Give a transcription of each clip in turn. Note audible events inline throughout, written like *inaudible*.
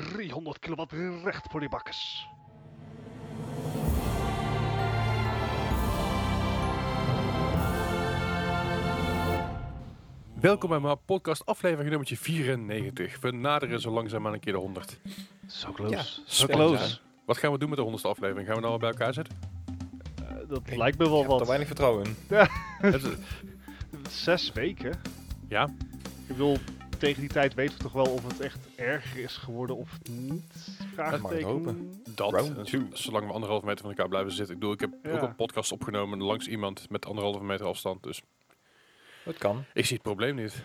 300 kilowatt recht voor die bakkes. Welkom bij mijn podcast aflevering nummertje 94. We naderen zo langzaam aan een keer de 100. Zo close. Ja, Zo close. Wat gaan we doen met de 100ste aflevering? Gaan we nou al bij elkaar zetten? Eh, dat Ik lijkt me wel Ik heb er wat. weinig vertrouwen in. Is- Zes weken. ja, Ik bedoel, tegen die tijd weten we toch wel of het echt erger is geworden of niet? Vraagteken. hopen. dat. Two. z- Zolang we anderhalve meter van elkaar blijven zitten. Ik bedoel, ik heb Ja. ook een podcast opgenomen langs iemand met anderhalve meter afstand. Dus Dat kan. ik zie het probleem niet.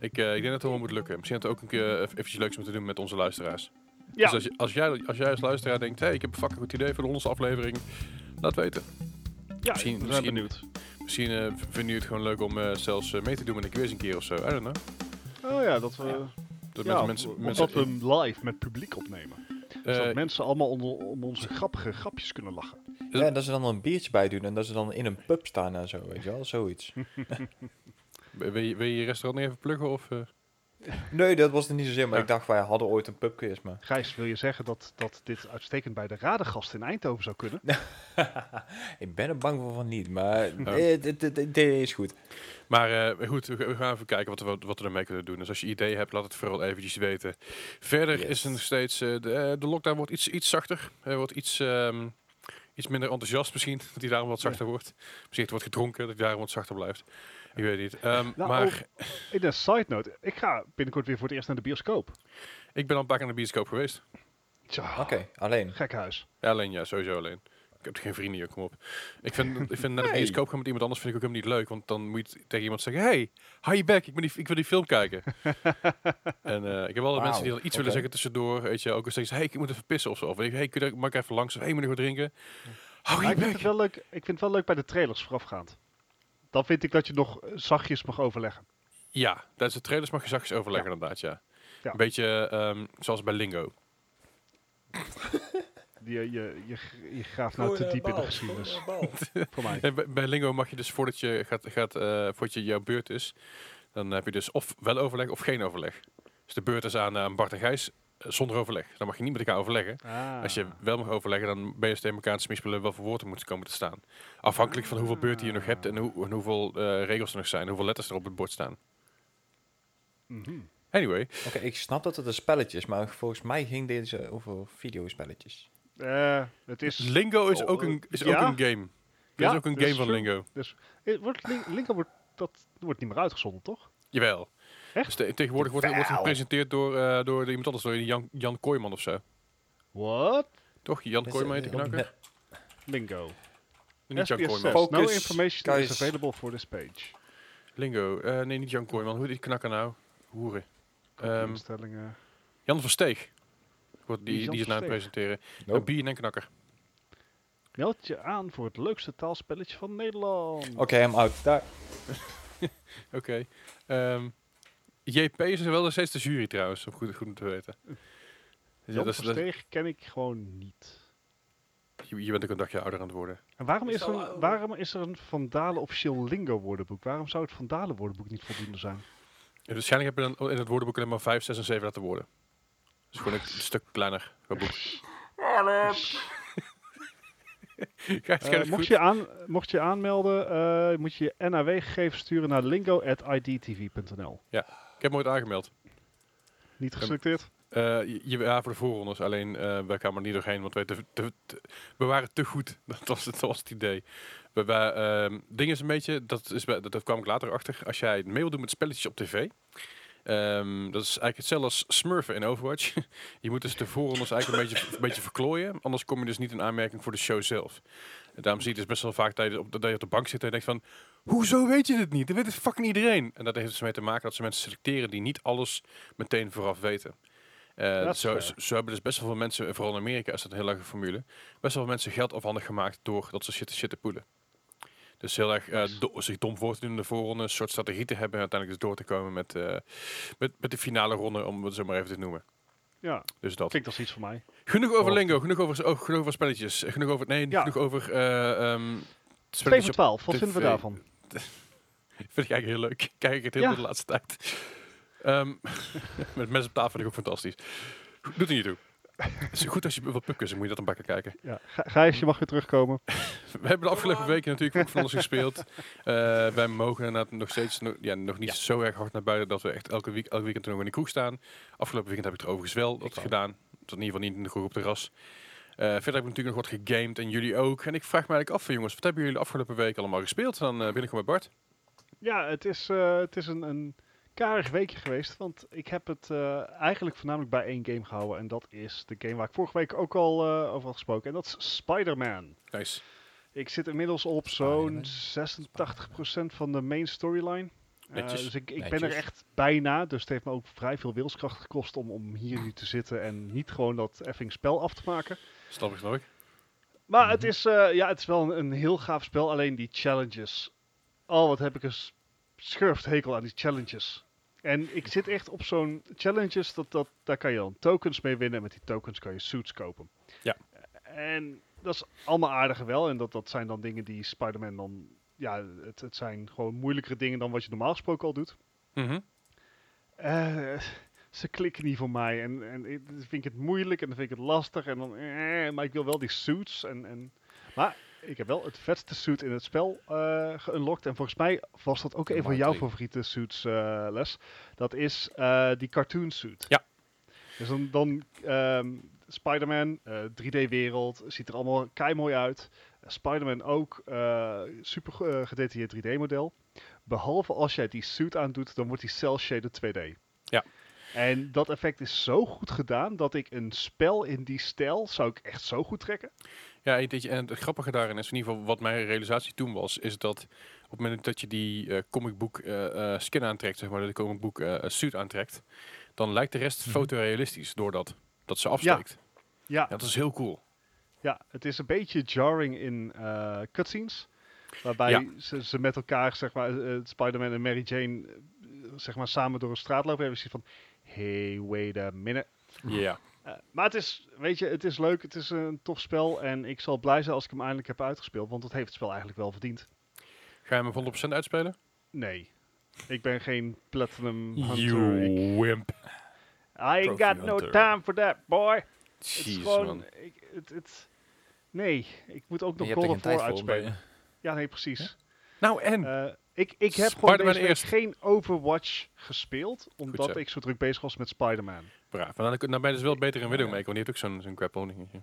Ik, eh, ik denk dat het wel moet lukken. Misschien dat we ook een keer even eventjes leuks moeten doen met onze luisteraars. Ja, Dus als, je, als, jij, als jij als luisteraar denkt, hey, ik heb een fucking goed idee voor de 100ste aflevering. Laat weten. ja misschien- we zijn misschien- benieuwd. Misschien eh, v- vinden jullie het gewoon leuk om eh, zelfs eh, mee te doen met een quiz een keer of zo. I don't know. Oh ja, dat we... Ja. Dat ja, mensen, mensen, dat we hem live met publiek opnemen. eh, Zodat mensen allemaal onder, om onze grappige grapjes kunnen lachen. Ja, het- dat ze dan een biertje bij doen en dat ze dan in een pub staan en zo, weet je wel, zoiets. *laughs* *laughs* wil, je, wil je je restaurant even pluggen? Of, eh? Nee, dat was het niet zozeer, maar Ja. ik dacht wij hadden ooit een pubquiz, maar... Gijs, wil je zeggen dat, dat dit uitstekend bij de radegast in Eindhoven zou kunnen? *laughs* ik ben er bang voor van niet, maar het idee is goed. Maar eh, goed, we, gaan even kijken wat we, wat we ermee kunnen doen. Dus als je ideeën hebt, laat het vooral eventjes weten. Verder Yes. is er nog steeds... eh, de, eh, de lockdown wordt iets, iets zachter. Hij wordt iets, ehm, iets minder enthousiast misschien. *laughs* Dat hij daarom wat zachter wordt. Misschien het wordt gedronken, dat hij daarom wat zachter blijft. Ik weet het niet. Ehm, Nou, maar In een side note, ik ga binnenkort weer voor het eerst naar de bioscoop. ik ben al een paar keer naar de bioscoop geweest. Tja, Oké, alleen. gek huis. Ja, alleen ja, sowieso alleen. Ik heb geen vrienden hier, kom op. Ik vind, ik vind naar de bioscoop gaan met iemand anders vind ik ook helemaal niet leuk. Want dan moet je tegen iemand zeggen, hey, hou je back, ik, ben die, ik wil die film kijken. *laughs* en eh, ik heb wel mensen die dan iets willen zeggen tussendoor. Weet je, ook als zeggen, hey, ik moet even pissen of zo. Of hey, kun je, mag ik even langs? Of hey, moet ik wat drinken? Hou ik, vind het wel leuk, ik vind het wel leuk bij de trailers voorafgaand. Dan vind ik dat je nog eh, zachtjes mag overleggen. Ja, tijdens de trailers mag je zachtjes overleggen inderdaad, ja. Ja. Een beetje ehm, zoals bij Lingo. *laughs* Je, je, je, je graaft nou te diep in de geschiedenis. *laughs* Voor mij. En bij, bij Lingo mag je dus voordat je gaat, gaat eh, voordat je jouw beurt is, dan heb je dus of wel overleg of geen overleg. Dus de beurt is aan, aan Bart en Gijs eh, zonder overleg. Dan mag je niet met elkaar overleggen. Ah. Als je wel mag overleggen, dan ben je dus tegen elkaar aan het smispelen wel voor woorden moeten komen te staan. Afhankelijk van hoeveel beurten je nog hebt en, hoe, en hoeveel eh, regels er nog zijn, hoeveel letters er op het bord staan. Mhm. Anyway, Oké, ik snap dat het een spelletje is, maar volgens mij ging deze over videospelletjes. Eh, het is... Lingo is Oh, ook een, is ja? ook een game. Er Ja, is ook een dat game is van. Lingo. Dus, eh, wordt, Lin- Linko wordt, dat wordt niet meer uitgezonden, toch? Jawel. Echt? Dus te- tegenwoordig wordt, wordt het gepresenteerd door, eh, door iemand anders, door Jan, Jan Kooijman of zo. What? Toch? Jan Kooijman heet de knakker? net- Lingo. Niet Jan SBS Kooijman. 6. No information is available for this page. Lingo. Eh, nee, niet Jan Kooijman. Hoe heet die knakker nou? Hoeren. Ehm, Instellingen. Jan van Steeg. Wordt die, die is nou aan het Versteeg? presenteren. Nope. Een BNN knakker. Meld je aan voor het leukste taalspelletje van Nederland. Oké, I'm out. Daar. *laughs* Oké. Ehm, JP is wel nog steeds de jury trouwens, om goed, goed te weten. Ja, Jan dat Versteeg ken ik gewoon niet. je, je bent ook een dagje ouder aan het worden. En waarom is, er een, waarom is er een Vandalen officieel lingo woordenboek? Waarom zou het Vandalen woordenboek niet voldoende zijn? En waarschijnlijk heb je dan in het woordenboek alleen maar 5, 6 en 7 laten woorden. Dus gewoon een *laughs* stuk kleiner. Gijs, *laughs* Eh, mocht, je aan, mocht je aanmelden, eh, moet je je NAW-gegevens sturen naar lingo.idtv.nl. Ik heb me ooit aangemeld. Niet geselecteerd? Eh, je, ja, voor de voorrondes. Alleen eh wij kwamen er niet doorheen, want wij te, te- te- we waren te goed. *laughs* Dat was het, dat was het idee. We, wij, ehm, ding is een beetje, dat, is, dat, dat kwam ik later achter. Als jij mee wil doen met spelletjes op tv. ehm, dat is eigenlijk hetzelfde als smurfen in Overwatch. *laughs* je moet dus de voorrondes eigenlijk een beetje, een beetje verklooien. Anders kom je dus niet in aanmerking voor de show zelf. En daarom zie je dus best wel vaak dat je op, dat je op de bank zit en je denkt van... Hoezo weet je het niet? Dat weet het fucking iedereen. En dat heeft dus mee te maken dat ze mensen selecteren die niet alles meteen vooraf weten. Eh, zo, hebben dus best wel veel mensen, vooral in Amerika is dat een heel formule, best wel veel mensen geld afhandig gemaakt door dat ze shit, shit te poelen. Dus heel erg eh, do- zich dom voor te doen in de voorronde, een soort strategie te hebben en uiteindelijk dus door te komen met, eh, met, met de finale ronde, om het zo maar even te noemen. Ja, Dus dat. klinkt als iets voor mij. Genoeg over Oh. Lingo, genoeg over, oh, genoeg over spelletjes, eh, genoeg over, nee, Ja. genoeg over eh ehm 2 spelletjes voor op- 12, wat vinden we daarvan? *laughs* Vind ik eigenlijk heel leuk. *laughs* Kijk ik het heel Ja. de laatste tijd. Ehm, *laughs* met mes op tafel vind ik ook fantastisch. Doet er niet toe. Het is goed als je wat pubkussen, moet je dat een bakken kijken. Ja. Ga- Gijs, je mag weer terugkomen. *laughs* We hebben de afgelopen weken natuurlijk ook van alles gespeeld. Eh, wij mogen inderdaad nog steeds no- ja, nog niet Ja. zo erg hard naar buiten dat we echt elke, week, elke weekend nog in de kroeg staan. Afgelopen weekend heb ik er overigens wel dat gedaan. Dat in ieder geval niet in de kroeg op de ras. Eh, verder heb ik natuurlijk nog wat gegamed en jullie ook. En ik vraag me eigenlijk af, jongens, wat hebben jullie de afgelopen week allemaal gespeeld? Dan eh, ben ik gewoon bij Bart. Ja, het is, eh, het is een, een karig weekje geweest. Want ik heb het eh, eigenlijk voornamelijk bij één game gehouden. En dat is de game waar ik vorige week ook al eh, over had gesproken. En dat is Spider-Man. Nice. Ik zit inmiddels op zo'n 86% van de main storyline. Eh, dus ik, ik ben er echt bijna. Dus het heeft me ook vrij veel wilskracht gekost om, om hier nu te zitten. En niet gewoon dat effing spel af te maken. Snap ik, snap ik. Maar het, Mhm. is, eh, ja, het is wel een, een heel gaaf spel. Alleen die challenges. Oh, wat heb ik een s- schurfthekel aan die challenges. En ik zit echt op zo'n challenges. Dat, dat, daar kan je dan tokens mee winnen. En met die tokens kan je suits kopen. Ja. En dat is allemaal aardig en wel. En dat, dat zijn dan dingen die Spider-Man dan... Ja, het, het zijn gewoon moeilijkere dingen dan wat je normaal gesproken al doet. Mhm. Eh, ze klikken niet voor mij. En, en ik- vind ik het moeilijk en dan vind ik het lastig. En dan, eh, maar ik wil wel die suits. En, en, maar ik heb wel het vetste suit in het spel eh geunlocked. En volgens mij was dat ook een van jouw favoriete suits, eh, Les. Dat is eh, die cartoon suit. Ja. Dus dan, dan ehm, Spider-Man, eh, 3D-wereld, ziet er allemaal kei mooi uit. Spider-Man ook, super gedetailleerd 3D-model. Behalve als jij die suit aandoet, dan wordt die cel-shaded 2D. Ja. En dat effect is zo goed gedaan dat ik een spel in die stijl zou ik echt zo goed trekken. Ja, en, en het grappige daarin is, in ieder geval wat mijn realisatie toen was, is dat op het moment dat je die eh comic book eh, eh, skin aantrekt, zeg maar, de comic book eh, suit aantrekt, dan lijkt de rest Mhm. fotorealistisch doordat dat ze afsteekt. Ja. Ja, dat is heel cool. ja het is een beetje jarring in cutscenes. Waarbij Ja. ze, ze met elkaar, zeg maar, Spider-Man en Mary Jane, zeg maar, samen door een straat lopen. Hebben ze van, hey, wait a minute. Ja. Eh, maar het is, weet je, het is leuk. Het is een tof spel. En ik zal blij zijn als ik hem eindelijk heb uitgespeeld. Want dat heeft het spel eigenlijk wel verdiend. Ga je hem 100% uitspelen? Nee. Ik ben geen Platinum Hunter. Ik, You wimp. I ain't got no time for that, boy. Het is Jeez, gewoon... man. Ik, het, het, nee, ik moet ook nog God of War uitspelen. Ja, nee, precies. Nou, en? Eh, ik, ik heb gewoon Spider-Man deze week eerst. geen Overwatch gespeeld. Omdat zo. ik zo druk bezig was met Spider-Man. Braaf. Maar dan, dan ben je dus wel beter in Widowmaker, want die heeft ook zo'n zo'n grapple dingetje.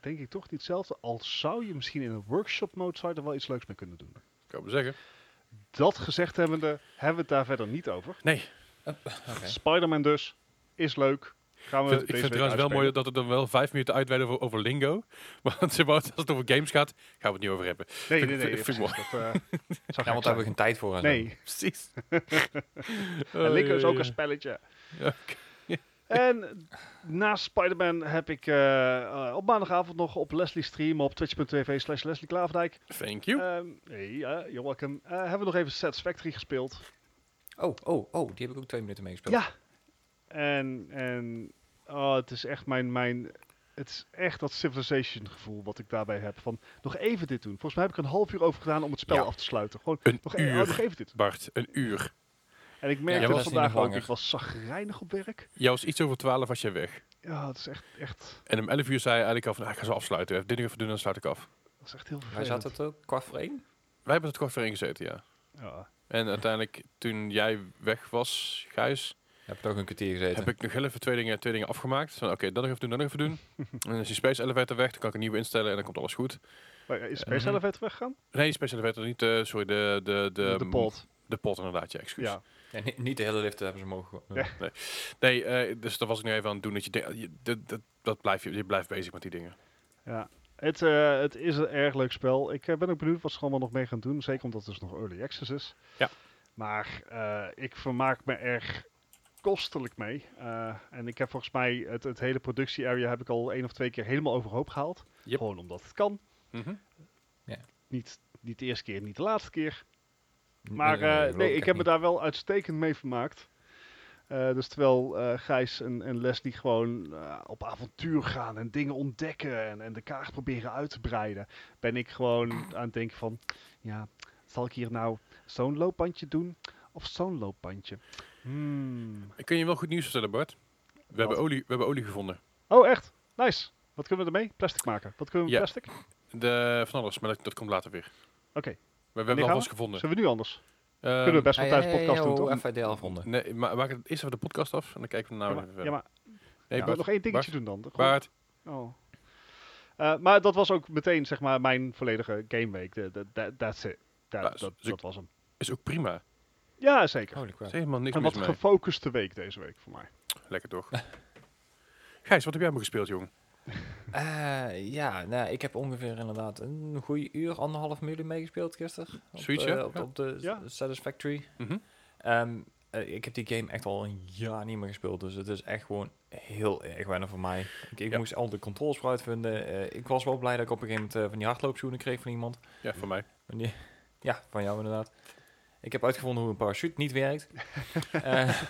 Denk ik toch niet hetzelfde. Al zou je misschien in een workshop mode zou er wel iets leuks mee kunnen doen. Ik kan zeggen. Dat gezegd hebbende, hebben we het daar verder niet over. Nee, Oké. Spider-Man dus, is leuk. Gaan ik we vind, ik deze vind het trouwens wel mooi dat het dan wel vijf minuten uitweiden over, over lingo. *laughs* Want als het over games gaat, gaan we het niet over hebben. Nee, vind nee, ik- nee. vind dat, eh, *laughs* *laughs* Ja, want daar hebben zijn. we geen tijd voor. zo. Nee, Precies. en Lingo is ook een spelletje. Ja, En naast Spider-Man heb ik eh, eh, op maandagavond nog op Leslie stream op twitch.tv slash Leslie Klaverdijk. Thank you. Ehm hey, ja, you're welcome. Eh, hebben we nog even Satisfactory gespeeld. Oh, oh, oh, die heb ik ook twee minuten meegespeeld. Ja. En, en oh, het is echt mijn, mijn, het is echt dat Civilization gevoel wat ik daarbij heb. Van nog even dit doen. Volgens mij heb ik er een half uur over gedaan om het spel Ja. af te sluiten. Gewoon Een nog, e- oh, nog uur, even dit. Bart. Een uur. En ik merkte jij dat vandaag nog ook. Ik was zagrijnig op werk. Jij was iets over twaalf was je weg. Ja, het is echt, echt, En om 11 uur zei je eigenlijk al van, ah, ik ga zo afsluiten. Even dit nog even doen, dan sluit ik af. dat is echt heel Wij vervelend. zaten het ook kwart voor één. Wij hebben het kort voor één gezeten, ja. Ja. En uiteindelijk, toen jij weg was, Gijs, Heb ik ook een kwartier gezeten. heb ik nog heel even twee dingen, twee dingen afgemaakt. Van oké, dat nog even doen, dat nog even doen. *laughs* en dan is die Space Elevator weg, dan kan ik een nieuwe instellen en dan komt alles goed. Maar is Space Mhm. Elevator weggegaan? Nee, Space Elevator niet, eh, sorry, de, de, de, De, pot. De pot inderdaad, ja, excuus. Ja. Ja, niet, niet de hele lift hebben ze mogen. Ja. Nee, eh, dus dat was ik nu even aan het doen. Dat je, je, dat, dat, dat blijf je, je blijft bezig met die dingen. ja. Het, eh, het is een erg leuk spel. Ik ben ook benieuwd wat ze allemaal nog mee gaan doen. Zeker omdat het dus nog early access is. Ja. Maar eh, ik vermaak me erg kostelijk mee. Eh, en ik heb volgens mij het, het hele productie-area heb ik al één of twee keer helemaal overhoop gehaald. Yep. Gewoon omdat het kan. Mhm. Niet, niet de eerste keer, niet de laatste keer. Maar nee, eh, nee, ik heb me daar wel uitstekend mee vermaakt. Eh, dus terwijl eh, Gijs en, en Leslie gewoon op avontuur gaan en dingen ontdekken en, en de kaart proberen uit te breiden, ben ik gewoon aan het denken van, ja, zal ik hier nou zo'n loopbandje doen of zo'n loopbandje? Hmm. Ik kun je wel goed nieuws vertellen, Bart. We hebben, olie, we hebben olie gevonden. Oh, echt? Nice. Wat kunnen we ermee? Plastic maken. Wat kunnen we met Ja. plastic? De, van alles, maar dat, dat komt later weer. Oké. We, we hebben alvast gaan gevonden. Zullen we nu anders? Ehm, kunnen we best wel thuis ja, ja, podcast ja, doen, toch? Even deel afronden. Nee, maar maak het eerst even de podcast af en dan kijken we Ja, nou maar, even verder. ja, maar Nee, wil Bart, nog één dingetje Bart, doen dan. Gewoon- Bart, Oh. Eh, maar dat was ook meteen zeg maar mijn volledige gameweek. That- That's it. Dat, Ja, dat, dat was hem. is ook prima. Ja, zeker. Holy crap. is helemaal niks Een mis wat mee. gefocuste week deze week voor mij. Lekker toch? *laughs* Gijs, wat heb jij me gespeeld, jong? *laughs* Eh, ja, nou, ik heb ongeveer inderdaad een goede uur, anderhalf uur meegespeeld gisteren. Op, Zoiets, eh, ja. op, Ja. op de Ja. Satisfactory. Mhm. Ehm, eh, ik heb die game echt al een jaar niet meer gespeeld, dus het is echt gewoon heel erg weinig voor mij. Ik, ik Ja. moest al de controls voor uitvinden. Eh, ik was wel blij dat ik op een gegeven moment eh, van die hardloopschoenen kreeg van iemand. Ja, voor mij. Van die- *laughs* ja, van jou inderdaad. Ik heb uitgevonden hoe een parachute niet werkt. *laughs* Eh,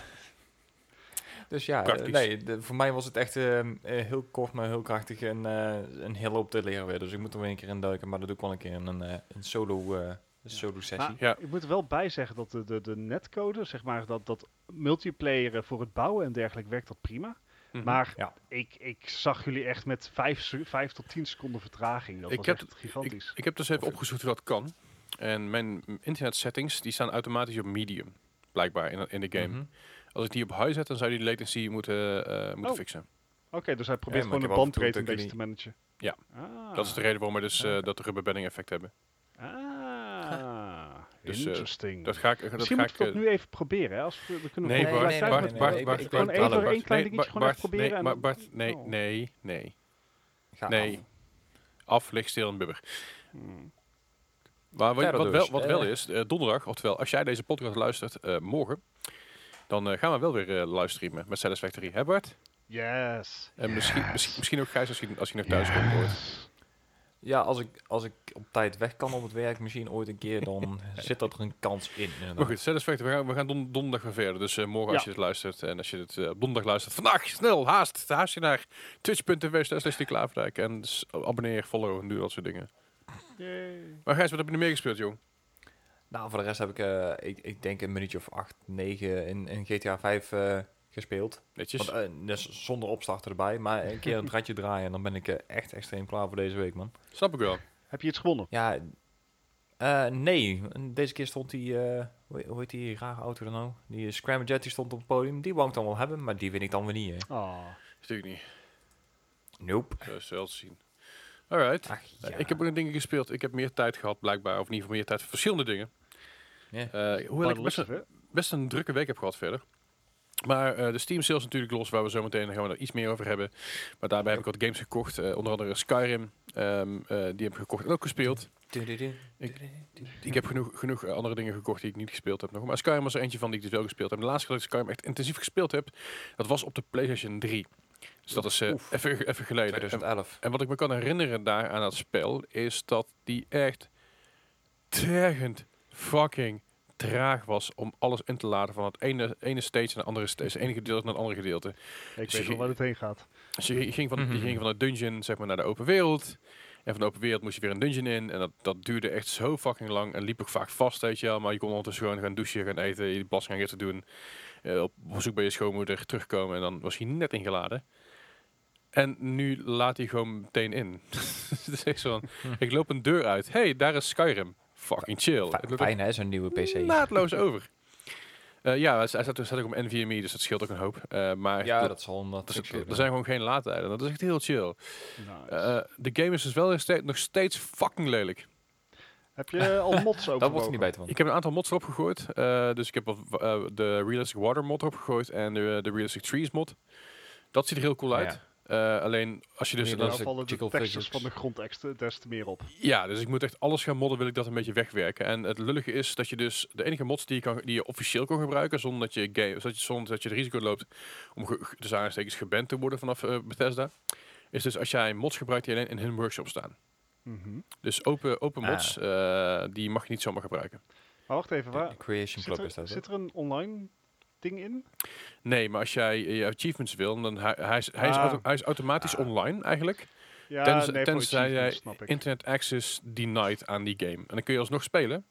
dus ja, eh, Praktisch. nee, de- voor mij was het echt ehm, eh, heel kort, maar heel krachtig en eh, een hele hoop te leren weer. Dus ik moet er weer een keer in duiken, maar dat doe ik wel een keer in een, eh, een solo, eh, een solo sessie. Maar Ja. ik moet er wel bij zeggen dat de, de, de netcode, zeg maar, dat, dat multiplayer voor het bouwen en dergelijke werkt dat prima. Mhm. Maar Ja. ik, ik zag jullie echt met 5 tot 10 seconden vertraging. Dat Ik was heb echt gigantisch. Ik heb dus even opgezocht hoe dat kan. En mijn internet settings die staan automatisch op medium. Blijkbaar in, in de game. Mhm. Als ik die op high zet, dan zou die de latency moeten, eh, moeten Oh. fixen. Oké, dus hij probeert Ja, gewoon de bandbreedte een dat beetje te managen. Ja. Ah. Dat is de reden waarom we dus eh, Oké. dat rubberbanning effect hebben. Ah, Dus, eh, interesting. Dat ga ik. Dat Misschien ga moet ik dat nu even proberen. Hè? Als we, we kunnen Nee, Bart, nee, Bart, nee, Bart, ik- Bart, even één klein dingetje gewoon even proberen Nee, Bart, nee, nee, nee. Ga Nee. af. Ligt stil en bubber. Hmm. Maar wat, wat, wel, dus, wat wel eh. is, eh, donderdag, oftewel als jij deze podcast luistert eh, morgen, dan eh, gaan we wel weer eh livestreamen met Satisfactory. Hè Bart? Yes. En misschien, misschien, misschien ook Gijs als je, als je nog thuis komt. Ja, als ik, als ik op tijd weg kan op het werk, misschien ooit een keer, dan zit dat er een kans in. inderdaad. Maar goed, Satisfactory, we gaan, we gaan don- donderdag weer verder. Dus eh, morgen als je het luistert en als je het eh, op donderdag luistert, vandaag snel, haast, haast je naar twitch.tv slash die Klaverdijk en dus abonneer, follow en doe dat soort dingen. Yay. Maar Gijs, wat heb je er meer gespeeld, jong? Nou, voor de rest heb ik, eh, ik, ik denk een minuutje of 8, 9 in, in GTA 5 eh, gespeeld. Netjes. Want, eh, dus zonder opstarter erbij, maar een keer een draadje draaien en dan ben ik echt extreem klaar voor deze week, man. Snap ik wel. Heb je iets gewonnen? Ja, eh, nee. Deze keer stond die, eh, hoe, hoe heet die rare auto dan nou? Die Scramjet die stond op het podium. Die wou ik dan wel hebben, maar die win ik dan weer niet, hè. Ah. Natuurlijk niet. Nope. Dat is wel te zien. Alright. Ach, ja. Eh, Ik heb ook dingen gespeeld. Ik heb meer tijd gehad, blijkbaar. Of in ieder geval meer tijd voor verschillende dingen. Ja. Eh, hoewel ik best, Best een- best een drukke week heb gehad verder. Maar eh, de Steam sales natuurlijk los, waar we zo meteen gaan we er iets meer over hebben. Maar daarbij heb ik wat games gekocht. eh, onder andere Skyrim. ehm, eh, die heb ik gekocht en ook gespeeld. Ik heb genoeg, genoeg andere dingen gekocht die ik niet gespeeld heb nog. Maar Skyrim was er eentje van die ik dus wel gespeeld heb. De laatste keer dat ik Skyrim echt intensief gespeeld heb, dat was op de PlayStation 3. Dus dat is eh, Oef. even, even geleden. En, 2011. en wat ik me kan herinneren daar aan dat spel, is dat die echt tergend fucking traag was om alles in te laden van het ene, ene stage naar de andere stage. Het ene gedeelte naar het andere gedeelte. Ik Dus weet wel waar het heen gaat. Dus je ging van, je Mhm. ging van de dungeon zeg maar, naar de open wereld. En van de open wereld moest je weer een dungeon in. En dat, dat duurde echt zo fucking lang. En liep ook vaak vast, weet je wel. Maar je kon ondertussen gewoon gaan douchen, gaan eten, je belasting gaan doen. eh, op bezoek bij je schoonmoeder terugkomen. En dan was hij net ingeladen. En nu laat hij gewoon meteen in. *laughs* Het is echt zo van, ik loop een deur uit. hey, daar is Skyrim. Fucking chill. Loopt Fijn hè, zo'n nieuwe PC. naadloos *laughs* over. Eh, ja, hij staat, hij staat ook op NVMe, dus dat scheelt ook een hoop. Eh, maar Ja, dat zal omdat er, er- er zijn gewoon geen laadtijden. Dat is echt heel chill. Nice. Eh, de game is dus wel nog steeds, nog steeds fucking lelijk. Heb je al *laughs* mods over? Dat wordt niet beter van. Ik heb een aantal mods erop gegooid. Eh, dus ik heb eh, de Realistic Water mod erop gegooid en de, de Realistic Trees mod. Dat ziet er heel cool Ja. Eh, alleen als je dus... Ja, dan- vallen de textures van de grond extra, des te meer op. Ja, dus ik moet echt alles gaan modden, wil ik dat een beetje wegwerken. En het lullige is dat je dus de enige mods die je, kan, die je officieel kan gebruiken, zonder dat je, game, zodat je, zonder dat je het risico loopt om ge, ge- dus aanstekens geband te worden vanaf eh, Bethesda, is dus als jij mods gebruikt die alleen in hun workshop staan. Mhm. Dus open, open Ah. mods, eh, die mag je niet zomaar gebruiken. Maar wacht even, waar, de Creation zit, Club is dat. zit er een online ding in? Nee, maar als jij je achievements wil, dan hij, hij, is, hij, is, Ah. auto- hij is automatisch Ah. online eigenlijk. Ja, Tenzij- nee, jij. Internet access denied aan die game. En dan kun je alsnog spelen.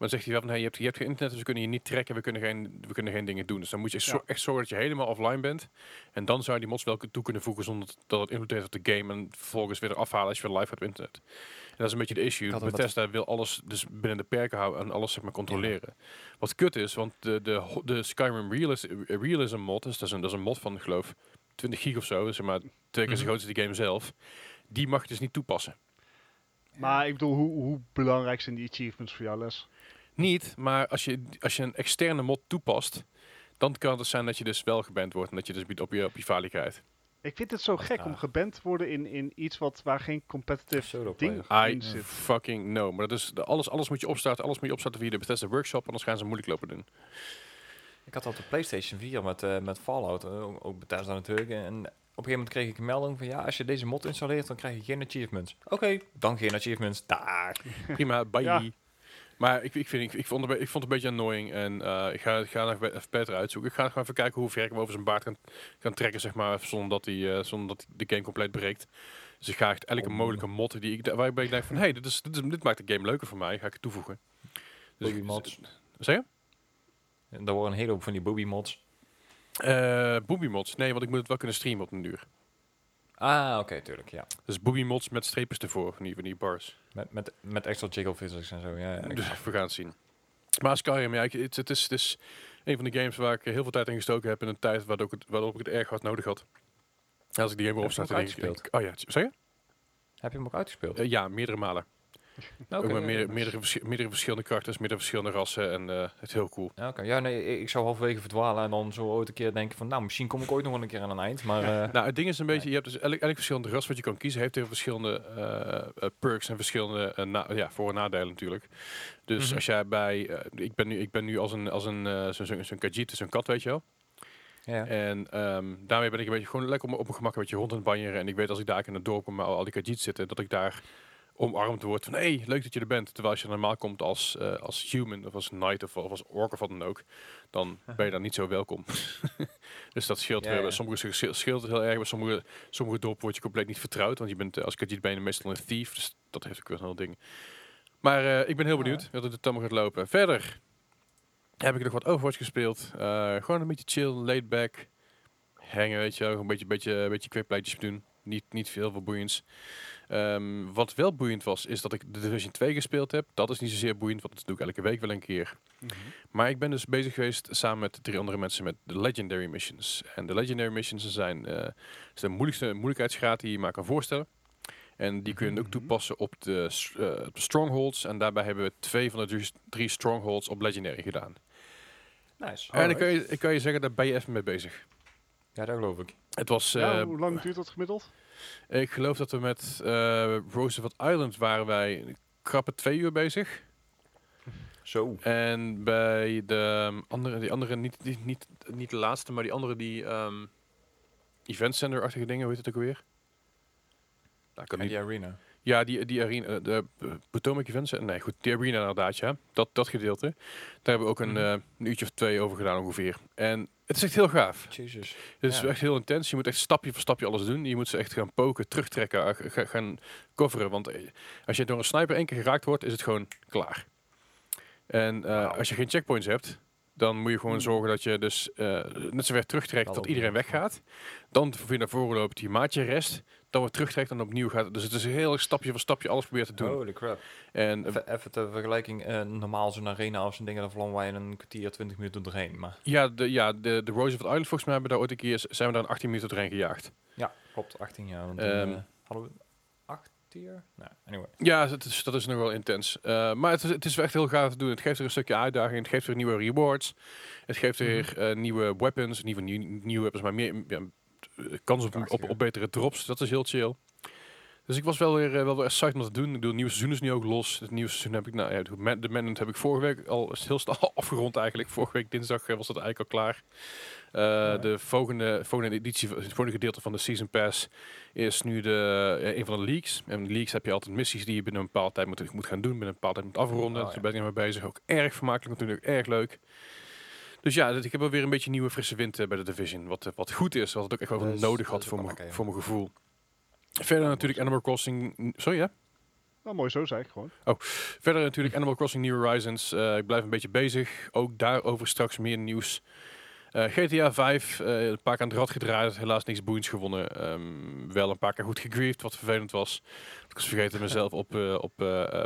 Dan zegt hij wel van, hey, je, hebt, je hebt geen internet, dus we kunnen je niet trekken, we kunnen geen, we kunnen geen dingen doen. Dus dan moet je zo- echt zorgen dat je helemaal offline bent. En dan zou je die mods wel toe kunnen voegen zonder dat het invloed heeft op de game. En vervolgens weer eraf halen als je weer live gaat op internet. En dat is een beetje de issue. Bethesda wil alles dus binnen de perken houden en alles zeg maar controleren. Wat kut is, want de, de, de Skyrim Realis- Realism mod, dus dat is, een, dat is een mod van, geloof, 20 gig of zo, dus zeg maar twee keer zo Mhm. groot als de game zelf. Die mag je dus niet toepassen. Maar ik bedoel, hoe, hoe belangrijk zijn die achievements voor jou, Les? Niet, maar als je, als je een externe mod toepast, dan kan het zijn dat je dus wel geband wordt en dat je dus op je, op je falie krijgt. Ik vind het zo gek Ja. om geband te worden in, in iets wat, waar geen competitive Solo ding player. I in zit. fucking know. Maar dat is, de- alles, alles moet je opstarten, alles moet je opstarten via de Bethesda Workshop, anders gaan ze moeilijk lopen doen. Ik had dat op PlayStation 4 met, eh, met Fallout, eh, ook- Bethesda natuurlijk. En op een gegeven moment kreeg ik een melding van ja, als je deze mod installeert, dan krijg je geen achievements. Oké, dan geen achievements. Daar. Prima, bye. Ja. Maar ik, ik, vind, ik, ik, vond het, een be- ik vond het een beetje annoying en eh, ik ga, ga nog even beter uitzoeken. Ik ga gewoon even kijken hoe ver ik hem over zijn baard kan, kan trekken, zeg maar, zonder dat, hij, eh, zonder dat hij de game compleet breekt. Dus ik ga echt elke Oh. mogelijke mod die ik, waar ik denk van, hey, dit, is, dit, is, dit maakt de game leuker voor mij, ga ik het toevoegen. Dus Booby mods. Zeg je? En daar worden een hele hoop van die booby mods. Eh booby mods. Nee, want ik moet het wel kunnen streamen op een duur. Ah, oké, tuurlijk, ja. Dus booby mods met streepjes ervoor, van die, van die bars. Met, met, met extra jiggle physics en zo, ja. ja, Dus we gaan het zien. Maar Skyrim, ja, het, het, is, het is een van de games waar ik heel veel tijd in gestoken heb in een tijd waarop ik het, waarop ik het erg hard nodig had. En als ik die game weer opstart, dan denk ik, ik, oh ja, zeg je? Heb je hem ook uitgespeeld? Eh, ja, meerdere malen. Ook met meerdere, meerdere, meerdere verschillende karakters, meerdere verschillende rassen en eh, het is heel cool. Ja, oké. ja, nee, ik- zou halverwege verdwalen en dan zo ooit een keer denken van, nou, misschien kom ik ooit nog wel een keer aan een eind. Maar eh, Nou, het ding is een beetje, je hebt dus elk, elk verschillende ras wat je kan kiezen, heeft heel verschillende eh, perks en verschillende na- ja, voor- en nadelen natuurlijk. Dus Mhm. als jij bij, ik, ben nu, ik ben nu als een, als een zo'n zo'n Khajiit, zo'n kat, weet je wel. ja. En ehm, daarmee ben ik een beetje gewoon lekker op, op mijn gemak een beetje rond aan het banjeren. En ik weet als ik daar in het dorp kom, al, die Khajiits zitten, dat ik daar omarmd word van, hey, leuk dat je er bent. Terwijl als je normaal komt als, eh, als human of als knight of, of als orc of wat dan ook, dan ben je daar niet zo welkom. *laughs* dus dat scheelt Ja, weer. ja. Bij sommige scheelt, het heel erg. Bij sommige, sommige dorpen word je compleet niet vertrouwd. Want je bent eh, als Khajiit ben je meestal een thief. Dus dat heeft ook weer een heel ding. Maar eh, ik ben heel Ah, benieuwd wat het allemaal gaat lopen. Verder heb ik nog wat Overwatch gespeeld. Gewoon een beetje chill, laid back. Hangen, weet je wel. Een beetje, beetje, beetje quickplaytjes doen. Niet, niet veel voor boeiends. Ehm, wat wel boeiend was, is dat ik de Division 2 gespeeld heb. Dat is niet zozeer boeiend, want dat doe ik elke week wel een keer. Maar ik ben dus bezig geweest samen met drie andere mensen met de Legendary Missions. En de Legendary Missions zijn eh, is de moeilijkste moeilijkheidsgraad die je maar kan voorstellen. En die kun je ook Mhm. toepassen op de, s- eh, op de Strongholds. En daarbij hebben we twee van de drie, Strongholds op Legendary gedaan. Nice. En ik kan, je, ik kan je zeggen, daar ben je even mee bezig. Ja, dat geloof ik. Het was, Ja, eh, hoe lang duurt dat gemiddeld? Ik geloof dat we met eh Roosevelt Island waren wij een krappe twee uur bezig. Zo. En bij de um, andere, die andere, niet, niet, niet, niet de laatste, maar die andere, die ehm event center-achtige dingen, hoe heet het ook alweer? Nou, ik kan En die arena. ja, die, die arena, eh, de uh, Potomac Event Center, nee goed, die arena inderdaad, ja. Dat, dat gedeelte. Daar hebben we ook een, Mhm. eh, een uurtje of twee over gedaan ongeveer. En het is echt heel gaaf. Jezus. Het is Ja. echt heel intens. Je moet echt stapje voor stapje alles doen. Je moet ze echt gaan poken, terugtrekken, ga- gaan coveren. Want eh, als je door een sniper één keer geraakt wordt, is het gewoon klaar. En eh, als je geen checkpoints hebt, dan moet je gewoon Hmm. zorgen dat je dus eh, net zo ver terugtrekt dat iedereen de- weggaat. Dan weer naar voren loopt, die maatje rest. Dan weer terugtrekt en opnieuw gaat. Dus het is een heel stapje voor stapje alles proberen te doen. Holy crap. En eh, Even, even ter vergelijking, eh, normaal zo'n arena of zo'n dingen, daar vlammen wij in een kwartier, 20 minuten doorheen. Maar ja, de, ja de, de Roosevelt Island volgens mij hebben we daar ooit een keer, zijn we daar een 18 minuten doorheen gejaagd. ja, klopt, 18 jaar. Want toen, eh, hadden we 8 jaar? Nou, anyway. Ja, dat is, dat is nog wel intens. Eh, maar het is, het is echt heel gaaf te doen. Het geeft er een stukje uitdaging. Het geeft weer nieuwe rewards. Het geeft weer eh, nieuwe weapons. Nieuwe, nieuw, nieuwe weapons, maar meer ja, eh, kans op, op, betere drops. Dat is heel chill. Dus ik was wel weer, eh, wel weer psyched om dat te doen. Ik bedoel, het nieuwe seizoen is nu ook los. Het nieuwe seizoen heb ik, nou ja, de Man- de Manhunt heb ik vorige week al is heel snel *laughs* afgerond eigenlijk. Vorige week dinsdag eh, was dat eigenlijk al klaar. Eh, Ja. De volgende, volgende editie, het volgende gedeelte van de Season Pass is nu de, eh, een van de leaks. En in de leaks heb je altijd missies die je binnen een bepaalde tijd moet, moet gaan doen. Binnen een bepaalde tijd moet afronden. Oh, dus daar ben ik mee bezig. Ook erg vermakelijk natuurlijk, erg leuk. Dus ja, ik heb wel weer een beetje nieuwe frisse wind eh, bij de Division. Wat, eh, wat goed is, wat het ook echt wel nodig had voor mijn voor mijn gevoel. Verder natuurlijk Animal Crossing. Sorry, ja? Nou, mooi zo, zei ik gewoon. Verder natuurlijk Animal Crossing New Horizons. Eh, ik blijf een beetje bezig. Ook daarover straks meer nieuws. Eh, GTA 5, eh, een paar keer aan het rad gedraaid. Helaas niks boeiends gewonnen. Ehm, wel een paar keer goed gegriefd, wat vervelend was. Ik was vergeten mezelf op, eh, op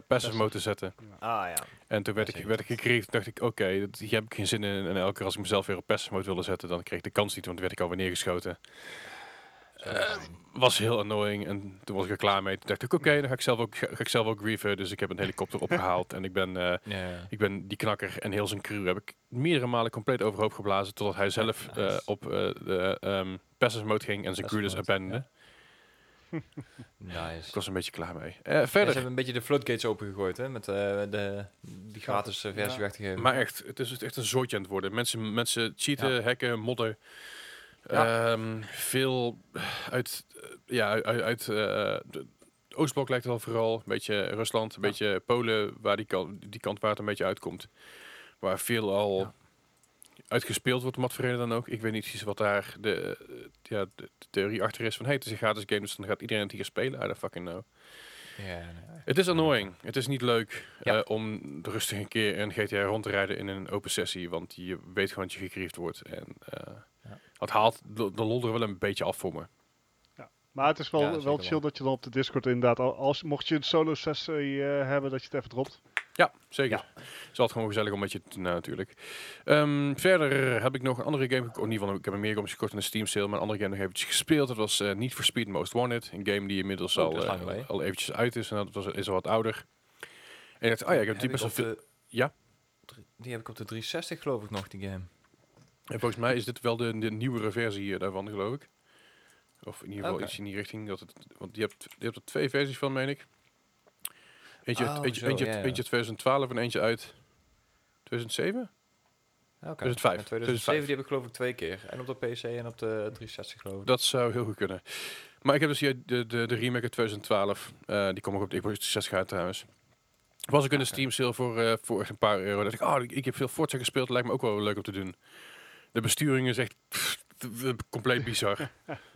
passive mode te zetten. Ah ja. En toen werd ik, werd ik gegriefd. dacht ik, oké, dat hier heb ik geen zin in. En elke keer als ik mezelf weer op passive mode wilde zetten, dan kreeg ik de kans niet, want toen werd ik alweer neergeschoten. Zo. Was heel annoying en toen was ik er klaar mee. Toen dacht ik, oké, dan ga ik, zelf ook, ga ik zelf ook grieven. Dus ik heb een helikopter *laughs* opgehaald en ik ben... eh, ik ben die knakker en heel zijn crew heb ik meerdere malen compleet overhoop geblazen. Totdat hij zelf nice. eh, op eh, de ehm passive mode ging en zijn crew dus abandoned. *laughs* Nice. Ik was een beetje klaar mee. Eh, Ja, ze verder, hebben een beetje de floodgates opengegooid, hè, met eh, de, die gratis eh, versie Ja. weg te geven. maar echt, het is echt een zooitje aan het worden. Mensen, mensen cheaten, hacken, modden. Ja. Ehm, veel uit, eh, ja, uit, uit eh, de Oostblok lijkt het al vooral. Een beetje Rusland, een Ja. beetje Polen, waar die, kant, die kant waar het een beetje uitkomt. Waar veel al Ja. uitgespeeld wordt, wat voor dan ook. Ik weet niet precies wat daar de, eh, ja, de, de theorie achter is. Van, hey, het is een gratis game, dus dan gaat iedereen het hier spelen. I don't fucking know. Ja. Het is annoying. Het is niet leuk Ja. eh, om rustig een keer een GTA rond te rijden in een open sessie. Want je weet gewoon dat je gegriefd wordt. En eh Ja. het haalt de, de lol er wel een beetje af voor me. Maar het is wel, Ja, wel wel. chill dat je dan op de Discord inderdaad, al- als, mocht je een solo sessie eh, hebben, dat je het even dropt. Ja, zeker. Het is altijd gewoon gezellig om met je te doen natuurlijk. Ehm, verder heb ik nog een andere game. Oh, in ieder geval, ik heb er meer games gekocht in de Steam sale. Maar een andere game nog eventjes gespeeld. Dat was eh Need for Speed Most Wanted. Een game die inmiddels Oh, al, eh, al eventjes uit is. En dat was, is al wat ouder. En ik dacht, oh ja, ik heb die best wel op veel... de- Ja? Die heb ik op de 360 geloof ik nog, die game. En volgens mij is dit wel de, de nieuwere versie daarvan, geloof ik. Of in ieder geval Oké. iets in die richting. Dat het, want je hebt, je hebt er twee versies van, meen ik. Eentje, Oh, eentje, zo, eentje, uit 2012 en eentje uit 2007? Oké. 2005. Ja, 2007 die heb ik geloof ik twee keer. En op de PC en op de 360 geloof ik. Dat zou heel goed kunnen. Maar ik heb dus hier de, de, de remake uit 2012. eh, die kom ik op de Xbox 360 uit trouwens. Was ik in de Oké. Steam sale voor, eh, voor echt een paar euro. Dat ik, oh, ik, ik heb veel Forza gespeeld. Lijkt me ook wel leuk om te doen. De besturing is echt pff, compleet bizar.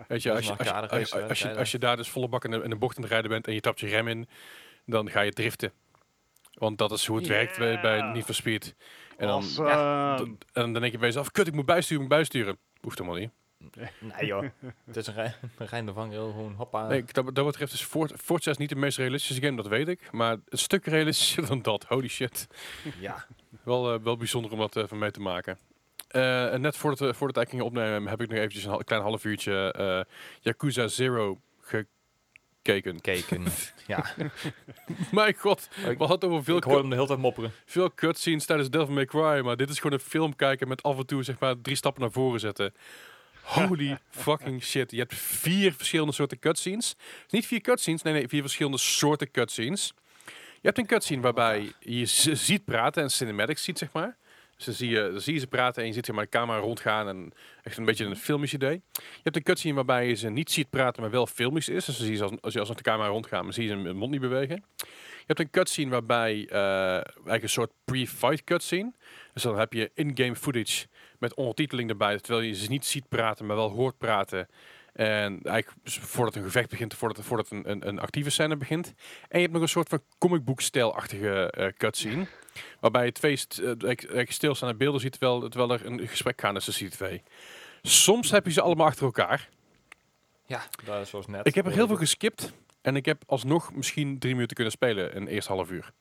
Weet je, als je, als, je, als, race, je, hè, als, je, tijden. als je daar dus volle bak in de, in de bocht aan het rijden bent en je tapt je rem in, dan ga je driften. Want dat is hoe het werkt bij, bij. Need for Speed. En dan, Awesome. d- en dan denk je bij jezelf, kut, ik moet bijsturen, ik moet bijsturen. Hoeft helemaal niet. Nee joh. het is een, rij, een rijn de vangrail, gewoon hoppa. Nee, dat, dat betreft is Fort, Forza is niet de meest realistische game, dat weet ik. Maar een stuk realistischer *laughs* dan dat. Holy shit. Ja. Wel, eh, wel bijzonder om dat eh, van mee te maken. En net voordat, we, voordat ik ging opnemen, heb ik nog eventjes een klein half uurtje eh, Yakuza Zero gekeken. Keken. *laughs* ja. Mijn god, Ik, we hadden over veel, ik hoorde hem de hele tijd mopperen. veel cutscenes tijdens Devil May Cry, maar dit is gewoon een film kijken met af en toe zeg maar drie stappen naar voren zetten. Holy *laughs* fucking shit. Je hebt vier verschillende soorten cutscenes. Niet vier cutscenes, nee, nee, vier verschillende soorten cutscenes. Je hebt een cutscene waarbij je ziet praten en cinematics ziet, zeg maar. Dan zie je, dan zie je ze praten en je ziet zeg maar de camera rondgaan en echt een beetje een filmisch idee. Je hebt een cutscene waarbij je ze niet ziet praten, maar wel filmisch is. Dus dan je ze als, de camera rondgaat, maar zie je zijn mond niet bewegen. Je hebt een cutscene waarbij eh eigenlijk een soort pre-fight cutscene. Dus dan heb je in-game footage met ondertiteling erbij, terwijl je ze niet ziet praten, maar wel hoort praten. En eigenlijk voordat een gevecht begint, voordat, voordat een, een, een actieve scène begint. En je hebt nog een soort van comic book stijlachtige eh, cutscene. Waarbij je twee st- eh, stilstaande beelden ziet, terwijl, terwijl er een gesprek gaat is tussen die twee. Soms heb je ze allemaal achter elkaar. Ja, dat is zoals net. Ik heb er heel veel geskipt. En ik heb alsnog misschien drie minuten kunnen spelen in het eerste half uur.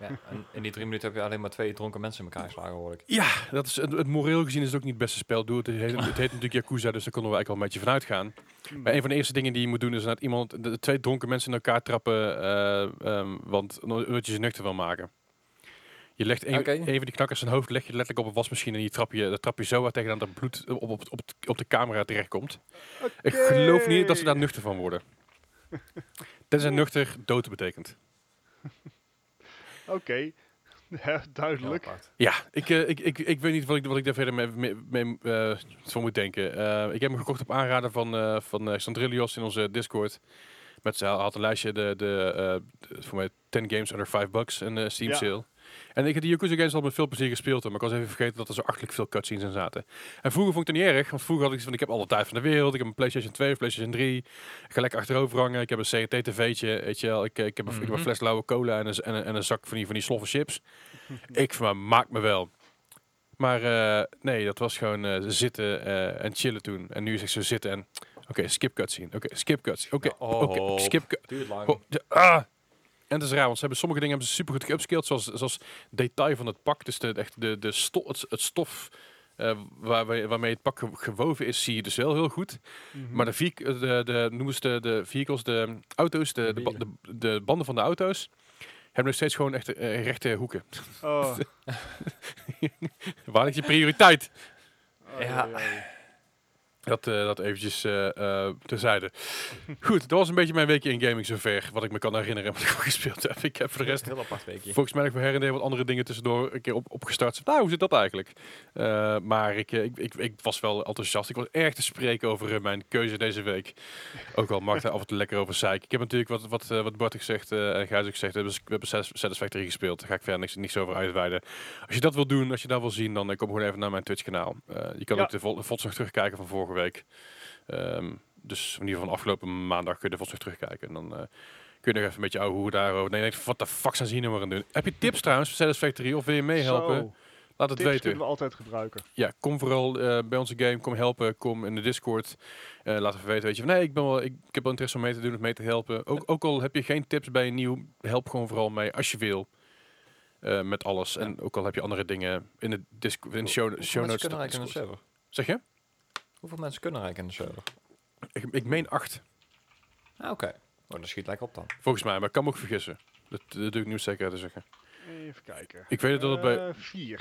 Ja, en in die drie minuten heb je alleen maar twee dronken mensen in elkaar geslagen, hoor ik. Ja, dat is, het, het moreel gezien is het ook niet het beste spel. Doe het, het, heet, het heet *laughs* natuurlijk Yakuza, dus daar konden we eigenlijk al een beetje van uitgaan. Maar een van de eerste dingen die je moet doen is dat iemand, de, twee dronken mensen in elkaar trappen, eh, ehm, want omdat je ze nuchter wil maken. Je legt een, van die knakkers zijn hoofd leg je letterlijk op een wasmachine en die trap je, dat trap je zo hard tegen dat bloed op, op, op, op de camera terechtkomt. Ik geloof niet dat ze daar nuchter van worden. *laughs* Tenzij nuchter dood betekent. Oké, *laughs* ja, duidelijk. Ja, ik, eh, ik, ik, ik weet niet wat ik, wat ik daar verder mee, mee, mee, eh, van moet denken. Eh, ik heb hem gekocht op aanraden van, eh van eh, Sandrillios in onze Discord. Met ze had een lijstje, de, de, eh, de- voor mij 10 games under 5 bucks, een eh, Steam Ja. sale. En ik heb die Yakuza games al met veel plezier gespeeld, maar ik was even vergeten dat er zo achtelijk veel cutscenes in zaten. En vroeger vond ik het niet erg, want vroeger had ik van, ik heb alle tijd van de wereld, ik heb een PlayStation 2 of PlayStation 3, ik ga lekker achterover hangen, ik heb een CRT-tv'tje, weet je wel, ik, ik, heb een, ik heb een Mhm. fles lauwe cola en een, en, een, en een zak van die, van die sloffe chips. *laughs* ik van, maar maak me wel. Maar eh, nee, dat was gewoon eh, zitten eh, en chillen toen. En nu is ik zo zitten en, oké, skip cutscene, oké, skip cutscene, oké, Ja, oké, oh. skip Duurt lang. Oh, de- ah. En het is raar, want ze hebben sommige dingen hebben ze super goed geupscaled, zoals, zoals detail van het pak. Dus de, echt de, de het, het stof eh, waar, waar- waarmee het pak ge- gewoven is, zie je dus wel heel goed. Mhm. Maar de, vehi- de, de, noemen ze de, de vehicles, de auto's, de, de, de, de banden van de auto's, hebben nog steeds gewoon echt eh, rechte hoeken. Oh. *laughs* Waar ligt je prioriteit? Oh, Ja. ja, ja. Dat, eh, dat eventjes eh eh, terzijde. Goed, dat was een beetje mijn weekje in gaming zover. Wat ik me kan herinneren wat ik al gespeeld heb. Ik heb voor de rest Heel apart weekje. volgens mij nog voor her en der wat andere dingen tussendoor een keer op, opgestart. Nou, hoe zit dat eigenlijk? Maar ik, ik, ik, ik was wel enthousiast. Ik was erg te spreken over mijn keuze deze week. Ook al mag ik daar af en toe lekker over zeiken. Ik heb natuurlijk wat, wat, wat Bart gezegd en Gijs ook gezegd. we hebben Satis- Satisfactory gespeeld. Daar ga ik verder niks, niks over uitweiden. Als je dat wil doen, als je dat wil zien, dan kom gewoon even naar mijn Twitch kanaal. Je kan Ja. ook de vo- VODs nog terugkijken van vorige week. Ehm, dus in ieder geval van afgelopen maandag kun je de VODs nog terugkijken. En dan eh, kun je nog even een beetje ouwe hoe daarover. Nee, je denkt, wat de fuck zijn ze hier nou maar aan doen? Heb je tips trouwens voor Satisfactory of wil je meehelpen? Zo, Laat het tips weten. kunnen we altijd gebruiken. Ja, kom vooral eh, bij onze game, kom helpen, kom in de Discord. Eh laat even weten, weet je, van nee, ik, ben wel, ik, ik heb wel interesse om mee te doen of mee te helpen. Ook, ook al heb je geen tips bij een nieuw, help gewoon vooral mee als je wil. Met alles. En ook al heb je andere dingen in de Discord, in de show, notes. kunnen er de? Zeg je? Hoeveel mensen kunnen er eigenlijk in de server? Ik, ik meen acht, Ah, oké. Oh, dat schiet lekker op dan. volgens mij, maar ik kan me ook vergissen. Dat, dat doe ik nu zeker te zeggen. Even kijken. Ik weet dat het bij, Eh, vier.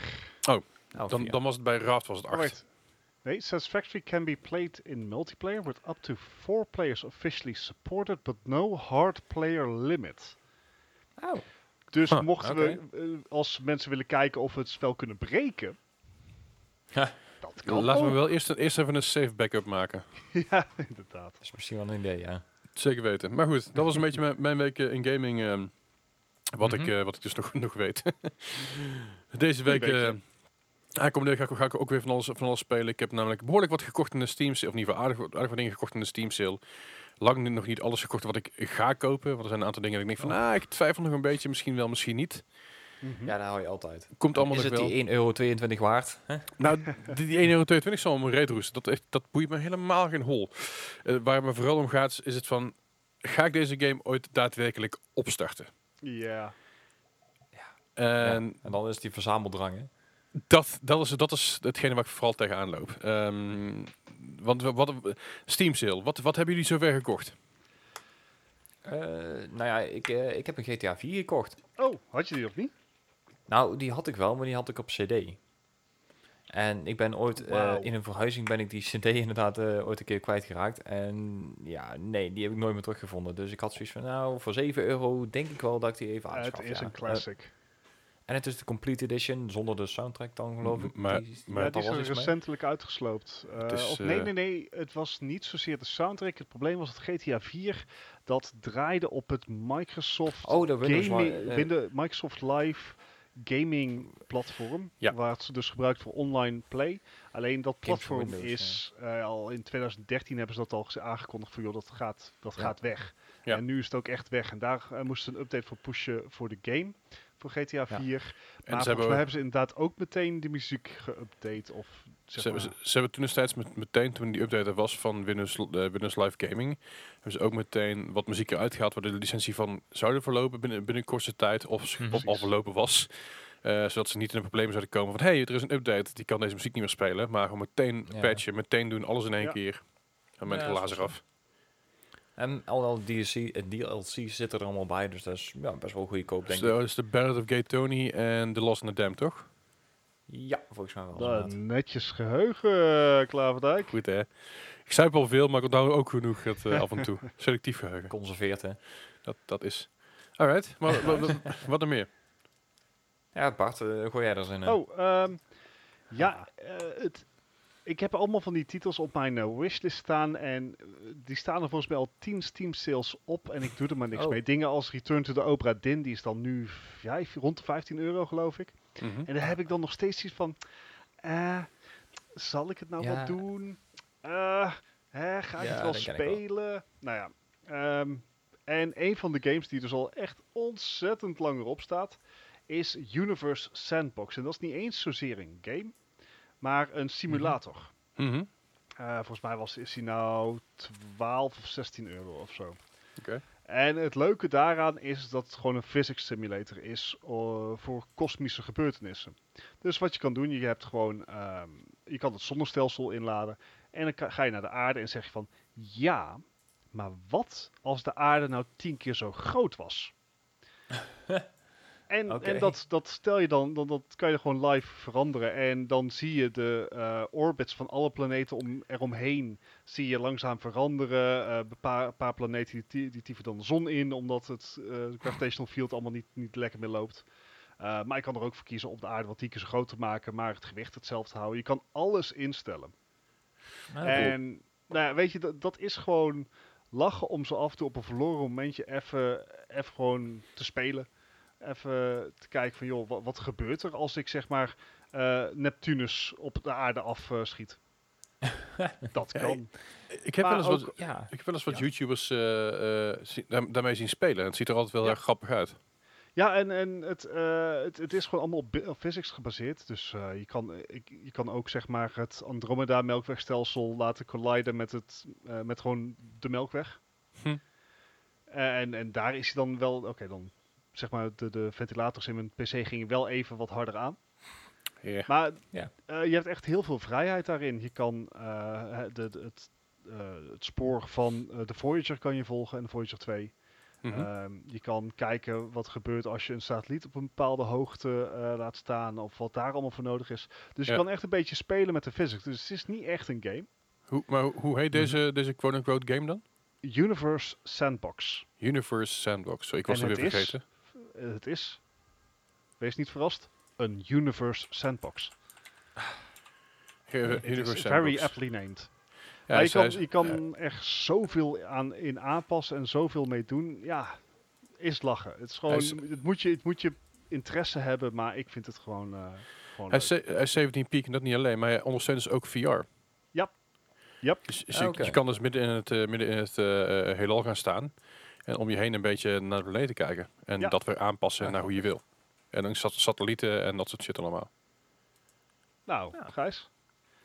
Oh, dan, vier. dan was het bij Raft was het Oh, acht. wait. Nee, Satisfactory can be played in multiplayer with up to four players officially supported, but no hard player limit. Oh. Dus Huh, mochten we, eh, als mensen willen kijken of we het spel kunnen breken, Ja. Dat kan Laten we ook. wel eerst, eerst even een safe backup maken. *laughs* ja, inderdaad. Dat is misschien wel een idee, ja. Zeker weten. Maar goed, dat was een *laughs* beetje mijn, mijn week eh, in gaming. ehm, wat, ik, Mhm. eh, wat ik dus nog, *laughs* nog weet. Deze week. weekje. eh aankomende week ga ik, ga ik ook weer van alles, van alles spelen. Ik heb namelijk behoorlijk wat gekocht in de Steam sale. Of in ieder geval aardig, aardig wat dingen gekocht in de Steam sale. Lang niet- nog niet alles gekocht wat ik ga kopen. Want er zijn een aantal dingen dat ik denk van, ah, ik twijfel nog een beetje. Misschien wel, misschien niet. Mhm. Ja, daar hou je altijd. Komt allemaal is nog het wel. die 1,22 euro waard? Hè? Nou, die, die 1,22 euro zal me reet roesten. Dat, echt, dat boeit me helemaal geen hol. Eh, waar het me vooral om gaat, is het van... Ga ik deze game ooit daadwerkelijk opstarten? Ja. En Ja. En dan is die verzameldrang, hè? dat, dat, is, dat is hetgene waar ik vooral tegenaan loop. Ehm, want wat, Steam sale, wat, wat hebben jullie zover gekocht? Eh, nou ja, ik, eh, ik heb een GTA 4 gekocht. Oh, had je die nog niet? Nou, die had ik wel, maar die had ik op CD. En ik ben ooit eh, in een verhuizing ben ik die CD *laughs* inderdaad eh, ooit een keer kwijtgeraakt. En ja, nee, die heb ik nooit meer teruggevonden. Dus ik had zoiets van, nou, voor 7 euro denk ik wel dat ik die even Eh, aanschaf. het is ja. een classic. En het is de Complete Edition, zonder de soundtrack dan geloof ik. Maar- die, maar- ja, die is was er iets mee. recentelijk uitgesloopt. Eh, is, of nee, eh, nee, nee. Het was niet zozeer de soundtrack. Het probleem was dat GTA 4 dat draaide op het Microsoft Oh, de Windows gaming, eh. Winde- Microsoft Live gaming platform. Ja. Waar het dus gebruikt voor online play. Alleen dat platform Windows, is eh, al in 2013 hebben ze dat al aangekondigd van joh, dat gaat, dat Ja. gaat weg. Ja. En nu is het ook echt weg. En daar eh, moesten ze een update voor pushen voor de game. Voor GTA Ja. 4. En Maar ze volgens hebben, mij hebben ze inderdaad ook meteen de muziek geüpdate. Of ze, zeg hebben, maar, ze, ze hebben toen destijds met, meteen, toen die update er was van Windows, eh, Windows Live Gaming, hebben ze ook meteen wat muziek eruit gehaald waar de licentie van zouden verlopen binnen, binnen kortste tijd of, Mhm. of al verlopen was. Eh, zodat ze niet in de problemen zouden komen van, hé, hey, er is een update, die kan deze muziek niet meer spelen. Maar gewoon meteen Ja. patchen, meteen doen, alles in één Ja. keer. En met Ja, af. En al, al DLC, eh, DLC zitten er allemaal bij, dus dat is ja, best wel goedkoop, denk Dus ik. dat is de Ballad of Gay Tony en The Lost in the Dam, toch? Ja, volgens mij wel. Nou, inderdaad. netjes geheugen, eh, Klaverdijk. Goed hè. Ik zuip al veel, maar ik onthoud ook genoeg het, eh, af en toe. *laughs* Selectief geheugen. Conserveerd, hè. Dat, dat is. Alright, maar *laughs* wat, wat, wat er meer? Ja, Bart, eh, gooi jij er eens in. Oh, ehm, ja, eh, het, ik heb allemaal van die titels op mijn wishlist staan. En die staan er volgens mij al 10 Steam sales op. En ik doe er maar niks Oh. mee. Dingen als Return to the Opera Din, die is dan nu ja, rond de 15 euro geloof ik. Mhm. En daar heb ik dan nog steeds iets van. eh, zal ik het nou Ja. wel doen? Eh, hè, ga ik Ja, het wel spelen? Nou ja. ehm, en een van de games die dus al echt ontzettend lang erop staat, is Universe Sandbox. En dat is niet eens zozeer een game, maar een simulator. Mhm. Eh, volgens mij was, is hij nou 12 of 16 euro of zo. Oké. En het leuke daaraan is dat het gewoon een physics simulator is eh, voor kosmische gebeurtenissen. Dus wat je kan doen, je hebt gewoon, ehm, je kan het zonnestelsel inladen en dan ga je naar de aarde en zeg je van, ja, maar wat als de aarde nou tien keer zo groot was? *laughs* en en dat, dat stel je dan, dan, dat kan je gewoon live veranderen. En dan zie je de eh, orbits van alle planeten om, eromheen zie je langzaam veranderen. Eh, Een paar, paar planeten die, die, tieven dan de zon in, omdat het eh, gravitational field allemaal niet, niet lekker meer loopt. Eh, maar je kan er ook voor kiezen om de aarde wat tien keer zo groot te maken, maar het gewicht hetzelfde te houden. Je kan alles instellen. Nou, En nou ja, weet je, dat, dat is gewoon lachen om zo af en toe op een verloren momentje even, even gewoon te spelen. Even te kijken van, joh, wat, wat gebeurt er als ik zeg maar eh, Neptunus op de aarde afschiet? *laughs* dat Ja, kan. Ik heb wel eens wat, ja. ik heb wel eens wat Ja. YouTubers eh, eh, daar- daarmee zien spelen. En het ziet er altijd wel Ja. erg grappig uit. Ja, en, en het, eh, het, het is gewoon allemaal op, physics gebaseerd. Dus eh, je, kan, ik, je kan ook zeg maar het Andromeda-melkwegstelsel laten colliden met, het, eh, met gewoon de melkweg. Hm. En, en daar is hij dan wel, oké, dan zeg maar de, de ventilators in mijn PC gingen wel even wat harder aan. Maar eh, je hebt echt heel veel vrijheid daarin. Je kan eh, de, de- het, eh, het spoor van de Voyager kan je volgen en de Voyager 2. Mhm. Ehm, je kan kijken wat gebeurt als je een satelliet op een bepaalde hoogte laat staan of wat daar allemaal voor nodig is. Dus je kan echt een beetje spelen met de physics. Dus het is niet echt een game. hoe, maar hoe- heet deze, deze quote-unquote game dan? Universe Sandbox. Universe Sandbox. Zo, ik was En het weer vergeten. Eh, het is, wees niet verrast, een Universe Sandbox. Universe is Sandbox. very aptly named. Ja, Maar je kan, je kan er zoveel aan, in aanpassen en zoveel mee doen. Ja, is lachen. Het, is gewoon, is- het, moet je, het moet je interesse hebben, maar ik vind het gewoon, eh gewoon Hij leuk. is, ze- hij is 17 peak en dat niet alleen, maar hij ondersteunt dus ook VR. Yep. Yep. Dus, dus Ah, je, oké. je kan dus midden in het, eh, midden in het heelal gaan staan en om je heen een beetje naar de planeten kijken. En Ja. dat weer aanpassen naar hoe je wil. En dan sat satellieten en dat soort shit allemaal. Nou, Ja. Gijs.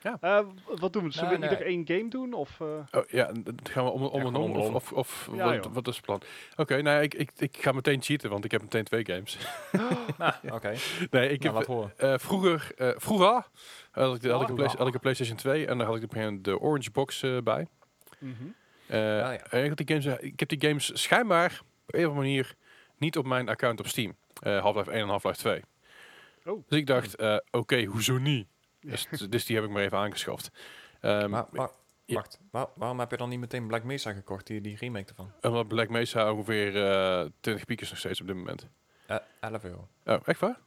Ja. Eh, wat doen we? Zullen Nou, we nee. ieder één game doen? Of, eh? Oh ja, dat gaan we om, om Ja, en om. Of, om. of, of Ja, wat, wat is het plan? Oké, nou ja, ik, ik, ik ga meteen cheaten, want ik heb meteen twee games. Nou, *gasps* oké. nee, ik Nou, heb horen. eh, vroeger, eh, vroeger had ik, had, ik een. Play- had ik een PlayStation 2 en daar had ik op een gegeven moment de Orange Box eh, bij. Eh, ja. en ik, die games, eh, ik heb die games schijnbaar op een of andere manier niet op mijn account op Steam. Eh Half-Life 1 en Half-Life 2. Oh. Dus ik dacht, oké, hoezo niet? Ja. Dus, dus die heb ik maar even aangeschaft. Ehm, Maar, maar, ja. wacht, waar- waarom heb je dan niet meteen Black Mesa gekocht, die, die remake ervan? Omdat Black Mesa ongeveer eh 20 piek is nog steeds op dit moment. Eh 11 euro. Oh, echt waar?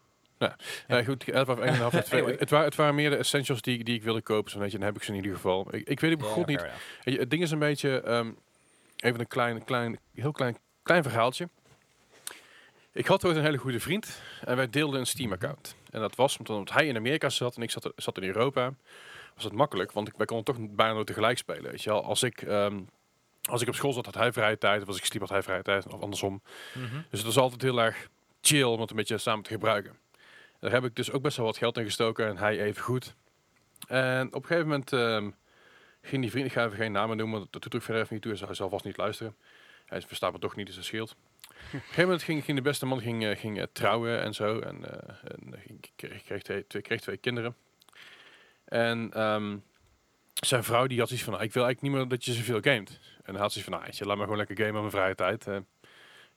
Nou, nee, goed, 11 of 1,5 en 2. *laughs* Anyway. Het, waren, het waren meer de essentials die, die ik wilde kopen, zo'n beetje. Dan heb ik ze in ieder geval. Ik, ik weet het god niet. Het ding is een beetje, ehm, even een klein, klein, heel klein, klein verhaaltje. Ik had ooit een hele goede vriend en wij deelden een Steam-account. En dat was omdat hij in Amerika zat en ik zat, zat in Europa. Was het makkelijk, want ik, wij konden toch bijna nooit tegelijk spelen. Weet je wel? Als ik, ehm, als ik op school zat, had hij vrije tijd. Of als ik sliep, had hij vrije tijd. Of andersom. Mhm. Dus het was altijd heel erg chill om het een beetje samen te gebruiken. Daar heb ik dus ook best wel wat geld in gestoken en hij even goed. En op een gegeven moment ehm, ging die vriend, ik ga even geen namen noemen, dat doet ook verder even niet toe, hij zal vast niet luisteren. Hij verstaat me toch niet, dus dat scheelt. *laughs* Op een gegeven moment ging, ging de beste man ging, eh, ging, eh, trouwen en zo. En, eh, en kreeg, kreeg, twee, kreeg twee kinderen. En ehm, zijn vrouw die had zoiets van, nou, ik wil eigenlijk niet meer dat je zoveel gamet. En hij had zoiets van, nou, laat me gewoon lekker gamen aan mijn vrije tijd. eh.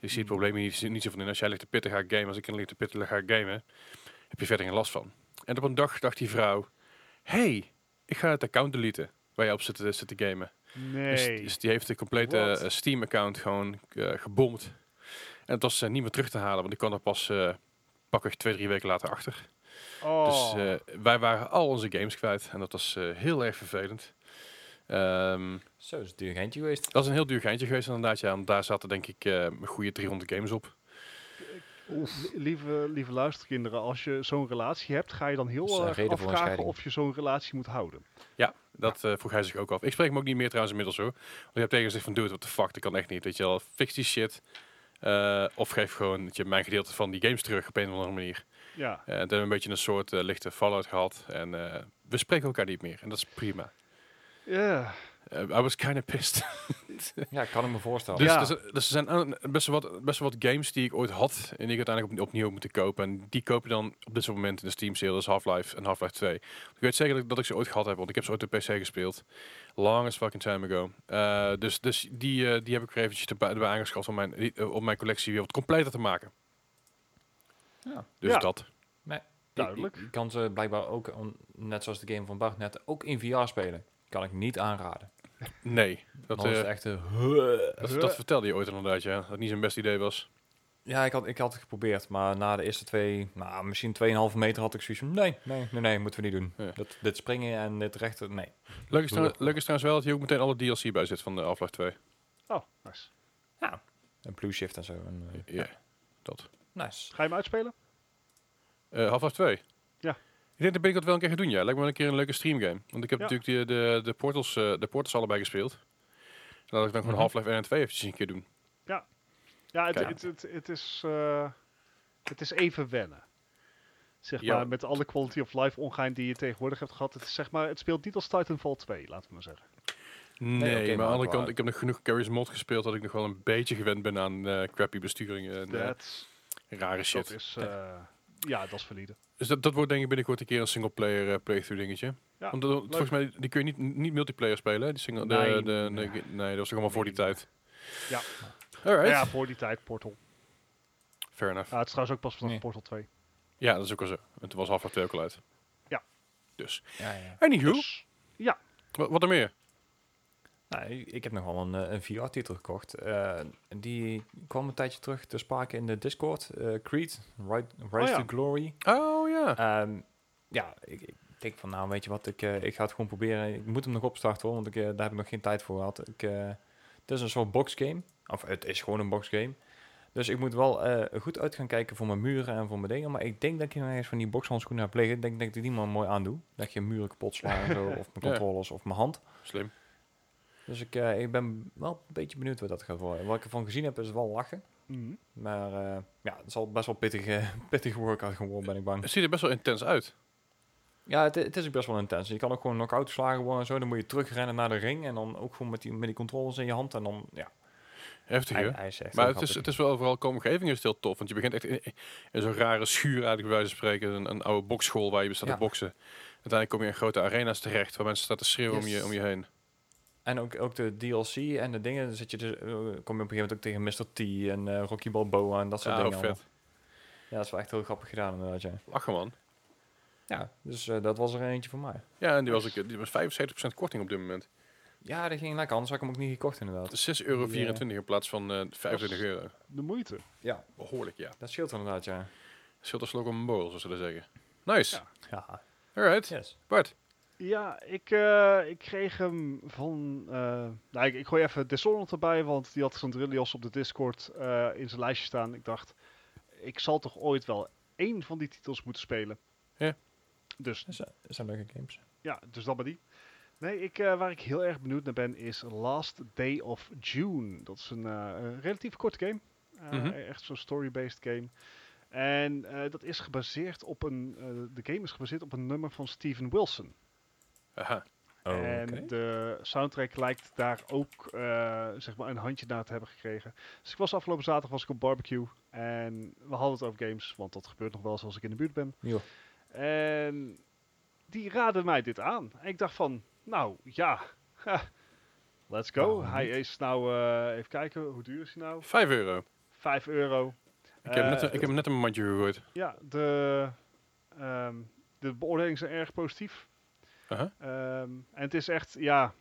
ik zie het probleem hier niet, niet zo van in. Als jij ligt te pitten, ga ik gamen. Als ik ligt te pitten, ga ik gamen. Heb je verder geen last van. En op een dag dacht die vrouw, hey, ik ga het account deleten waar je op zit, te- zit te gamen. Dus, Nee. dus die heeft de complete What? eh, Steam-account gewoon eh, gebomd. En het was eh, niet meer terug te halen, want ik kwam er pas eh pakweg twee, drie weken later achter. Oh, Dus eh, wij waren al onze games kwijt. En dat was eh, heel erg vervelend. Ehm, Zo, is het duur geintje geweest. dat is een heel duur geintje geweest inderdaad. Ja, want daar zaten denk ik eh, een goede 300 games op. li- lieve, lieve luisterkinderen, als je zo'n relatie hebt, ga je dan heel Dat erg afvragen of je zo'n relatie moet houden. Dat eh, vroeg hij zich ook af. Ik spreek hem ook niet meer trouwens inmiddels hoor. Want ik heb tegen gezegd van, dude, what the fuck, dat kan echt niet. Weet je wel, fix die shit. Eh, of geef gewoon dat je mijn gedeelte van die games terug op een of andere manier. Ja, en toen hebben we een beetje een soort lichte fallout gehad. En eh, we spreken elkaar niet meer. En dat is prima. ja. I was kind of pissed. *laughs* Ja, kan ik me voorstellen. Dus, Ja. dus, dus er zijn aan- best wel, wat, best wel wat games die ik ooit had en die ik uiteindelijk op, opnieuw heb moeten kopen. En die koop je dan op dit moment in de Steam sale, dus Half-Life en Half-Life 2. Ik weet zeker dat, dat ik ze ooit gehad heb, want ik heb ze ooit op PC gespeeld. Long as fucking time ago. Eh, dus dus die, eh, die heb ik weer eventjes erbij, erbij aangeschaft om mijn, die, eh, om mijn collectie weer wat completer te maken. Ja. Dus Ja. dat. Duidelijk. Je, je kan ze blijkbaar ook, net zoals de game van Bart net, ook in VR spelen. Kan ik niet aanraden. Nee, dat, is eh, het echt... eh, dat, dat vertelde je ooit inderdaad, ja. Dat het niet zijn best idee was. Ja, ik had, ik had het geprobeerd, maar na de eerste twee, nou, misschien 2,5 meter had ik zoiets van, nee, nee, nee, nee, moeten we niet doen. Ja. Dat, dit springen en dit rechten, nee. Leuk is, trouwens, leuk is trouwens wel dat hier ook meteen alle DLC bij zit van de Half-Life 2. Oh, nice. En blue shift en zo. En, eh, Ja, dat. Nice. Ga je hem uitspelen? Eh Half-Life 2? Ja. Ik denk dat ben ik dat wel een keer gaan doen, ja. Lijkt me wel een keer een leuke streamgame. Want ik heb Ja. natuurlijk die, de, de, portals, eh, de portals allebei gespeeld. Laat ik dan gewoon Mhm. Half-Life 1 en 2 eventjes een keer doen. Ja, het, Kijk. het, het, het is, eh, het is even wennen. Zeg Ja. maar, met alle quality of life ongein die je tegenwoordig hebt gehad. Het, is, zeg maar, het speelt niet als Titanfall 2, laten we maar zeggen. Nee, maar aan de andere kant, ik heb nog genoeg Carries Mod gespeeld dat ik nog wel een beetje gewend ben aan eh, crappy besturingen en Dat, rare dat shit. is, eh, ja, dat is valide. Dus dat, dat wordt denk ik binnenkort een keer een single player eh, playthrough dingetje. Ja, Want dat- volgens mij die kun je niet, niet multiplayer spelen, hè? Die single, de, Nee, de, de- nee. nee, dat was toch allemaal voor die Nee. tijd. Ja. Alright, Ja, voor die tijd, Portal. fair enough. Ja, het is trouwens ook pas vanaf Nee. Portal 2. Ja, dat is ook al zo. En toen was Half-Life 2 ook al uit. Ja. Dus. Ja, ja. Anywho, Dus, ja, wat, wat er meer? Nou, ik heb nog wel een, eh, een VR-titel gekocht. Eh, die kwam een tijdje terug te sprake in de Discord. eh, Creed, Rise, ja. to Glory. Oh ja. Ehm, ja, ik, ik denk van nou, weet je wat, ik, ik ga het gewoon proberen. Ik moet hem nog opstarten hoor, want ik, daar heb ik nog geen tijd voor gehad. Ik, het is een soort boxgame. Of het is gewoon een boxgame. Dus ik moet wel goed uit gaan kijken voor mijn muren en voor mijn dingen. Maar ik denk dat ik nog eens van die boxhandschoenen heb liggen. Ik denk dat ik die maar mooi aandoe. Dat je muren kapot slaan *laughs* of mijn Ja. controllers of mijn hand. Slim. Dus ik, eh, ik ben wel een beetje benieuwd wat dat gaat worden. Wat ik ervan gezien heb is wel lachen. mhm. Maar eh, ja, het zal best wel pittig, *laughs* pittig workout geworden, ben ik bang. Het ziet er best wel intens uit. Ja, het, het is ook best wel intens. Je kan ook gewoon knock-out slagen worden en zo. Dan moet je terugrennen naar de ring. En dan ook gewoon met die, met die controllers in je hand. En dan, ja, Heftig, hè? Maar het is, het is wel vooral qua omgeving is het heel tof. Want je begint echt in, in zo'n rare schuur eigenlijk bij wijze van spreken. Een, een oude bokschool waar je staat Ja. te boksen. Uiteindelijk kom je in grote arena's terecht waar mensen staan te schreeuwen om, je, om je heen. En ook, ook de DLC en de dingen. Dan zit je dus, eh, kom je op een gegeven moment ook tegen Mr. T en eh, Rocky Balboa en dat soort Ja, dingen. vet. allemaal. Ja, dat is wel echt heel grappig gedaan inderdaad, ja. Lachen man. Ja, dus eh, dat was er eentje voor mij. Ja, en die was, ik, die was 75% korting op dit moment. Ja, dat ging lekker. Anders had ik hem ook niet gekocht inderdaad. 6,24 euro Die, eh, in plaats van eh 25 euro. de moeite. Ja, Behoorlijk, ja. dat scheelt inderdaad, ja. Scheelt als slok op een borrel, zoals ze dat zeggen. Nice. Ja. Ja, Alright. yes. Bart. Ja, ik, eh, ik kreeg hem van... eh, nou, ik, ik gooi even Dishonored erbij, want die had Sandrillios op de Discord eh, in zijn lijstje staan. Ik dacht, ik zal toch ooit wel één van die titels moeten spelen. Ja. Dus Dat zijn, dat leuke games. ja, dus dan maar die. Nee, ik, waar ik heel erg benieuwd naar ben is Last Day of June. Dat is een, relatief korte game. Mhm. Echt zo'n story-based game. En dat is gebaseerd op een... de game is gebaseerd op een nummer van Steven Wilson. Aha. Oh, en de soundtrack lijkt daar ook eh, zeg maar een handje naar te hebben gekregen. Dus ik was afgelopen zaterdag was ik op barbecue en we hadden het over games, want dat gebeurt nog wel eens als ik in de buurt ben. Jo. En die raadde mij dit aan. En ik dacht van, nou ja, ha, let's go. Waarom hij is nou, eh, even kijken, hoe duur is hij nou? 5 euro. 5 euro. Ik heb, Eh, net, een- ik heb net een mandje gegooid. Ja, de, ehm, de beoordelingen zijn erg positief. Aha. Ehm, en het is echt, ja,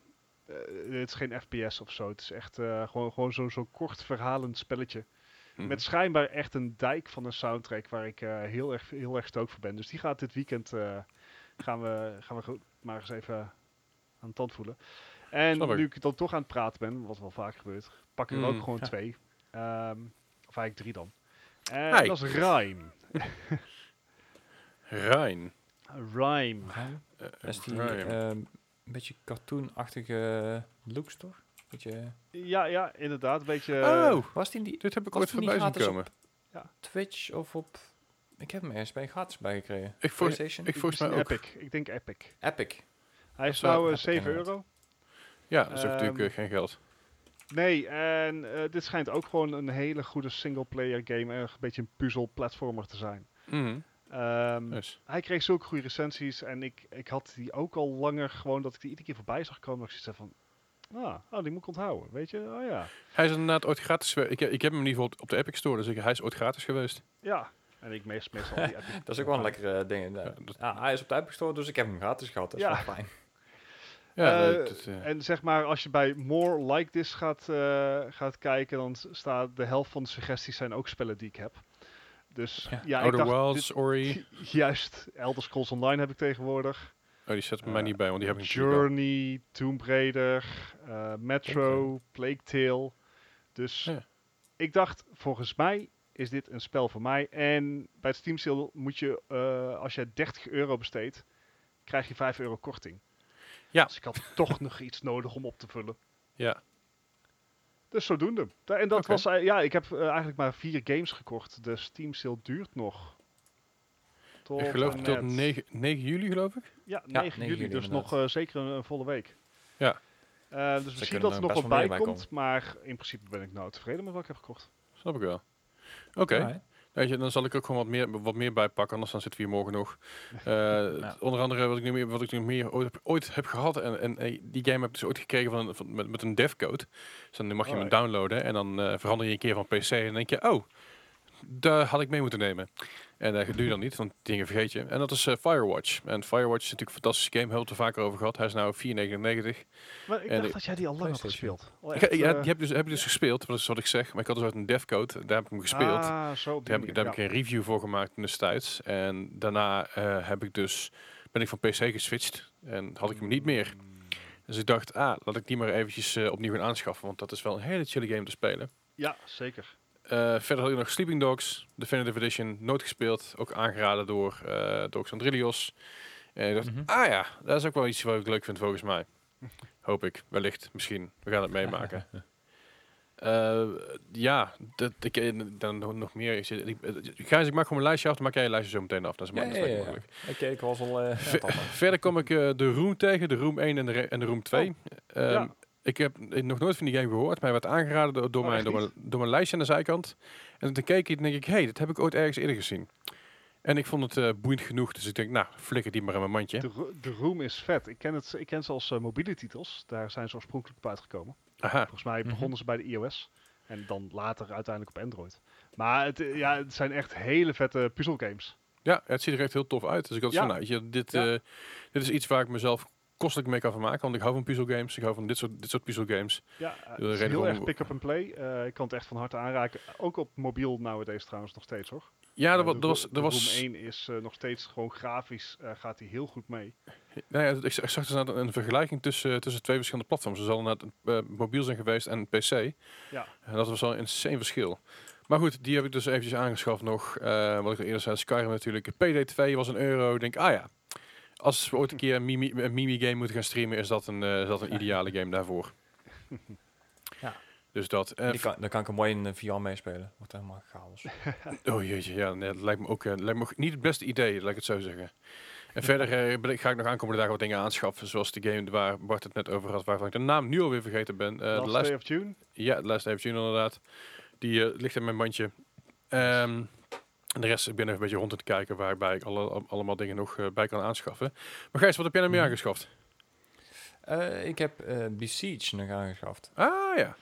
eh, het is geen FPS of zo. Het is echt eh, gewoon, gewoon zo'n zo kort verhalend spelletje. Mhm. Met schijnbaar echt een dijk van een soundtrack waar ik eh, heel, erg, heel erg voor ben. Dus die gaat dit weekend, gaan, we, gaan we maar eens even aan de tand voelen. En nu ik dan toch aan het praten ben, wat wel vaak gebeurt, pak ik er ook Mm, gewoon ja. twee. Ehm, of eigenlijk drie dan. En dat is Rhyme. Rijn. *laughs* Rhyme. Eh, Dat is die ehm, een beetje cartoonachtige looks, toch? Beetje, Ja, ja, inderdaad. Een beetje... oh, was die in die dit heb ik ooit voorbij zien komen. Twitch of op... Ik heb hem ergens bij gratis bijgekregen. Ik PlayStation? ik volgens mij ook. Epic. Ik denk Epic. Epic. Hij is Zou- nou eh, Epic 7 inderdaad. euro. Ja, dat is natuurlijk Ehm, eh, geen geld. Nee, en eh, dit schijnt ook gewoon een hele goede single-player game. en Een beetje een puzzel-platformer te zijn. Mhm. Ehm. Hij kreeg zulke goede recensies. En ik, ik had die ook al langer gewoon dat ik die iedere keer voorbij zag komen. Dat ik zoiets had van, ah, oh, die moet ik onthouden. Weet je, oh ja. Hij is inderdaad ooit gratis geweest. Ik, heb- ik heb hem in ieder geval op de Epic Store, dus ik, hij is ooit gratis geweest. Ja. En ik meest, meestal die *laughs* Epic. Dat is ook wel een lekkere ding. Ja, hij is op de Epic Store, dus ik heb hem gratis gehad. Dat is Ja. wel fijn. *laughs* Ja, Eh, dat- dat, eh, En zeg maar, als je bij More Like This gaat, eh, gaat kijken, dan staat de helft van de suggesties zijn ook spellen die ik heb. Dus Ja. ja, Outer dacht, Wilds, dit- Ori. *laughs* juist, Elder Scrolls Online heb ik tegenwoordig. Oh, die zet er eh, mij niet bij, want die heb ik. Journey, Tomb Raider, eh, Metro, Plague Tale. Dus Ja. ik dacht, volgens mij is dit een spel voor mij. En bij het Steam Sale moet je, eh, als je 30 euro besteedt, krijg je 5 euro korting. Ja. Dus ik had toch *laughs* nog iets nodig om op te vullen. Ja. Dus zodoende. En dat was, eh, ja, ik heb eh, eigenlijk maar vier games gekocht. De Steam Sale duurt nog. Tot Ik geloof tot met- 9, 9 juli, geloof ik. Ja, 9, 9 juli, juli dus inderdaad. nog eh, zeker een, een volle week. Ja. Eh, dus misschien kunnen dat er nog wat bij komt, maar in principe ben ik nou tevreden met wat ik heb gekocht. Snap ik wel. Oké. Weet je, dan zal ik ook gewoon wat meer, wat meer bijpakken, anders dan zitten we hier morgen nog. *laughs* Eh, Onder andere wat ik, nu meer, wat ik nu meer ooit, heb- ooit heb gehad. En, en eh, die game heb ik dus ooit gekregen van, van, met, met een devcode. Dus dan mag je hem Alright. downloaden en dan eh, verander je een keer van PC. En dan denk je, oh, daar had ik mee moeten nemen. En dat doe je dan niet, want dingen vergeet je. En dat is eh, Firewatch. En Firewatch is natuurlijk een fantastische game, heel te vaker over gehad. Hij is nou 4,99. Maar ik En dacht dat jij die al lang had gespeeld. Ik, echt, ja, eh, die heb, dus, heb ik dus gespeeld, dat is wat ik zeg. Maar ik had dus uit een devcode, daar heb ik hem gespeeld. Ah, zo Daar heb, ik, daar heb ik een review voor gemaakt destijds. En daarna eh, heb ik dus, ben ik van PC geswitcht. En had ik hem niet meer. Dus ik dacht, ah, laat ik die maar eventjes opnieuw gaan aanschaffen. Want dat is wel een hele chille game te spelen. Ja, zeker. Eh, verder had ik nog Sleeping Dogs, Definitive Edition, nooit gespeeld. Ook aangeraden door, eh door Xandrillios. En ik dacht, Mhm. ah ja, dat is ook wel iets wat ik leuk vind volgens mij. Hoop ik, wellicht, misschien. We gaan het meemaken. *laughs* Eh, ja, dat, ik, dan nog- meer. Ik, ik, eh, Gijs, ik maak gewoon een lijstje af, dan maak jij je lijstje zo meteen af. Dat is, Ja, ja, makkelijk. Oké, ik was al... Ver- allemaal. verder kom ik de Room tegen, de Room 1 en de, en de Room 2. Ehm, Ja. Ik heb nog nooit van die game gehoord, maar hij werd aangeraden door, door, Oh, mijn, door, mijn, door mijn lijstje aan de zijkant. En toen keek ik en denk ik, hé, hey, dat heb ik ooit ergens eerder gezien. En ik vond het eh, boeiend genoeg, dus ik denk, nou, flikker die maar in mijn mandje. De, de Room is vet. Ik ken, het, ik ken ze als eh, mobiele titels. Daar zijn ze oorspronkelijk op uitgekomen. Aha, Volgens mij Mhm. begonnen ze bij de iOS. En dan later uiteindelijk op Android. Maar het, eh, ja, het zijn echt hele vette puzzelgames. ja, het ziet er echt heel tof uit. Dus ik had Ja. van, nou, dit, Ja. eh, dit is iets waar ik mezelf kostelijk mee kan vermaken. Want ik hou van puzzelgames, ik hou van dit soort, dit soort puzzelgames. Ja, eh, is heel erg pick-up and play. Eh, ik kan het echt van harte aanraken. Ook op mobiel nowadays trouwens nog steeds hoor. Ja, Eh, de dat was... Ro- Dat de was Room 1 is eh, nog steeds gewoon grafisch eh, gaat hij heel goed mee. Nou ja, ik, zag dus inderdaad een vergelijking tussen, tussen twee verschillende platforms. Ze zal inderdaad eh, mobiel zijn geweest en PC. Ja. En dat was wel een insane verschil. Maar goed, die heb ik dus eventjes aangeschaft nog. Eh, wat ik al eerder zei, Skyrim natuurlijk. PD2 was een euro. Ik denk, ah ja, als we ooit een *laughs* keer een Mimi, een Mimi game moeten gaan streamen, is dat een, eh, is dat een ideale game daarvoor. *laughs* Ja. Dus dat. eh, Die kan, dan kan ik hem mooi in eh, VR meespelen. Wordt helemaal chaos. *laughs* Oh jeetje, ja, nee, dat lijkt me ook, eh, lijkt me niet het beste idee, laat ik het zo zeggen. En verder eh, ga ik nog aankomende dagen wat dingen aanschaffen, zoals de game waar Bart het net over had, waarvan ik de naam nu alweer vergeten ben. Eh, Last de last, Day of June. ja, The Last Day of June inderdaad. Die ligt in mijn mandje. Ehm, en de rest, ik ben even een beetje rond aan het kijken waarbij ik alle, al- allemaal dingen nog eh, bij kan aanschaffen. Maar Gijs, wat heb jij nou meer Mhm. aangeschaft? Eh, ik heb eh Besiege nog aangeschaft. Ah ja,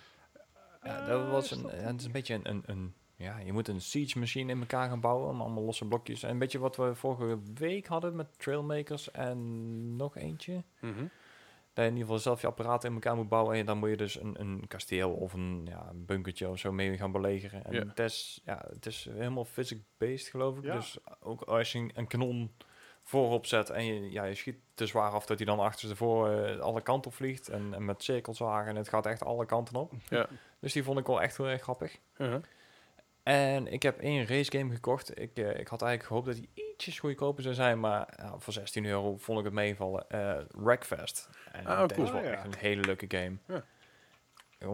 Ja, dat was is een, het is een beetje een, een, een, ja, je moet een siege machine in elkaar gaan bouwen, om allemaal losse blokjes. En een beetje wat we vorige week hadden met Trailmakers en nog eentje. Mhm. Dat je in ieder geval zelf je apparaten in elkaar moet bouwen. En dan moet je dus een, een kasteel of een, ja, een bunkertje of zo mee gaan belegeren. En Ja. het, is, ja, het is helemaal physics-based, geloof ik. Ja. Dus ook als je een- kanon voorop zet en je, ja, je schiet te zwaar af dat hij dan achterstevoren eh alle kanten op vliegt. En, en met cirkelzagen en het gaat echt alle kanten op. Ja. Dus die vond ik wel echt heel erg grappig. En ik heb één racegame gekocht. Ik, eh, ik had eigenlijk gehoopt dat hij ietsjes goedkoper zou zijn, maar ja, voor 16 euro vond ik het meevallen. Wreckfest. En Ah, dat cool. is wel ja. echt een hele leuke game. Ja.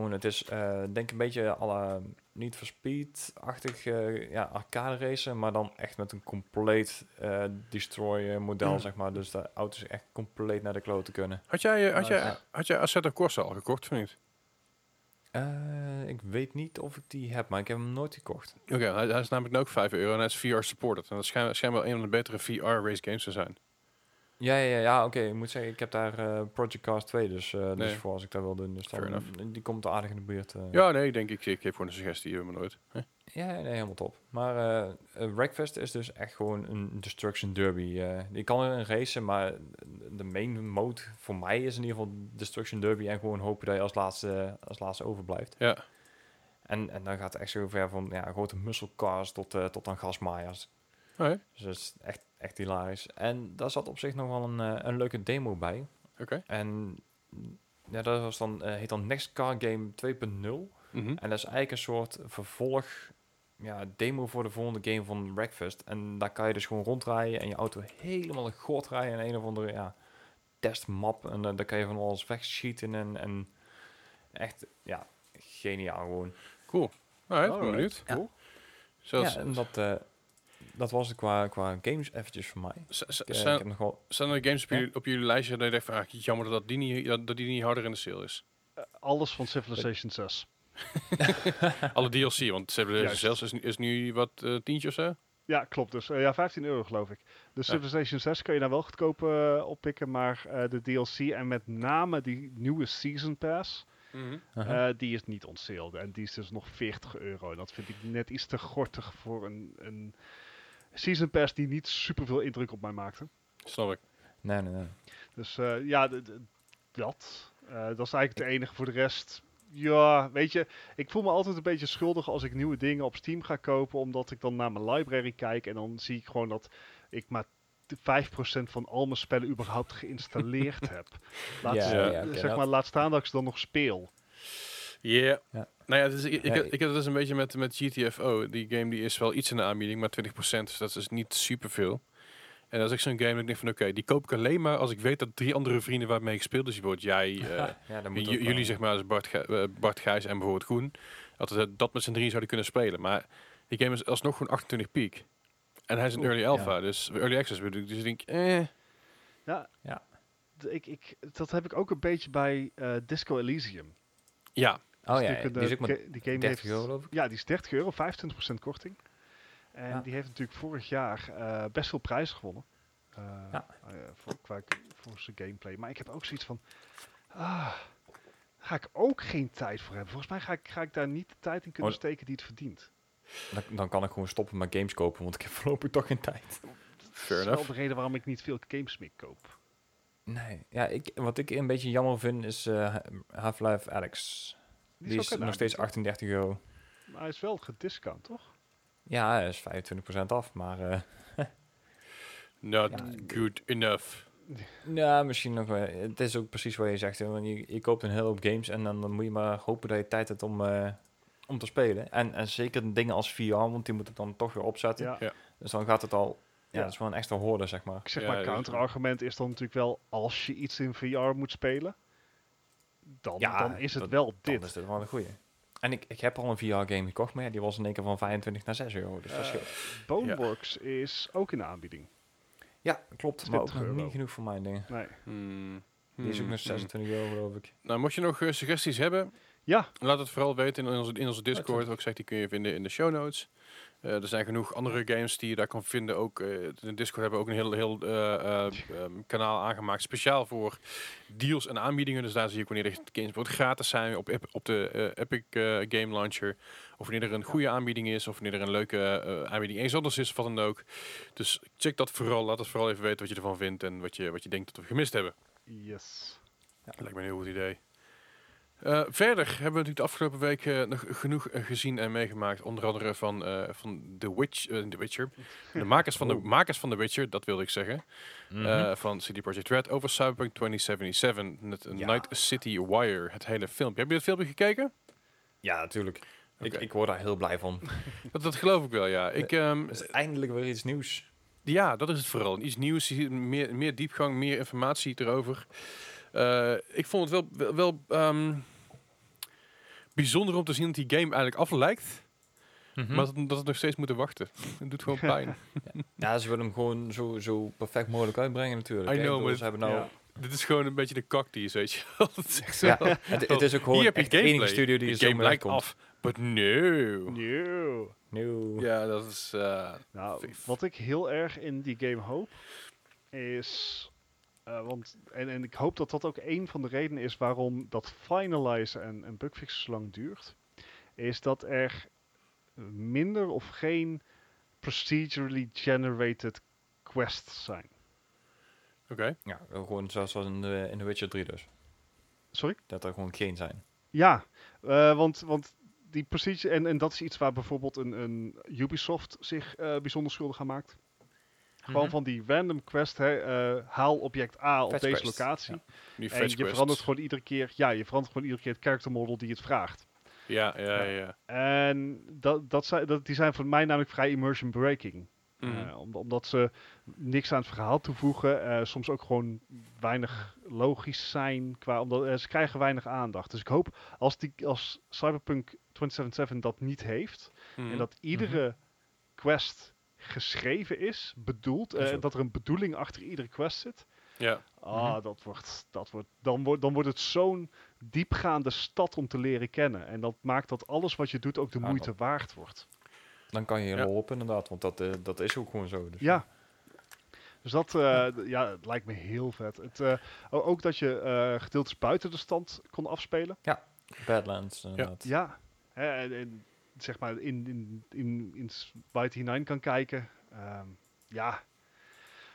Het is eh, denk een beetje alle niet for Speed-achtig eh, ja, arcade racen, maar dan echt met een compleet eh destroy model, Mm. zeg maar. Dus de auto's echt compleet naar de kloten kunnen. Had jij, had jij, had jij Assetto Corsa al gekocht of niet? Eh, ik weet niet of ik die heb, maar ik heb hem nooit gekocht. Oké, hij, hij is namelijk nu ook 5 euro en hij is VR supported. En dat schijnt, schijnt wel een van de betere VR race games te zijn. Ja, ja, ja oké. Ik moet zeggen, ik heb daar eh, Project Cars 2 dus, dus voor als ik dat wil doen. Dus dan, die komt aardig in de buurt. Ja, nee, denk ik. Ik heb gewoon een suggestie, eh, maar nooit. Hè? Ja, nee, helemaal top. Maar eh eh, Wreckfest is dus echt gewoon een destruction derby. eh die kan erin racen, maar de main mode voor mij is in ieder geval destruction derby en gewoon hopen dat je als laatste, als laatste overblijft. Ja. En, en dan gaat het echt zo ver van ja, grote muscle cars tot, eh, tot aan gasmaaiers. Oké. Dus dat is echt, echt hilarisch. En daar zat op zich nog wel een, eh, een leuke demo bij. Oké. En ja, dat was dan, eh, heet dan Next Car Game 2.0. Mhm. En dat is eigenlijk een soort vervolg, ja, demo voor de volgende game van Breakfast. En daar kan je dus gewoon rondrijden en je auto helemaal in god rijden in een of andere ja, testmap. En eh, daar kan je van alles wegschieten en, en echt, ja, geniaal gewoon. Cool. Nou, Alright, benieuwd. Cool. Zoals, Ja, en dat, eh, dat was het qua, qua games eventjes voor mij. z- Ik, eh, ik zijn, heb nog wel... zijn er games op, Ja. jullie, op jullie lijstje dat je denkt van, ah, jammer dat die, niet, dat, die niet harder in de sale is? Alles van Civilization 6. *laughs* Alle DLC, want ze hebben zelfs is, nu- is nu wat eh, tientje of zo. Ja, klopt. Dus eh, ja, 15 euro geloof ik. De Civilization 6 kun je nou wel goedkoop eh, oppikken, maar eh, de DLC en met name die nieuwe Season Pass, eh, die is niet on sale. En die is dus nog 40 euro. En dat vind ik net iets te gortig voor een, een Season Pass die niet super veel indruk op mij maakte. Snap ik. nee, nee, nee. Dus eh, ja, dat. Eh, dat is eigenlijk het enige. Voor de rest, ja, weet je, ik voel me altijd een beetje schuldig als ik nieuwe dingen op Steam ga kopen, omdat ik dan naar mijn library kijk en dan zie ik gewoon dat ik maar t- 5% van al mijn spellen überhaupt geïnstalleerd *laughs* heb. Laat, Ja, zeg maar, laat staan dat ik ze dan nog speel. Yeah. Ja. Nou ja, dus ik, ik- ik heb het dus een beetje met, met GTFO. Die game die is wel iets in de aanbieding, maar 20%. Dus dat is niet superveel. En als ik zo'n game dat ik denk van oké, die koop ik alleen maar als ik weet dat drie andere vrienden waarmee ik speel, dus bijvoorbeeld jij, *laughs* eh, ja, dat moet wel. jullie zeg maar, als Bart, eh, Bart Gijs en bijvoorbeeld Groen, dat we dat met z'n drieën zouden kunnen spelen. Maar die game is alsnog gewoon 28 piek. En hij is een Oeh, early ja. alpha, dus early access bedoel ik. Dus ik denk, eh, Ja, Ja. d- Ik, ik, dat heb ik ook een beetje bij eh, Disco Elysium. ja. Oh ja, natuurlijk die is ook maar ga- die game 30 heeft, euro, geloof ik. Ja, die is 30 euro, 25% korting. En Ja. die heeft natuurlijk vorig jaar eh, best veel prijzen gewonnen. Eh, Ja. eh, voor, qua, voor zijn gameplay. Maar ik heb ook zoiets van... Ah, ga ik ook geen tijd voor hebben. Volgens mij ga ik, ga ik daar niet de tijd in kunnen Oh. steken die het verdient. Dan, dan kan ik gewoon stoppen met games kopen, want ik heb *laughs* voorlopig toch geen tijd. Dat Fair is wel de reden waarom ik niet veel games meer koop. Nee, ja, ik, wat ik een beetje jammer vind is Half-Life Alex. Die, is nog steeds aanbieding. 38 euro. Maar hij is wel gediscount, toch? Ja, hij is 25% af, maar eh, *laughs* Not Ja, good enough. ja, misschien nog wel. Het is ook precies wat je zegt. hè, want Je, je koopt een hele hoop games en dan, dan moet je maar hopen dat je tijd hebt om, eh, om te spelen. En, en zeker dingen als VR, want die moet het dan toch weer opzetten. Ja. Ja. Dus dan gaat het al, ja, Ja. dat is wel een extra hoorde, zeg maar. Ik zeg Ja, maar, counterargument is dan natuurlijk wel... Als je iets in VR moet spelen... Dan, Ja, dan is het dat- wel Dan dit. is dit wel een goeie. En ik, ik heb al een VR-game gekocht, maar ja, die was in één keer van 25 naar 6 euro. Dus dat Eh, scheelt. Boneworks is ook in de aanbieding. Ja, klopt. Maar ook 20 nog euro. niet genoeg voor mijn dingen. Nee. Hmm. Die is ook Hmm. nog 26 euro, geloof ik. Nou, mocht je nog eh, suggesties hebben, Ja, laat het vooral weten in onze, in onze Discord. Uiteraard. Ook zeg, die kun je vinden in de show notes. Eh, er zijn genoeg andere games die je daar kan vinden. Ook eh, in de Discord hebben we ook een heel, heel eh, eh, ehm, kanaal aangemaakt. Speciaal voor deals en aanbiedingen. Dus daar zie ik wanneer de games gratis zijn op, op de Epic Game Launcher. Of wanneer er een goede aanbieding is. Of wanneer er een leuke aanbieding eens anders is. Of wat dan ook. Dus check dat vooral. Laat het vooral even weten wat je ervan vindt. En wat je, wat je denkt dat we gemist hebben. yes. Dat lijkt me een heel goed idee. Eh, verder hebben we natuurlijk de afgelopen week eh, nog genoeg eh, gezien en meegemaakt. Onder andere van, van The, Witch, The Witcher. De makers van, de, Oh. makers van The Witcher, dat wilde ik zeggen. Mhm. van CD Projekt Red over Cyberpunk 2077. Met Ja. Night City Wire, het hele filmpje. Heb je het filmpje gekeken? ja, natuurlijk. Ik, ik word daar heel blij van. *laughs* Dat, dat geloof ik wel, ja. Ik, ehm, Het is eindelijk weer iets nieuws. Ja, dat is het vooral. Iets nieuws, meer, meer diepgang, meer informatie erover. Eh, ik vond het wel, wel, wel, ehm, bijzonder om te zien dat die game eigenlijk af lijkt. Mhm. Maar dat, dat het nog steeds moeten wachten. *laughs* Het doet gewoon *laughs* pijn. Ja, ze willen hem gewoon zo, zo perfect mogelijk uitbrengen natuurlijk. I know, bedoel, maar ze hebben nou... Ja. Dit is gewoon een beetje de weet je wel. *laughs* Het is zo- Ja, het, het is ook gewoon Hier heb je echt de enige studio die De zo game lijkt komt. af. But no. Nieuw. Nieuw. Ja, dat is... eh, Nou, wat ik heel erg in die game hoop, is... eh, want, en, en ik hoop dat dat ook een van de redenen is waarom dat finalizen en, en bugfixen zo lang duurt. Is dat er minder of geen procedurally generated quests zijn. Oké. Ja, gewoon zoals in de, in The Witcher 3 dus. Sorry? Dat er gewoon geen zijn. Ja, eh, want, want die procedure... En, en dat is iets waar bijvoorbeeld een, een Ubisoft zich eh, bijzonder schuldig aan maakt. Gewoon Mhm. van die random quest, hè, eh, haal object A op Fetch deze quest, locatie. ja. Die En je verandert gewoon iedere keer, ja, je verandert gewoon iedere keer het character model die het vraagt. Ja, ja, ja. En dat, dat zijn, dat, die zijn voor mij namelijk vrij immersion breaking. Mhm. Om- omdat ze niks aan het verhaal toevoegen, eh, soms ook gewoon weinig logisch zijn, qua, omdat, ze krijgen weinig aandacht. Dus ik hoop als, die, als Cyberpunk 2077 dat niet heeft, Mhm. en dat iedere quest geschreven is, bedoeld, eh, Is ook. dat er een bedoeling achter iedere quest zit. Ja. Ah, Mhm. dat wordt, dat wordt, dan, wordt, dan wordt het zo'n diepgaande stad om te leren kennen. En dat maakt dat alles wat je doet ook de Ja, moeite waard wordt. Dan kan je Ja. helemaal op inderdaad, want dat, eh, dat is ook gewoon zo. Dus. Ja. Dus dat eh, ja, het lijkt me heel vet. Het, eh, ook dat je eh gedeeltes buiten de stand kon afspelen. Badlands inderdaad. Ja. Hè, en, en zeg maar in, in, in, in het hinein kan kijken. Ehm, ja.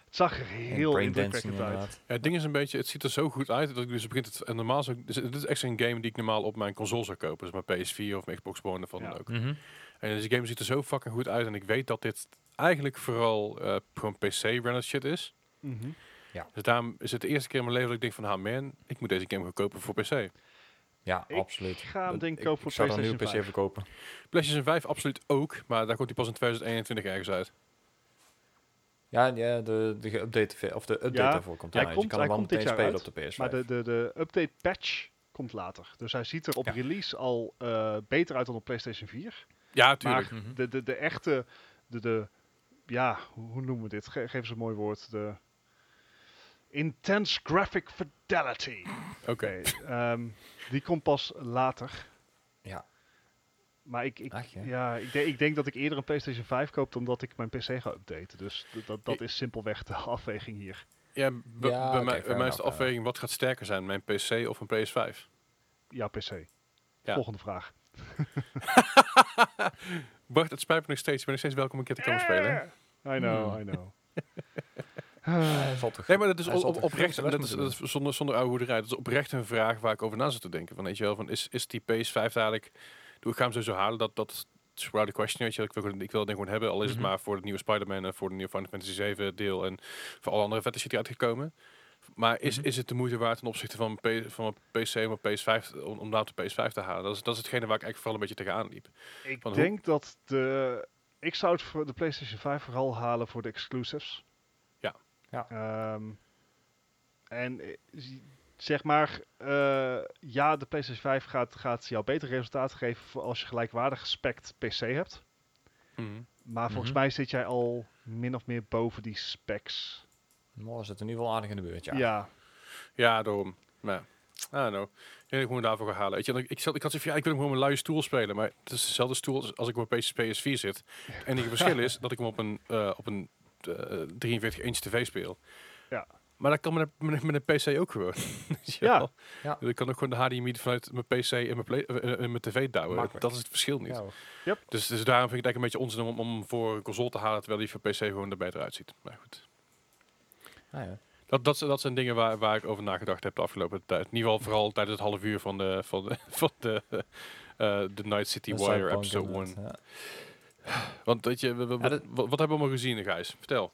Het zag er heel indrukwekkend uit. Ja, het ding is een beetje, het ziet er zo goed uit dat ik dus begint het en normaal zo, dus dit is echt een game die ik normaal op mijn console zou kopen, dus mijn PS4 of mijn Xbox One of wat dan Ja. ook. Mhm. En deze game ziet er zo fucking goed uit en ik weet dat dit eigenlijk vooral eh, gewoon PC rendered shit is. Mhm. Dus daarom is het de eerste keer in mijn leven dat ik denk van, ah man, ik moet deze game gaan kopen voor PC. Ja, Ik absoluut. ga hem denk ik ik, kopen voor ik zou een PlayStation PC 5. verkopen. PlayStation 5 absoluut ook, maar daar komt die pas in 2021 ergens uit. Ja, ja de, de geüpdate ve- of de update Ja, daarvoor komt hij uit. komt- Je kan hij hem wel komt dit meteen spelen uit, op de PS5. Maar de, de, de update patch komt later. Dus hij ziet er op Ja. release al eh, beter uit dan op PlayStation 4. Ja, tuurlijk. Maar Mhm. de, de, de echte, de, de, ja, hoe, hoe noemen we dit? Ge- geef eens een mooi woord. De intense graphic fidelity. Oké. *laughs* ehm, die komt pas later. Ja. Maar ik, ik, Ach, ja. ja. ik, denk, ik denk dat ik eerder een PlayStation 5 koop dan dat ik mijn PC ga updaten. Dus dat, dat is simpelweg de *laughs* afweging hier. Ja, b- Ja, bij, mij, bij fair mij is de afweging wat gaat sterker zijn, mijn PC of een PS5? Ja, PC. Ja. Volgende vraag. *laughs* Bart, het spijt me nog steeds. Ik ben nog steeds welkom een keer te komen spelen. I know, Hmm. I know. Toch- Nee, maar dat is op, oprecht, dat is, moeten dat is zonder, zonder oude hoederij, dat is oprecht een vraag waar ik over na zit te denken. Van, weet je wel, van, is, is die PS5 eigenlijk, doe, ik ga hem sowieso halen, dat, dat is wel de question, weet je. Ik wil, ik wil het ding gewoon hebben, al is het Mhm. maar voor het nieuwe Spider-Man en voor de nieuwe Final Fantasy 7 deel en voor alle andere vette shit die uitgekomen. Maar is, Mhm. is het de moeite waard ten opzichte van mijn, P, van mijn PC mijn PS5, om, om daar de PS5 te halen? Dat is, dat is hetgene waar ik eigenlijk vooral een beetje tegenaan liep. Ik Van hoe- denk dat de... Ik zou het voor de PlayStation 5 vooral halen voor de exclusives. Ja. Ehm, en eh, zeg maar, eh, ja, de PlayStation 5 gaat, gaat jou beter resultaten geven voor als je gelijkwaardig gespect PC hebt. Maar volgens Mhm. mij zit jij al min of meer boven die specs. Is het in ieder geval aardig in de buurt, ja. Ja. Ja, daarom. Maar, I don't know. Ik moet daarvoor gaan halen. Weet je, ik, ik, zat, ik had zoiets van, ja, ik wil hem gewoon een luie stoel spelen. Maar het is dezelfde stoel als, als ik op een PS, PS4 zit. En het *laughs* verschil is dat ik hem op een, eh, op een 43 inch tv speel. Ja. Maar dat kan met een, met een- PC ook gewoon. *laughs* Ja. Ja. Ik kan ook gewoon de HDMI vanuit mijn PC en mijn, play, eh, eh, mijn tv douwen. Makkelijk. Dat is het verschil niet. Ja, Dus, dus daarom vind ik het eigenlijk een beetje onzin om, om hem voor een console te halen, terwijl die voor PC gewoon er beter uitziet. Maar goed. nou ja. Dat, dat, zijn- dat zijn dingen waar, waar ik over nagedacht heb de afgelopen tijd. In ieder geval vooral tijdens het half uur van de, van de, *laughs* van de, eh, de Night City Wire episode 1. inderdaad, Want weet je, we- we- Ja, wat, dat- wat, wat hebben we allemaal gezien, Gijs? Vertel.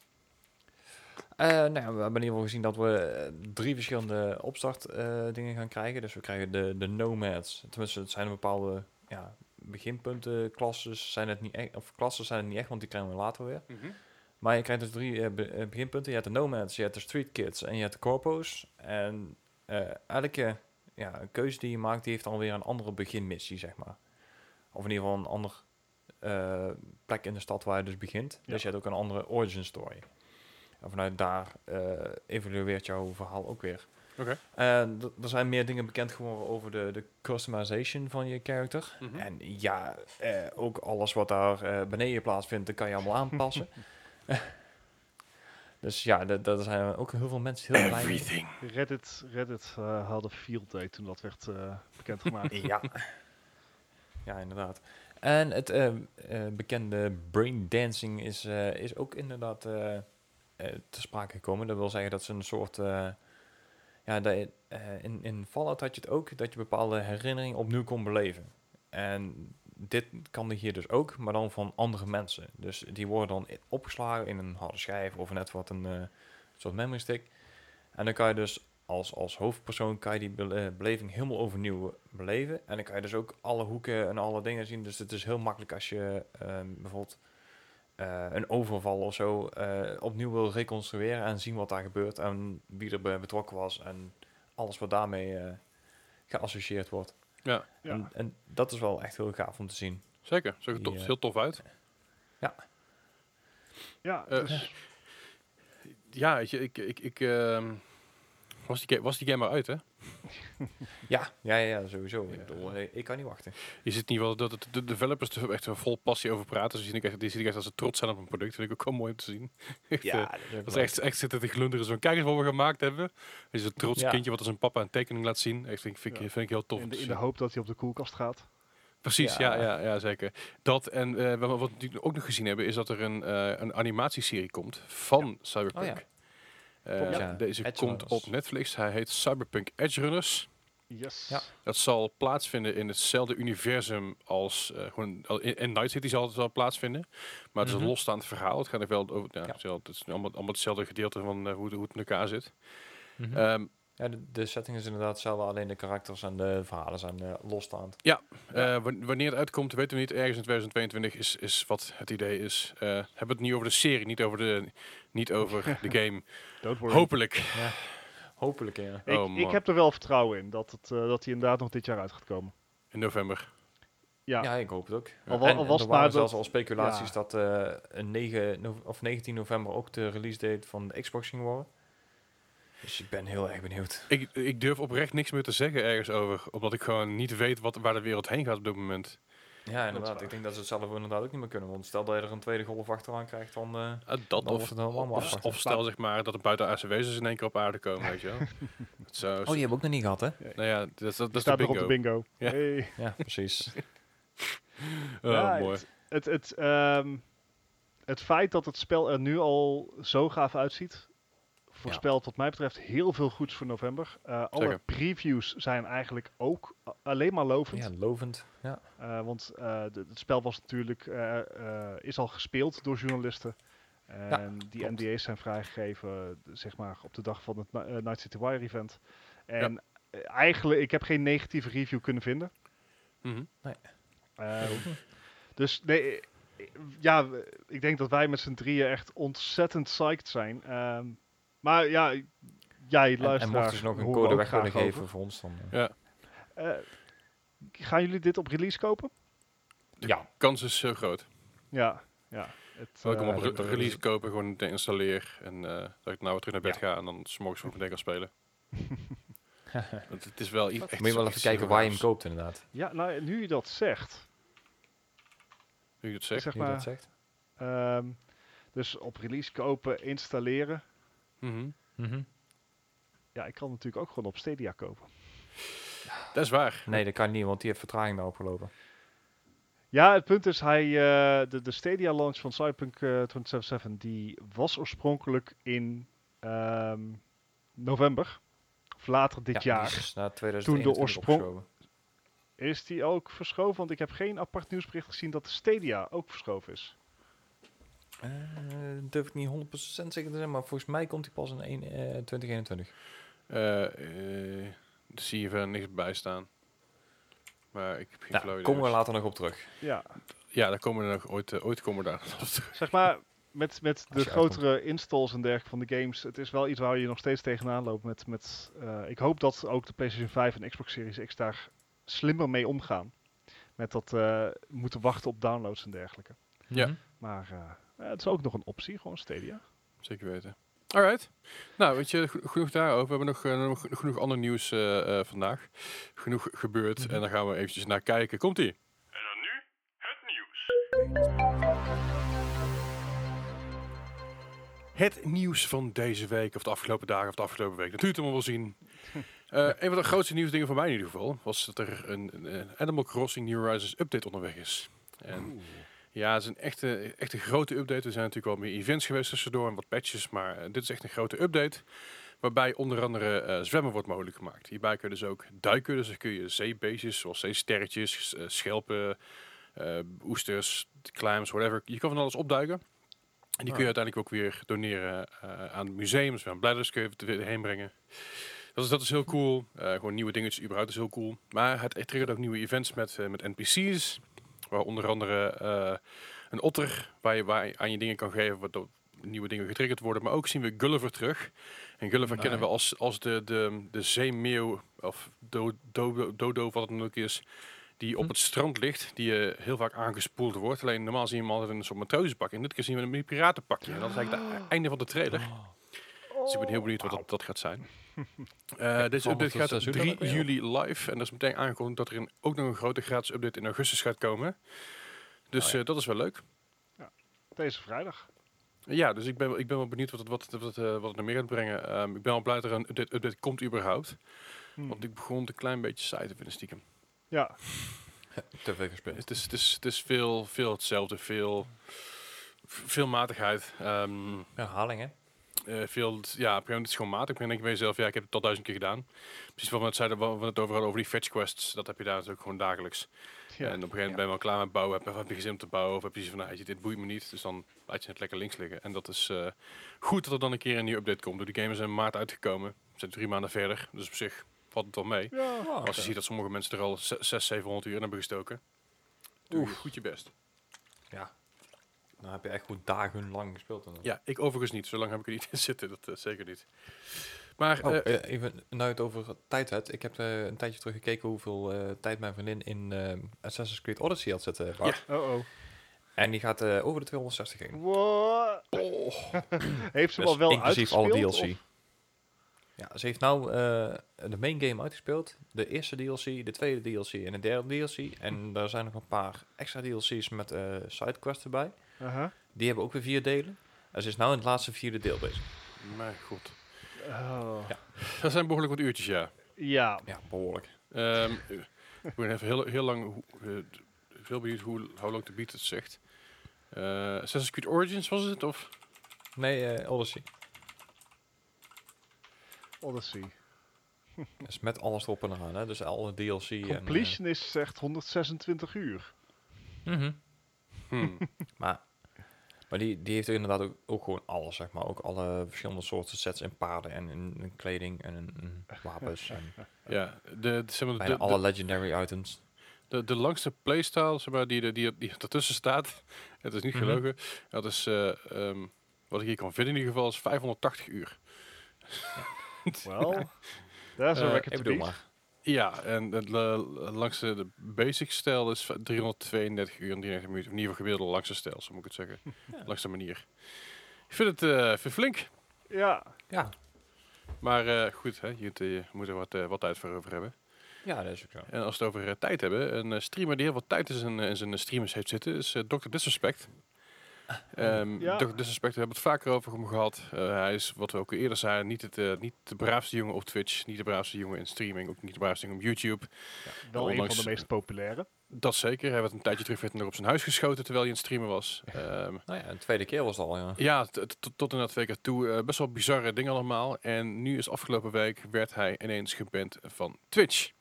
Eh, nou, ja, we hebben in ieder geval gezien dat we eh, drie verschillende opstart eh, dingen gaan krijgen. Dus we krijgen de, de nomads. Tenminste, het zijn een bepaalde ja, beginpunten, klasses zijn het niet echt, of klassen zijn het niet echt, want die krijgen we later weer. Maar je krijgt dus drie be- beginpunten. Je hebt de nomads, je hebt de street kids en je hebt de corpo's. En eh, elke ja, keuze die je maakt, die heeft alweer een andere beginmissie, zeg maar. Of in ieder geval een andere eh, plek in de stad waar je dus begint. Ja. Dus je hebt ook een andere origin story. En vanuit daar eh, evalueert jouw verhaal ook weer. Oké. Er zijn meer dingen bekend geworden over de, de customization van je character. Mhm. En ja, eh, ook alles wat daar eh, beneden plaatsvindt, dat kan je allemaal aanpassen. *laughs* dus ja, da- daar zijn ook heel veel mensen heel blij mee. Everything. Reddit, Reddit eh, hadden field day toen dat werd eh, bekendgemaakt. Ja. ja, inderdaad. En het eh, eh, bekende brain dancing is, eh, is ook inderdaad te sprake gekomen. Dat wil zeggen dat ze een soort... ja, dat in, in Fallout had je het ook, dat je bepaalde herinneringen opnieuw kon beleven. En dit kan hier dus ook, maar dan van andere mensen. Dus die worden dan opgeslagen in een harde schijf of net wat een soort memory stick. En dan kan je dus als, als hoofdpersoon kan je die bele- eh, beleving helemaal overnieuw beleven. En dan kan je dus ook alle hoeken en alle dingen zien. Dus het is heel makkelijk als je ehm, bijvoorbeeld eh, een overval of zo eh, opnieuw wil reconstrueren en zien wat daar gebeurt en wie er bij betrokken was en alles wat daarmee eh, geassocieerd wordt. Ja, Ja. En, en dat is wel echt heel gaaf om te zien. zeker. Zag er tof, eh, heel tof uit. ja, Eh, dus Ja, weet je, ik... ik, ik ehm, was, die, was die game maar uit, hè? *laughs* Ja, ja, ja, sowieso. Ja. Ik, bedoel, eh, ik kan niet wachten. Je ziet in ieder geval dat het- de developers er echt vol passie over praten. Dus die, zie ik echt, die zie ik echt als ze trots zijn op een product. vind ik ook wel mooi om te zien. *laughs* Echt, eh, dat is echt, echt zitten te glunderen. Zo, kijk eens wat we gemaakt hebben. Is een trots Ja. kindje wat als een papa een tekening laat zien. Echt, vind, ik- vind, ik- Ja. vind ik heel tof. in, de, in de zien. hoop dat hij op de koelkast gaat. Precies, ja. Ja. Ja, ja, zeker. Dat en eh, wat, we natuurlijk ook nog gezien hebben, is dat er een, eh, een animatieserie komt van Cyberpunk. Oh Eh, ja. Deze Edge komt Runners. op Netflix. Hij heet Cyberpunk Edge Runners. Yes. Ja. Dat zal plaatsvinden in hetzelfde universum als uh, gewoon al- in, in Night City zal het wel plaatsvinden. Maar het is Mhm. een losstaand verhaal. Het gaat er wel over. Ja, Ja. hetzelfde- Het is allemaal, allemaal hetzelfde gedeelte van eh, hoe, hoe het in elkaar zit. Mhm. Ehm, ja, de, de setting is inderdaad hetzelfde, alleen de karakters en de verhalen zijn eh, losstaand. Ja, eh, wan- wanneer het uitkomt, weten we niet. Ergens in 2022 is, is wat het idee is. Eh hebben we het niet over de serie, niet over de, niet over de *laughs* game. Don't worry. Hopelijk. Ja. Hopelijk, ja. Ik, Oh, ik man. heb er wel vertrouwen in dat, het, eh, dat hij inderdaad nog dit jaar uit gaat komen. In november. Ja, Ja, ik hoop het ook. Al was er maar waren zelfs al speculaties ja. dat eh, een 9 no- of 19 november ook de release date van de Xbox ging worden. Dus ik ben heel erg benieuwd. Ik, ik durf oprecht niks meer te zeggen ergens over. Omdat ik gewoon niet weet wat, waar de wereld heen gaat op dit moment. Ja, inderdaad. Ik denk dat ze het zelf inderdaad ook niet meer kunnen. Want stel dat je er een tweede golf achteraan krijgt, dan... eh, Uh, dat Dan of, wordt het allemaal of, stel zeg maar dat er buiten aardse wezens in één keer op aarde komen, weet je wel. *laughs* Zo, Oh, die hebben we ook nog niet gehad, hè? nou ja, dat, is- dat, dat is de bingo. op de bingo. Ja. Hey. Ja, precies. *laughs* *laughs* Oh, Ja, mooi. Het, het, het, ehm, het feit dat het spel er nu al zo gaaf uitziet, voorspelt wat mij betreft heel veel goeds voor november. Eh, alle previews zijn eigenlijk ook alleen maar lovend. ja, lovend. Ja. Eh, want eh, de- het spel was natuurlijk, is al gespeeld door journalisten. En die klopt. NDA's zijn vrijgegeven, zeg maar, op de dag van het Night City Wire event. En eigenlijk, ik heb geen negatieve review kunnen vinden. Mhm. Eh, dus nee, ja, ik denk dat wij met z'n drieën echt ontzettend psyched zijn. Ehm, maar ja, jij En, en luisteraar, mochten ze nog een code weg graag geven over. voor ons, dan... eh, Ja, Eh, gaan jullie dit op release kopen? ja. kans is zo groot. Ja, ja. Het, Zal ik hem eh, op dat- re- dat- release kopen, gewoon meteen installeer. En eh, dat ik nou weer terug naar bed Ja. ga en dan s'morgens vroeg meteen kan spelen. *laughs* Want het is wel i- echt Moet je wel iets even kijken waar je hem koopt, inderdaad. ja, nou, nu je dat zegt, Nu je het zegt. zeg je maar, dat zegt. ehm, dus op release kopen, installeren. Mhm. Mhm. Ja, ik kan natuurlijk ook gewoon op Stadia kopen. Dat is waar. Nee, dat kan niet, want die heeft vertraging daarop gelopen. Ja, het punt is, hij, eh, de, de Stadia launch van Cyberpunk eh 2077, die was oorspronkelijk in ehm, november. Of later dit Ja, jaar. die is naar 2021 oorsprong-. Is die ook verschoven? Want ik heb geen apart nieuwsbericht gezien dat de Stadia ook verschoven is. Eh, durf ik niet 100% zeker te zijn, maar volgens mij komt hij pas in 1, eh, 2021. Eh, eh, daar zie je verder niks bij staan. Maar ik heb geen flauw Nou, idee. komen we later nog op terug. Ja, Ja, daar komen we nog ooit, eh, ooit komen we daar. *laughs* op terug. zeg maar met, met de grotere installs en dergelijke van de games. Het is wel iets waar je nog steeds tegenaan loopt. Met, met, eh, ik hoop dat ook de PlayStation 5 en Xbox Series X daar slimmer mee omgaan. Met dat eh, moeten wachten op downloads en dergelijke. Ja. Mhm. Maar eh, ja, het is ook nog een optie, gewoon Stadia. Zeker weten. Alright. Nou, weet je, geno- genoeg daarover. We hebben nog, eh, nog genoeg ander nieuws eh, eh, vandaag. Genoeg gebeurd. Mhm. En daar gaan we eventjes naar kijken. Komt-ie. En dan nu het nieuws. Het nieuws van deze week, of de afgelopen dagen, of de afgelopen week. Dat het allemaal wel zien. *laughs* Eh, een van de grootste nieuwsdingen voor mij in ieder geval, was dat er een, een, een Animal Crossing New Horizons update onderweg is. En ja, het is een echte, echte grote update. Er zijn natuurlijk wel meer events geweest tussendoor en wat patches, maar eh, dit is echt een grote update. Waarbij onder andere eh, zwemmen wordt mogelijk gemaakt. Hierbij kun je dus ook duiken, dus dan kun je zeebeestjes zoals zeesterretjes, eh, schelpen, eh, oesters, clams, whatever. Je kan van alles opduiken. En die kun je Ah. uiteindelijk ook weer doneren aan het museum. Dus aan bladders kun je weer heen brengen. Dat is, dat is heel cool. Gewoon nieuwe dingetjes überhaupt is heel cool. Maar het, triggert ook nieuwe events met, met NPC's. Waar onder andere eh, een otter waar je, waar je aan je dingen kan geven. Waardoor nieuwe dingen getriggerd worden. Maar ook zien we Gulliver terug. En Gulliver Nee. kennen we als, als de, de, de zeemeeuw of do, dodo, dodo wat het dan ook is. Die op Hm. het strand ligt. Die eh, heel vaak aangespoeld wordt. Alleen normaal zien we hem altijd in een soort matrozenpak. En dit keer zien we hem in een piratenpakje. En dat is eigenlijk het einde van de trailer. Oh. Dus ik ben heel benieuwd wat dat, dat gaat zijn. Eh deze update gaat seizoen 3 dan ook weer op? juli live. En er is meteen aangekondigd dat er een, ook nog een grote gratis update in augustus gaat komen. Dus Oh ja. eh, dat is wel leuk. Deze vrijdag. Ja, dus ik ben, wel- ik ben wel benieuwd wat het, wat, het- wat, het, eh, wat het nog meer gaat brengen. Ehm, ik ben al blij dat er een update, update komt überhaupt. Hmm. Want ik begon een klein beetje saai te vinden stiekem. Ja, *laughs* Te veel gespeeld. Het is, het is, het is veel, veel hetzelfde. Veel, veel matigheid. Ehm, Herhaling, Eh, veel, ja, op een gegeven moment is het gewoon matig. Ik denk bij jezelf, ja, ik heb het al duizend keer gedaan. Precies wat we net zeiden, we het over hadden, over die fetch quests. Dat heb je daar natuurlijk gewoon dagelijks. ja. En op een gegeven moment ben je wel klaar met bouwen. Heb, heb je gezin om te bouwen. Of heb je zoiets van, nou, dit boeit me niet. Dus dan laat je het lekker links liggen. En dat is eh, goed dat er dan een keer een nieuwe update komt. De game is in maart uitgekomen. We zijn drie maanden verder. Dus op zich valt het wel mee. ja. Als je ziet dat sommige mensen er al 6, 700 uur in hebben gestoken. Doe je goed je best. Ja. Dan heb je echt goed dagenlang gespeeld. dan. Ja, ik overigens niet. Zo lang heb ik er niet *laughs* in zitten. Dat eh, zeker niet. Maar Oh, eh, eh, even je het over tijd hebt. Ik heb eh, een tijdje terug gekeken hoeveel eh, tijd mijn vriendin in eh, Assassin's Creed Odyssey had zitten. Bart. Oh oh. En die gaat eh, over de 260 heen. Wow. oh, *laughs* Heeft ze Dus wel wel inclusief alle uitgespeeld? DLC. of- Ja, ze heeft nou eh, de main game uitgespeeld. De eerste DLC, de tweede DLC en de derde DLC. En er zijn nog een paar extra DLC's met eh sidequests erbij. Aha. Die hebben ook weer vier delen. En ze is nou in het laatste vierde deel bezig. mijn god. Oh. Ja. Dat zijn behoorlijk wat uurtjes, ja. Ja. Ja, behoorlijk. Ehm, eh, ik ben even heel, heel lang eh, veel benieuwd hoe Long to Beat het zegt. Eh Assassin's Creed Origins was het? Of? Nee, eh Odyssey. Odyssey. Dus met alles erop en eraan. Hè? Dus alle DLC. En, Completion is echt 126 uur. mhm. Hmm. *laughs* Maar, maar die, die heeft inderdaad ook, ook gewoon alles, zeg maar. Ook alle verschillende soorten sets en paarden en, en, en kleding en, en- en wapens. en *laughs* ja, de, de, zeg maar, bijna de, alle de, legendary items. de, de langste playstyle zeg maar, die, er- die, die ertussen staat, *laughs* het is niet Mhm. gelogen, dat is, eh, ehm, wat ik hier kan vinden in ieder geval, is 580 uur. Wel, dat is een Eh, record Ik bedoel beat. maar. Ja, en het la- langste, de basic stijl is 332 uur en 33 minuten. In ieder geval gemiddelde langste stijl, zo moet ik het zeggen. *laughs* Ja. Langste manier. Ik vind het, eh, vind het flink. Ja, Ja. Maar eh, goed, hè, je, moet, eh, je moet er wat, eh, wat tijd voor over hebben. ja, dat is ook zo. En als we het over eh, tijd hebben, een eh, streamer die heel wat tijd in zijn, eh, in zijn streamers heeft zitten, is eh, Dr. Disrespect. Ehm Ja. We hebben het vaker over hem gehad. Eh, hij is, wat we ook eerder zeiden, niet, het, eh, niet de braafste jongen op Twitch, niet de braafste jongen in streaming, ook niet de braafste jongen op YouTube. wel een van de meest populaire. Dat zeker. Hij werd een tijdje terug werd er op zijn huis geschoten terwijl hij het streamen was. Ehm, Nou ja, een tweede keer was het al, ja. ja, tot, tot inderdaad twee keer toe. eh, best wel bizarre dingen allemaal. En nu is afgelopen week werd hij ineens geband van Twitch.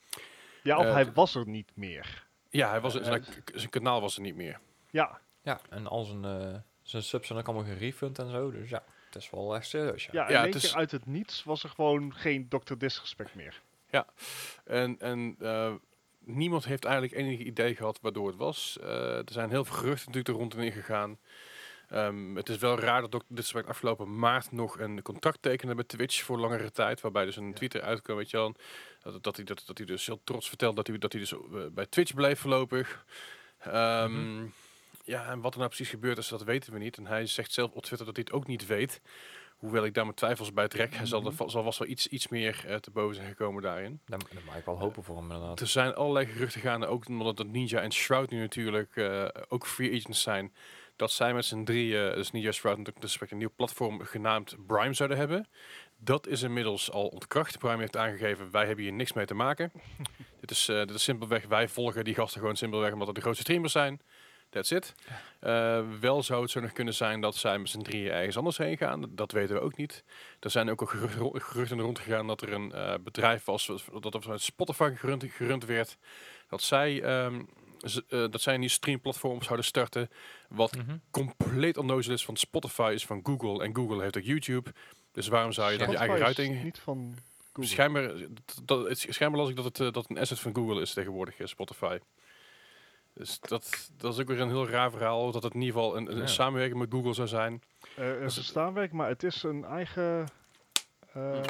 Ja, of hij was er niet meer. Ja, hij was, zijn, zijn kanaal was er niet meer. Ja, Ja, en al zijn, eh, zijn subs zijn ook allemaal gerefund en zo. Dus ja, het is wel echt serieus, ja. ja, Ja, het is- uit het niets was er gewoon geen Dr. Disrespect meer. En, en eh, niemand heeft eigenlijk enig idee gehad waardoor het was. Eh, er zijn heel veel geruchten natuurlijk er rondom gegaan. Ehm, het is wel raar dat Dr. Disrespect afgelopen maart nog een contract tekende met Twitch voor langere tijd. Waarbij dus een Ja. Twitter uitkwam, weet je wel. Dat, dat, hij, dat, dat hij dus heel trots vertelde dat hij, dat hij dus eh, bij Twitch bleef voorlopig. Ehm, Ja, en wat er nou precies gebeurd is, dat weten we niet. En hij zegt zelf op Twitter dat hij het ook niet weet. Hoewel ik daar mijn twijfels bij trek. Hij zal, er, va- zal vast wel iets, iets meer eh, te boven zijn gekomen daarin. Daar, daar mag ik wel hopen voor hem inderdaad. Er zijn allerlei geruchten gaande, ook omdat dat Ninja en Shroud nu natuurlijk eh, ook free agents zijn. Dat zij met z'n drieën, dus Ninja Shroud natuurlijk dus een nieuw platform genaamd Brime zouden hebben. Dat is inmiddels al ontkracht. Prime heeft aangegeven, wij hebben hier niks mee te maken. *laughs* dit, is, eh, dit is simpelweg, wij volgen die gasten gewoon simpelweg omdat het de grootste streamers zijn. That's it. Eh, wel zou het zo nog kunnen zijn dat zij met z'n drieën ergens anders heen gaan. Dat weten we ook niet. Er zijn ook al geruchten, rondgegaan dat er een eh, bedrijf was, dat er vanuit Spotify gerund, gerund werd. Dat zij, ehm, z- eh, dat zij een nieuw streamplatform zouden starten. Wat Mhm. compleet onnozel is, want Spotify is van Google en Google heeft ook YouTube. Dus waarom zou je dan je eigen ruiting... niet van Google. Schijnbaar, dat, dat, het, schijnbaar las ik dat het, dat een asset van Google is tegenwoordig, Spotify. Dus dat, dat is ook weer een heel raar verhaal. Dat het in ieder geval een, een Ja. samenwerking met Google zou zijn. Is is een het- staanwerk, maar het is een eigen... eh,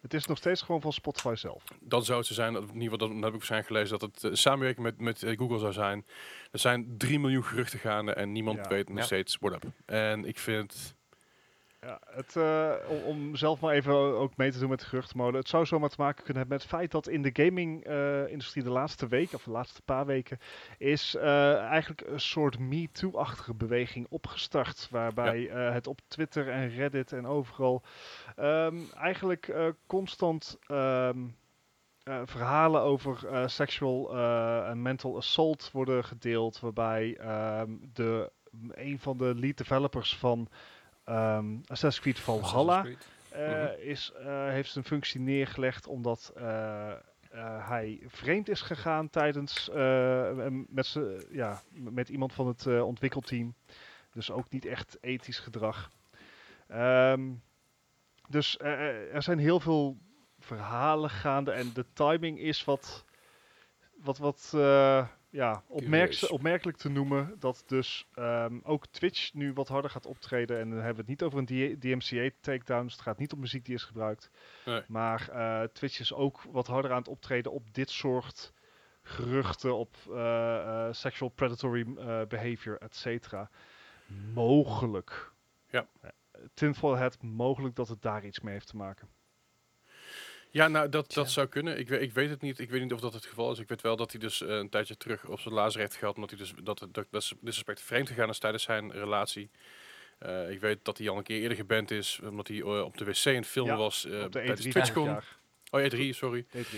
het is nog steeds gewoon van Spotify zelf. Dan zou het zo zijn, dat, in ieder geval dan heb ik waarschijnlijk gelezen, dat het eh, samenwerking met, met Google zou zijn. Er zijn 3 miljoen geruchten gaande en niemand Ja. weet nog Ja. steeds what up. En ik vind... Ja, het, eh, om, om zelf maar even ook mee te doen met de geruchtenmolen. Het zou zomaar te maken kunnen hebben met het feit dat in de gaming-industrie de laatste week, of de laatste paar weken, is eh, eigenlijk een soort Me-Too-achtige beweging opgestart. Waarbij eh, het op Twitter en Reddit en overal ehm, eigenlijk constant ehm, eh, verhalen over eh, sexual en mental assault worden gedeeld. Waarbij ehm, de, een van de lead developers van ehm Assassin's Creed Valhalla Assassin's Creed. eh, Mhm. is, eh, heeft zijn functie neergelegd omdat eh, hij vreemd is gegaan tijdens met, ja, met iemand van het ontwikkelteam. Dus ook niet echt ethisch gedrag. Ehm, dus er zijn heel veel verhalen gaande en de timing is wat, wat, wat ja, opmerk- opmerkelijk te noemen. Dat dus ehm, ook Twitch nu wat harder gaat optreden. En dan hebben we het niet over een D- DMCA takedown. Dus het gaat niet om muziek die is gebruikt. Nee. Maar eh, Twitch is ook wat harder aan het optreden op dit soort geruchten. Op eh, eh, sexual predatory eh, behavior, et cetera. Mogelijk. Ja. Tinfoil Hat, mogelijk dat het daar iets mee heeft te maken. Ja, nou, dat, dat zou kunnen. Ik, weet- ik weet het niet. Ik weet niet of dat het geval is. Ik weet wel dat hij dus eh, een tijdje terug op zijn laatste recht gehad. Omdat hij dus dat, dat, dat disrespect vreemd gegaan is tijdens zijn relatie. Eh, ik weet dat hij al een keer eerder geband is. Omdat hij eh, op de wc in het filmen Ja, was. op de tijdens E3 TwitchCon. jaar. Oh, E3, sorry. E3.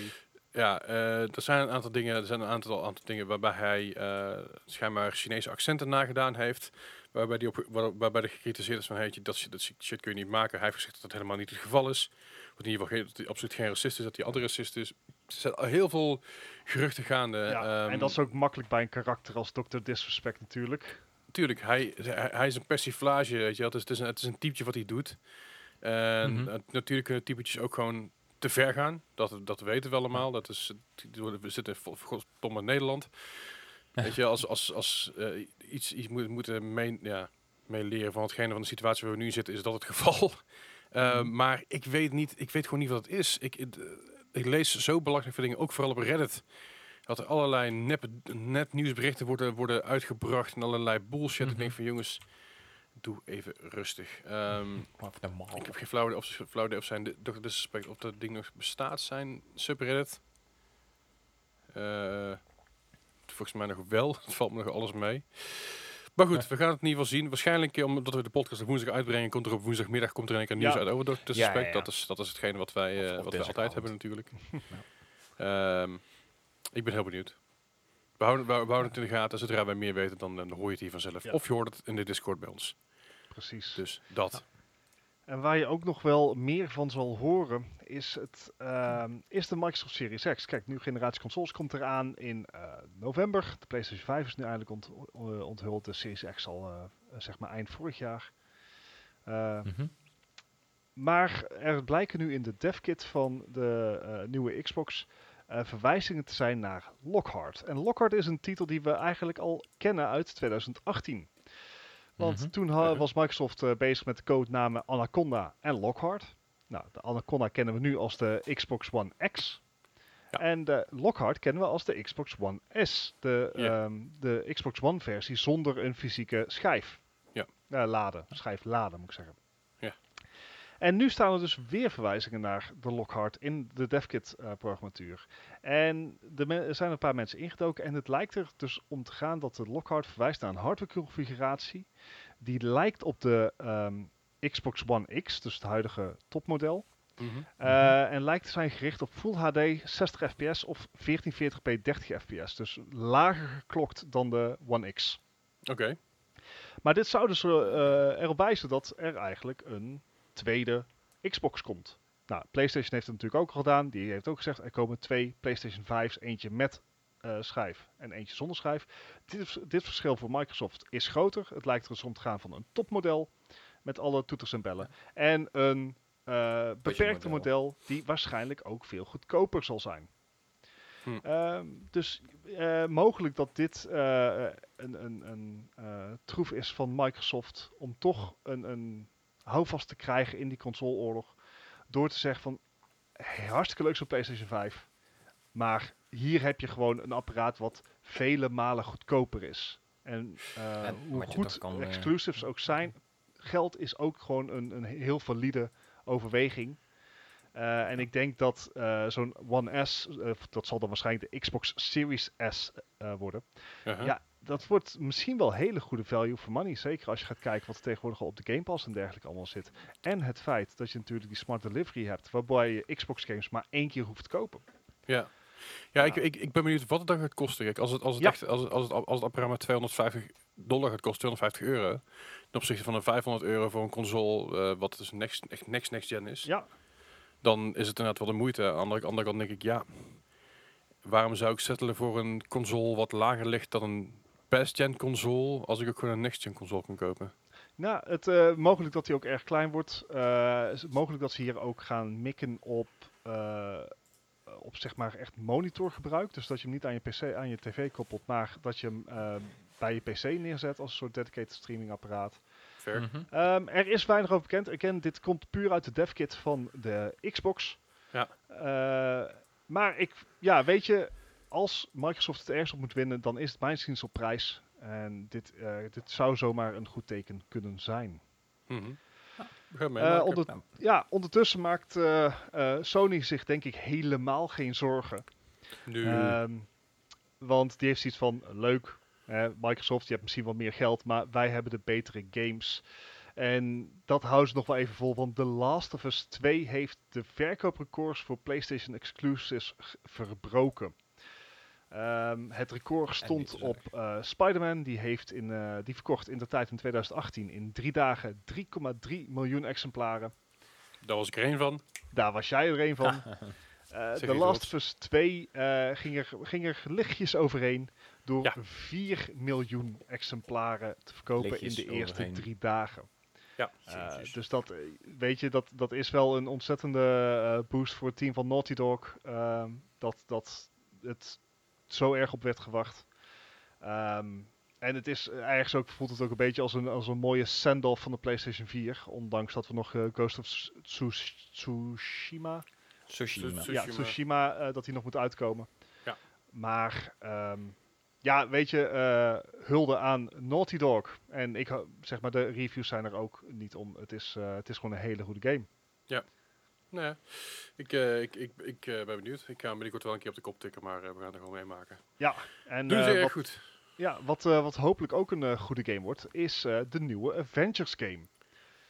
Ja, eh, er zijn een aantal dingen, er zijn een aantal, aantal dingen waarbij hij schijnbaar Chinese accenten nagedaan heeft. Waarbij, die op, waar- waarbij er gecritiseerd is van, hey, dat, shit- dat shit kun je niet maken. Hij heeft gezegd dat dat helemaal niet het geval is. In ieder geval geen, dat hij absoluut geen racist is, dat hij anti-racist is. Er zijn al heel veel geruchten gaande. Ja, ehm, en dat is ook makkelijk bij een karakter als Dr. Disrespect natuurlijk. Tuurlijk, hij, hij, hij is een persiflage, weet je wel. Het is, het is een, het is een typetje wat hij doet. En Mhm. natuurlijk kunnen typetjes ook gewoon te ver gaan. Dat, dat weten we allemaal. Dat is, we zitten in Nederland. Weet je, als, als, als eh, iets, iets moet, moeten mee, ja, mee leren van hetgene van de situatie waar we nu zitten, is dat het geval. Eh, Mhm. Maar ik weet niet, ik weet gewoon niet wat het is. Ik, ik, ik lees zo belachelijk veel dingen, ook vooral op Reddit. Dat er allerlei nep, net nieuwsberichten worden, worden uitgebracht en allerlei bullshit. Ik Mhm. denk van jongens, doe even rustig. Ehm, normaal. ik heb geen flauw idee of, flauw of zijn de Dr. Disrespect of dat ding nog bestaat, zijn subreddit. Eh, volgens mij nog wel. *laughs* Het valt me nog alles mee. Maar goed, we gaan het in ieder geval zien. Waarschijnlijk, eh, omdat we de podcast op woensdag uitbrengen, komt er op woensdagmiddag komt er een keer nieuws Ja. uit over Dr. Disrespect. Ja. Dat, is, dat is hetgene wat wij, Of eh, wat wij altijd kant. hebben natuurlijk. *laughs* Ehm, ik ben heel benieuwd. We houden, we, we houden het in de gaten. Zodra wij meer weten, dan, dan hoor je het hier vanzelf. Of je hoort het in de Discord bij ons. Precies. Dus dat. En waar je ook nog wel meer van zal horen, is, het, ehm, is de Microsoft Series X. Kijk, nu generatie consoles komt eraan in eh, november. De PlayStation 5 is nu eindelijk ont, onthuld. De Series X al eh, zeg maar eind vorig jaar. Eh, Mhm. Maar er blijken nu in de devkit van de eh, nieuwe Xbox verwijzingen te zijn naar Lockhart. En Lockhart is een titel die we eigenlijk al kennen uit 2018. Want Mhm. toen ha- was Microsoft eh, bezig met de codenamen Anaconda en Lockhart. Nou, de Anaconda kennen we nu als de Xbox One X. Ja. En de Lockhart kennen we als de Xbox One S. De, Ja. ehm, de Xbox One versie zonder een fysieke schijf. Ja. Eh, laden, schijf laden moet ik zeggen. Ja. En nu staan er dus weer verwijzingen naar de Lockhart in de DevKit-programmatuur. En er zijn een paar mensen ingedoken en het lijkt er dus om te gaan dat de Lockhart verwijst naar een hardware-configuratie die lijkt op de ehm, Xbox One X, dus het huidige topmodel. Mhm. Eh, en lijkt te zijn gericht op Full HD 60 fps of 1440p 30 fps. Dus lager geklokt dan de One X. Oké. Maar dit zou dus eh, erop wijzen dat er eigenlijk een tweede Xbox komt. Nou, PlayStation heeft het natuurlijk ook al gedaan. Die heeft ook gezegd, er komen twee PlayStation 5's. Eentje met eh, schijf en eentje zonder schijf. Dit, dit verschil voor Microsoft is groter. Het lijkt er dus om te gaan van een topmodel met alle toeters en bellen. En een eh, beperkte model. model die waarschijnlijk ook veel goedkoper zal zijn. Hm. Ehm, dus eh, mogelijk dat dit een, een, een troef is van Microsoft om toch een, een houvast te krijgen in die consoleoorlog. Door te zeggen van hey, hartstikke leuk zo'n PlayStation 5. Maar hier heb je gewoon een apparaat wat vele malen goedkoper is. En, eh, En hoe goed kan, eh, exclusives ook zijn, geld is ook gewoon een, een heel valide overweging. Eh, en ik denk dat eh, zo'n One S, dat zal dan waarschijnlijk de Xbox Series S eh, worden. Uh-huh. Ja, dat wordt misschien wel hele goede value for money. Zeker als je gaat kijken wat er tegenwoordig al op de Game Pass en dergelijke allemaal zit. En het feit dat je natuurlijk die smart delivery hebt, waarbij je Xbox games maar één keer hoeft te kopen. Ja. Ja, ik, ik, ik ben benieuwd wat het dan gaat kosten. Kijk, als het, als het, Ja. echt, als het, als het, als het apparaat met 250 dollar gaat kosten, 250 euro, ten opzichte van een 500 euro voor een console, eh, wat dus next, echt next, next gen is, Ja, dan is het inderdaad wel de moeite. Aan de andere, andere kant denk ik, ja, waarom zou ik settelen voor een console wat lager ligt dan een past gen console, als ik ook gewoon een next gen console kan kopen? nou, het, eh, mogelijk dat hij ook erg klein wordt. Eh, is het mogelijk dat ze hier ook gaan mikken op, eh, op zeg maar echt monitorgebruik. Dus dat je hem niet aan je PC, aan je tv koppelt, maar dat je hem eh, bij je PC neerzet als een soort dedicated streamingapparaat. Fair. Mhm. Ehm, er is weinig over bekend. Again, dit komt puur uit de devkit van de Xbox. Ja. Eh, maar ik, ja, weet je, als Microsoft het ergens op moet winnen, dan is het mijn ziens op prijs. En dit, eh, dit zou zomaar een goed teken kunnen zijn. Mhm. Eh, Nou, Ja, ondertussen maakt eh, Sony zich denk ik helemaal geen zorgen. nu, Ehm, want die heeft zoiets van, leuk, Microsoft, je hebt misschien wel meer geld, maar wij hebben de betere games. En dat houden ze nog wel even vol, want The Last of Us 2 heeft de verkooprecords voor PlayStation exclusives verbroken. Ehm, het record stond op eh Spider-Man, die, heeft in, eh, die verkocht in de tijd in 2018 in drie dagen 3,3 miljoen exemplaren. daar was ik er één van. Daar was jij er een van. *laughs* Eh Zeg The Last of Us 2 eh, ging, er, ging er lichtjes overheen door Ja. 4 miljoen exemplaren te verkopen Lichtjes in de eerste overheen. drie dagen. Ja. Dus dat, weet je, dat, dat is wel een ontzettende eh, boost voor het team van Naughty Dog. ehm, dat, dat het zo erg op werd gewacht. Ehm, en het is eh, ergens ook, voelt het ook een beetje als een, als een mooie send-off van de PlayStation 4. Ondanks dat we nog eh, Ghost of Tsu- Tsu- Tsushima Tsushima. Tsu- ja, Tsushima. Eh, dat die nog moet uitkomen. Ja. Maar, ehm, ja, weet je, eh, hulde aan Naughty Dog. En ik zeg maar, de reviews zijn er ook niet om. Het is, eh, het is gewoon een hele goede game. Nou ja, ik, eh, ik, ik, ik eh, ben benieuwd. Ik ga hem binnenkort wel een keer op de kop tikken, maar eh, we gaan er gewoon meemaken. En Doen ze eh, erg wat, goed. ja, wat, eh, wat hopelijk ook een eh, goede game wordt, is eh, de nieuwe Avengers game.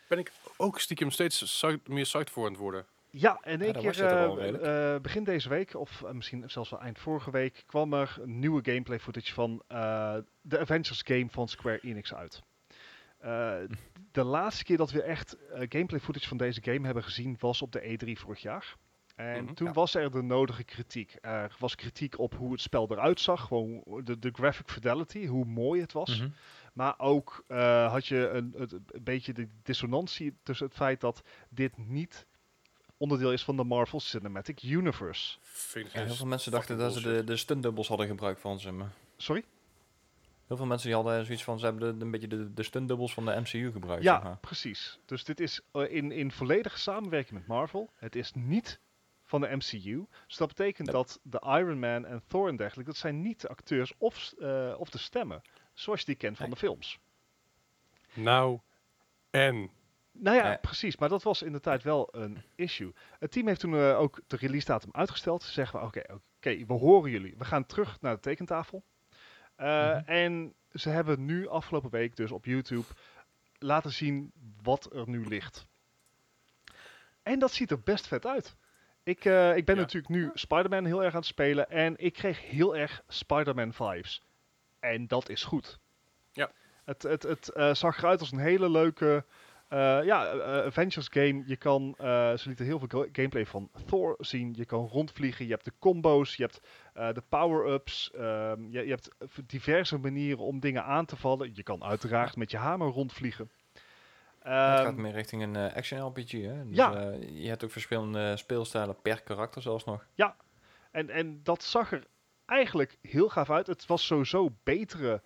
Ben ik ook stiekem steeds meer psyched voor aan het worden. Ja, in één keer er eh, redelijk. eh, begin deze week, of eh, misschien zelfs wel eind vorige week, kwam er een nieuwe gameplay footage van eh, de Avengers game van Square Enix uit. De laatste keer dat we echt eh, gameplay footage van deze game hebben gezien was op de E3 vorig jaar. En Mhm. toen Ja. was er de nodige kritiek. Er was kritiek op hoe het spel eruit zag, gewoon de, de graphic fidelity, hoe mooi het was. Mhm. Maar ook eh, had je een, het- een beetje de dissonantie tussen het feit dat dit niet onderdeel is van de Marvel Cinematic Universe. Ja, heel dus veel mensen dachten dat ze de, de stuntdubbels hadden gebruikt van ze. maar Sorry? Heel veel mensen die hadden zoiets van, ze hebben de, een beetje de, de stuntdubbels van de MCU gebruikt. Ja, zeg maar. precies. Dus dit is eh, in, in volledige samenwerking met Marvel. Het is niet van de MCU. Dus dat betekent dat de Iron Man en Thor en dergelijke, dat zijn niet de acteurs of, eh, of de stemmen. Zoals je die kent van Nee. de films. Nou, en... Nou ja, Ja. precies. Maar dat was in de tijd wel een issue. Het team heeft toen eh, ook de release datum uitgesteld. Ze zeggen, we, oké, oké, we horen jullie. We gaan terug naar de tekentafel. Eh, Mhm. En ze hebben nu afgelopen week dus op YouTube laten zien wat er nu ligt. En dat ziet er best vet uit. Ik, eh, ik ben Ja. natuurlijk nu Spider-Man heel erg aan het spelen. En ik kreeg heel erg Spider-Man vibes. En dat is goed. Ja. Het, het, het eh, zag eruit als een hele leuke eh, ja, eh, Avengers game. Je kan, ze lieten heel veel ga- gameplay van Thor zien. Je kan rondvliegen. Je hebt de combo's. Je hebt de power-ups. ehm, je, je hebt diverse manieren om dingen aan te vallen. Je kan uiteraard met je hamer rondvliegen. het gaat Ehm, meer richting een action RPG. Hè? Dus, Ja. je hebt ook verschillende speelstijlen per karakter zelfs nog. En, en dat zag er eigenlijk heel gaaf uit. Het was sowieso betere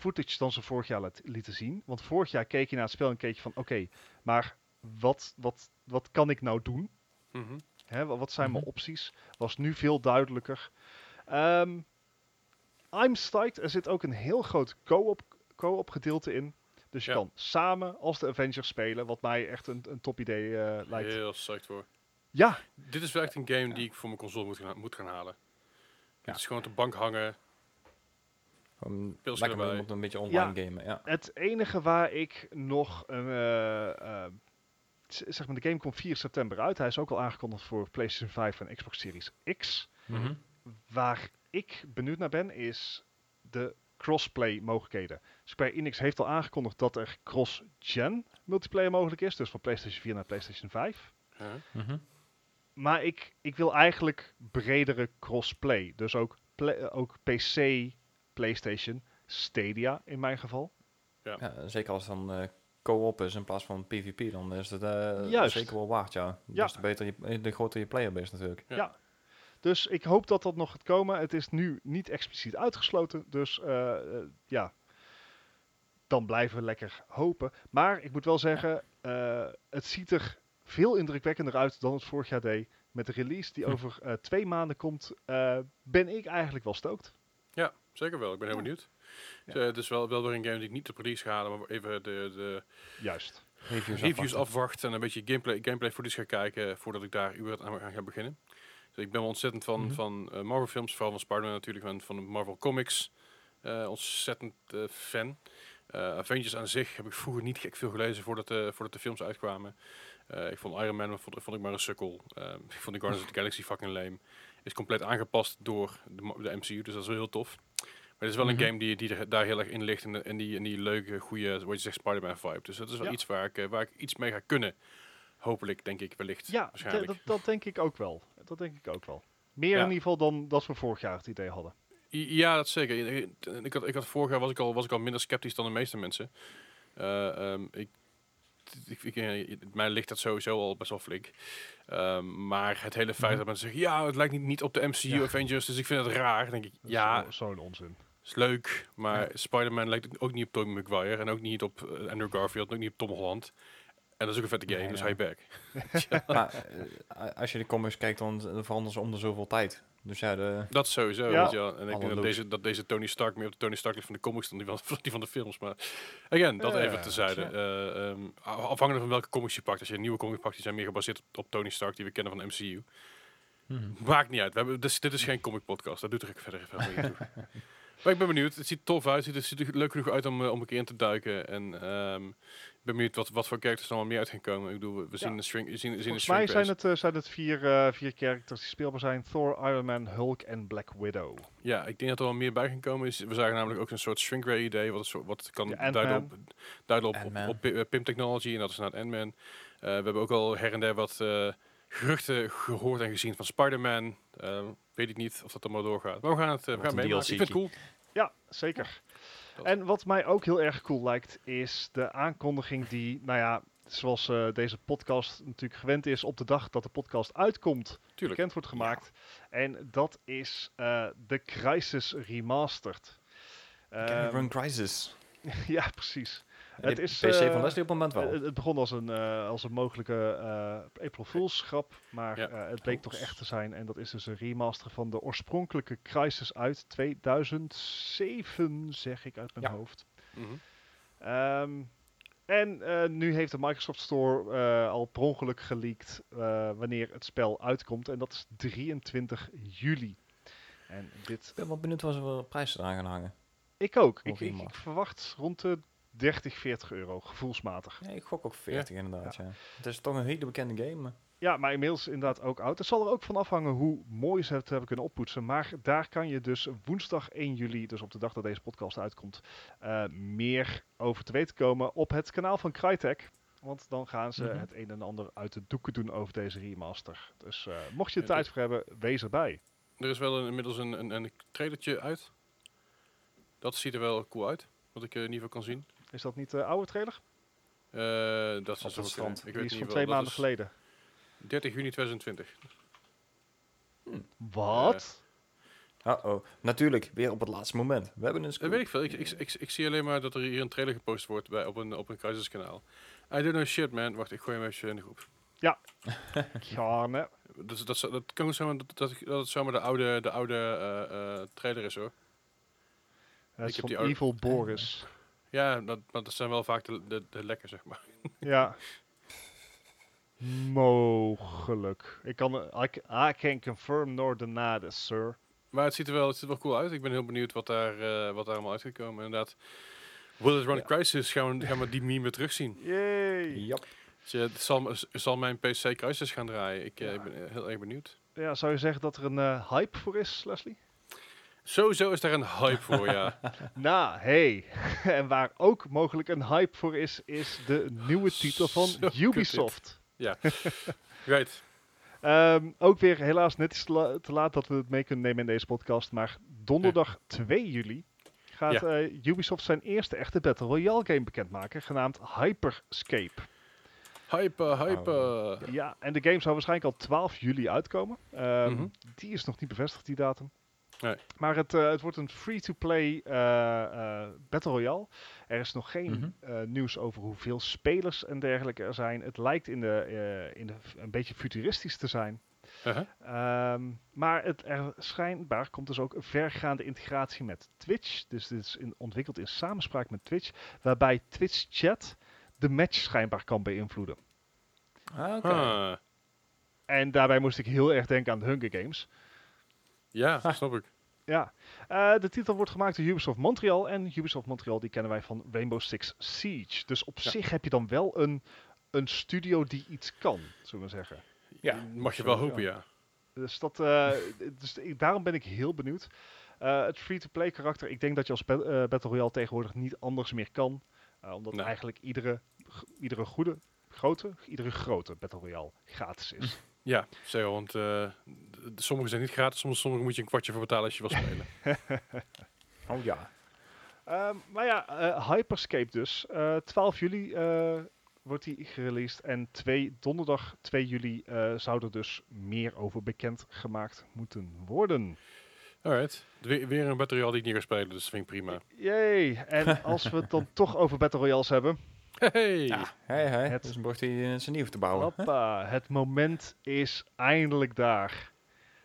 footage dan ze vorig jaar liet- lieten zien. Want vorig jaar keek je naar het spel en keek je van... Oké, maar wat, wat, wat kan ik nou doen? Mhm. Hè, wa- wat zijn mijn Mhm. opties? Was nu veel duidelijker. Ehm I'm psyched. Er zit ook een heel groot co-op, co-op gedeelte in. Dus je Ja. kan samen als de Avengers spelen. Wat mij echt een, een top idee eh, lijkt. Heel psyched voor. Ja, Dit is wel echt een game die ik voor mijn console moet gaan, moet gaan halen. Ja. Het is gewoon op de bank hangen. Lekker met een beetje online gamen. Ja. Het enige waar ik nog een. eh, eh, zeg maar, de game komt 4 september uit. Hij is ook al aangekondigd voor PlayStation 5 en Xbox Series X. Mhm. Waar ik benieuwd naar ben, is de crossplay mogelijkheden. Square Enix heeft al aangekondigd dat er cross-gen multiplayer mogelijk is. Dus van PlayStation 4 naar PlayStation 5. Huh? Mhm. Maar ik, ik wil eigenlijk bredere crossplay. Dus ook, ook PC, PlayStation, Stadia in mijn geval. Ja, zeker als het dan eh, co-op is in plaats van PvP, dan is het eh, Juist. zeker wel waard, ja. Ja. Des te beter, je, de groter je playerbase natuurlijk. Ja. Dus ik hoop dat dat nog gaat komen. Het is nu niet expliciet uitgesloten. Dus eh, ja, dan blijven we lekker hopen. Maar ik moet wel zeggen, eh, het ziet er veel indrukwekkender uit dan het vorig jaar deed. Met de release die Hm. *laughs* over eh, twee maanden komt, eh, ben ik eigenlijk wel stookt. Zeker wel. Ik ben heel Ja. benieuwd. Ja. Dus, eh, het is wel, wel weer een game die ik niet op release ga halen, maar even de, de Juist. Reviews, reviews afwachten. en een beetje gameplay, gameplay footage ga kijken voordat ik daar überhaupt aan ga beginnen. Dus ik ben ontzettend van, Mhm. van eh, Marvel films, vooral van Spider-Man natuurlijk, en van de Marvel comics. eh, ontzettend eh, fan. Eh, Avengers aan zich heb ik vroeger niet gek veel gelezen voordat de, voordat de films uitkwamen. Eh, ik vond Iron Man vond, vond ik maar een sukkel. Eh, ik vond de Guardians of the Galaxy fucking lame. Is compleet aangepast door de, de MCU, dus dat is wel heel tof. Het is wel Mhm. een game die, die er, daar heel erg in ligt. En, die, en die leuke, goede, wat je zegt, Spider-Man vibe. Dus dat is wel Ja. iets waar ik, eh, waar ik iets mee ga kunnen. Hopelijk, denk ik, wellicht. Ja, waarschijnlijk. dat, dat denk ik ook wel. Dat denk ik ook wel. Meer Ja. in ieder geval dan dat we vorig jaar het idee hadden. Ja, dat zeker. Ik, ik had, ik had vorig jaar was ik, al, was ik al minder sceptisch dan de meeste mensen. Eh, ehm, ik, ik, ik, eh, mij ligt dat sowieso al best wel flink. Ehm, maar het hele feit Mhm. dat mensen zeggen, ja, het lijkt niet, niet op de MCU Ja. Avengers, dus ik vind het raar. Dan denk ik, ja, zo- Zo'n onzin. Is leuk, maar Ja. Spider-Man lijkt ook niet op Tobey Maguire en ook niet op eh, Andrew Garfield en ook niet op Tom Holland. En dat is ook een vette game, Nee, dus ja. high *laughs* back. Maar eh, als je de comics kijkt, dan dan veranderen ze om de zoveel tijd. Dus ja, de, Dat sowieso, Ja. weet je wel. En ik denk dat deze, dat deze Tony Stark meer op de Tony Stark ligt van de comics dan die van, *laughs* die van de films. Maar again, dat Ja, even tezijde. ja. Eh, ehm, afhankelijk van welke comics je pakt. Als je een nieuwe comic pakt, die zijn meer gebaseerd op, Tony Stark, die we kennen van de MCU. Mhm. Maakt niet uit. We hebben, dus, dit is geen comic podcast. Dat doet er verder even niet toe. *laughs* Maar ik ben benieuwd. Het ziet tof uit. Het ziet er leuk genoeg uit om, eh, om een keer in te duiken. En ehm, ik ben benieuwd wat, wat voor characters er allemaal meer uit gaan komen. Ik bedoel, we- we zien een string. We zien, we zien Volgens een mij zijn het, eh, zijn het vier, eh, vier characters die speelbaar zijn. Thor, Iron Man, Hulk en Black Widow. Ja, ik denk dat er wel meer bij gaan komen. Is, we zagen namelijk ook een soort shrink ray idee. Wat, een soort, wat kan Ja, duiden op, duiden op, op, PIM technology. En dat is naar Ant-Man. Eh, we hebben ook al her en der wat eh, geruchten gehoord en gezien van Spider-Man. Eh, weet ik niet of dat allemaal doorgaat. Maar we gaan het, eh, we Wat gaan meemaken. Ik vind het cool. Ja, zeker. En wat mij ook heel erg cool lijkt, is de aankondiging die, nou ja, zoals eh, deze podcast natuurlijk gewend is, op de dag dat de podcast uitkomt, Tuurlijk. bekend wordt gemaakt. En dat is eh de Crisis Remastered. Ehm, Run Crisis. *laughs* ja, precies. Het is, PC van eh, Leslie op het moment wel. Het, begon als een, eh, als een mogelijke eh, April Fool's grap, maar Ja. het bleek toch echt te zijn. En dat is dus een remaster van de oorspronkelijke Crisis uit 2007, zeg ik uit mijn Ja. hoofd. Mhm. Ehm, en nu heeft de Microsoft Store al per ongeluk geleakt wanneer het spel uitkomt. En dat is 23 juli. En dit, Ik ben wel benieuwd waar ze voor prijzen eraan gaan hangen. ik ook. Ik, ik verwacht rond de 30, 40 euro, gevoelsmatig. Nee, ik gok ook 40 inderdaad, ja. Het is toch een hele bekende game. maar- Ja, maar inmiddels inderdaad ook oud. Het zal er ook van afhangen hoe mooi ze het hebben kunnen oppoetsen. Maar daar kan je dus woensdag 1 juli, dus op de dag dat deze podcast uitkomt, eh, meer over te weten komen op het kanaal van Crytek. Want dan gaan ze Mhm. het een en ander uit de doeken doen over deze remaster. Dus eh, mocht je er tijd voor hebben, wees erbij. Er is wel een, inmiddels een, een, een trailertje uit. Dat ziet er wel cool uit. Wat ik eh, in ieder geval kan zien. Is dat niet de oude trailer? Eh, dat is strand. Ik Die weet is niet van twee maanden geleden. 30 juni 2020. Wat? Uh-oh. Natuurlijk, weer op het laatste moment. We hebben een Dat weet ik veel. Ik, ik, ik, ik zie alleen maar dat er hier een trailer gepost wordt bij, op een, op een kanaal. I don't know shit man. Wacht, ik gooi hem even in de groep. *laughs* Ja, nee. Dat, dat, dat kan zijn dat, dat, dat het zomaar de oude, de oude eh, eh, trailer is hoor. Dat is heb van die oude- Evil Boris. Ja, dat, dat zijn wel vaak de, de, de lekker zeg maar. *laughs* Ja. Mogelijk. Ik kan, I, I can confirm nor deny this, sir. Maar het ziet er wel, het ziet er wel cool uit. Ik ben heel benieuwd wat daar, eh, wat daar allemaal uit gaat komen. Inderdaad. Will It Run Ja. Crisis gaan we, gaan we die meme weer terugzien. Yay! Jap. Dus, eh, het zal, zal mijn PC Crisis gaan draaien. Ik, eh, Ja. ik ben heel erg benieuwd. Ja, zou je zeggen dat er een hype voor is, Leslie? Sowieso is daar een hype voor, ja. *laughs* nou, hey. *laughs* en waar ook mogelijk een hype voor is, is de nieuwe titel van. Ubisoft. Right. *laughs* Ehm, ook weer helaas net iets te, la- te laat dat we het mee kunnen nemen in deze podcast. Maar donderdag 2 juli gaat Ja. eh, Ubisoft zijn eerste echte Battle Royale game bekendmaken, genaamd Hyperscape. Hype, hype. Ja, en de game zou waarschijnlijk al 12 juli uitkomen. Mhm. Die is nog niet bevestigd, die datum. Nee. Maar het, eh, het wordt een free-to-play eh, eh, Battle Royale. Er is nog geen Mhm. eh, nieuws over hoeveel spelers en dergelijke er zijn. Het lijkt in de, eh, in de, een beetje futuristisch te zijn. Uh-huh. Ehm, maar het, er schijnbaar komt dus ook een vergaande integratie met Twitch. Dus dit is in, ontwikkeld in samenspraak met Twitch. Waarbij Twitch Chat de match schijnbaar kan beïnvloeden. Ah, oké. Ah. En daarbij moest ik heel erg denken aan de Hunger Games. Ja, snap ik. Ja, Eh, de titel wordt gemaakt door Ubisoft Montreal. En Ubisoft Montreal die kennen wij van Rainbow Six Siege. Dus op Ja. zich heb je dan wel een, een studio die iets kan, zullen we zeggen. Ja, Mag je wel hopen, ja. Dus, dat, eh, dus daarom ben ik heel benieuwd. Eh, het free-to-play karakter, ik denk dat je als ba- Battle Royale tegenwoordig niet anders meer kan. Omdat eigenlijk iedere, iedere goede, grote, iedere grote Battle Royale gratis is. Ja, zeker, want d- sommige zijn niet gratis, sommige, sommige moet je een kwartje voor betalen als je wil spelen. *laughs* Oh ja. Ehm, maar ja, eh, Hyperscape dus. Eh 12 juli wordt die gereleased. En 2, donderdag 2 juli zou er dus meer over bekend gemaakt moeten worden. Alright. Weer, weer een Battle Royale die ik niet ga spelen, dus dat vind ik prima. Yay! En als we het dan *laughs* toch over Battle Royales hebben. Hey! Ja, hey, hey. Het- Dus mocht hij in zijn nieuw te bouwen. Hoppa, het moment is eindelijk daar.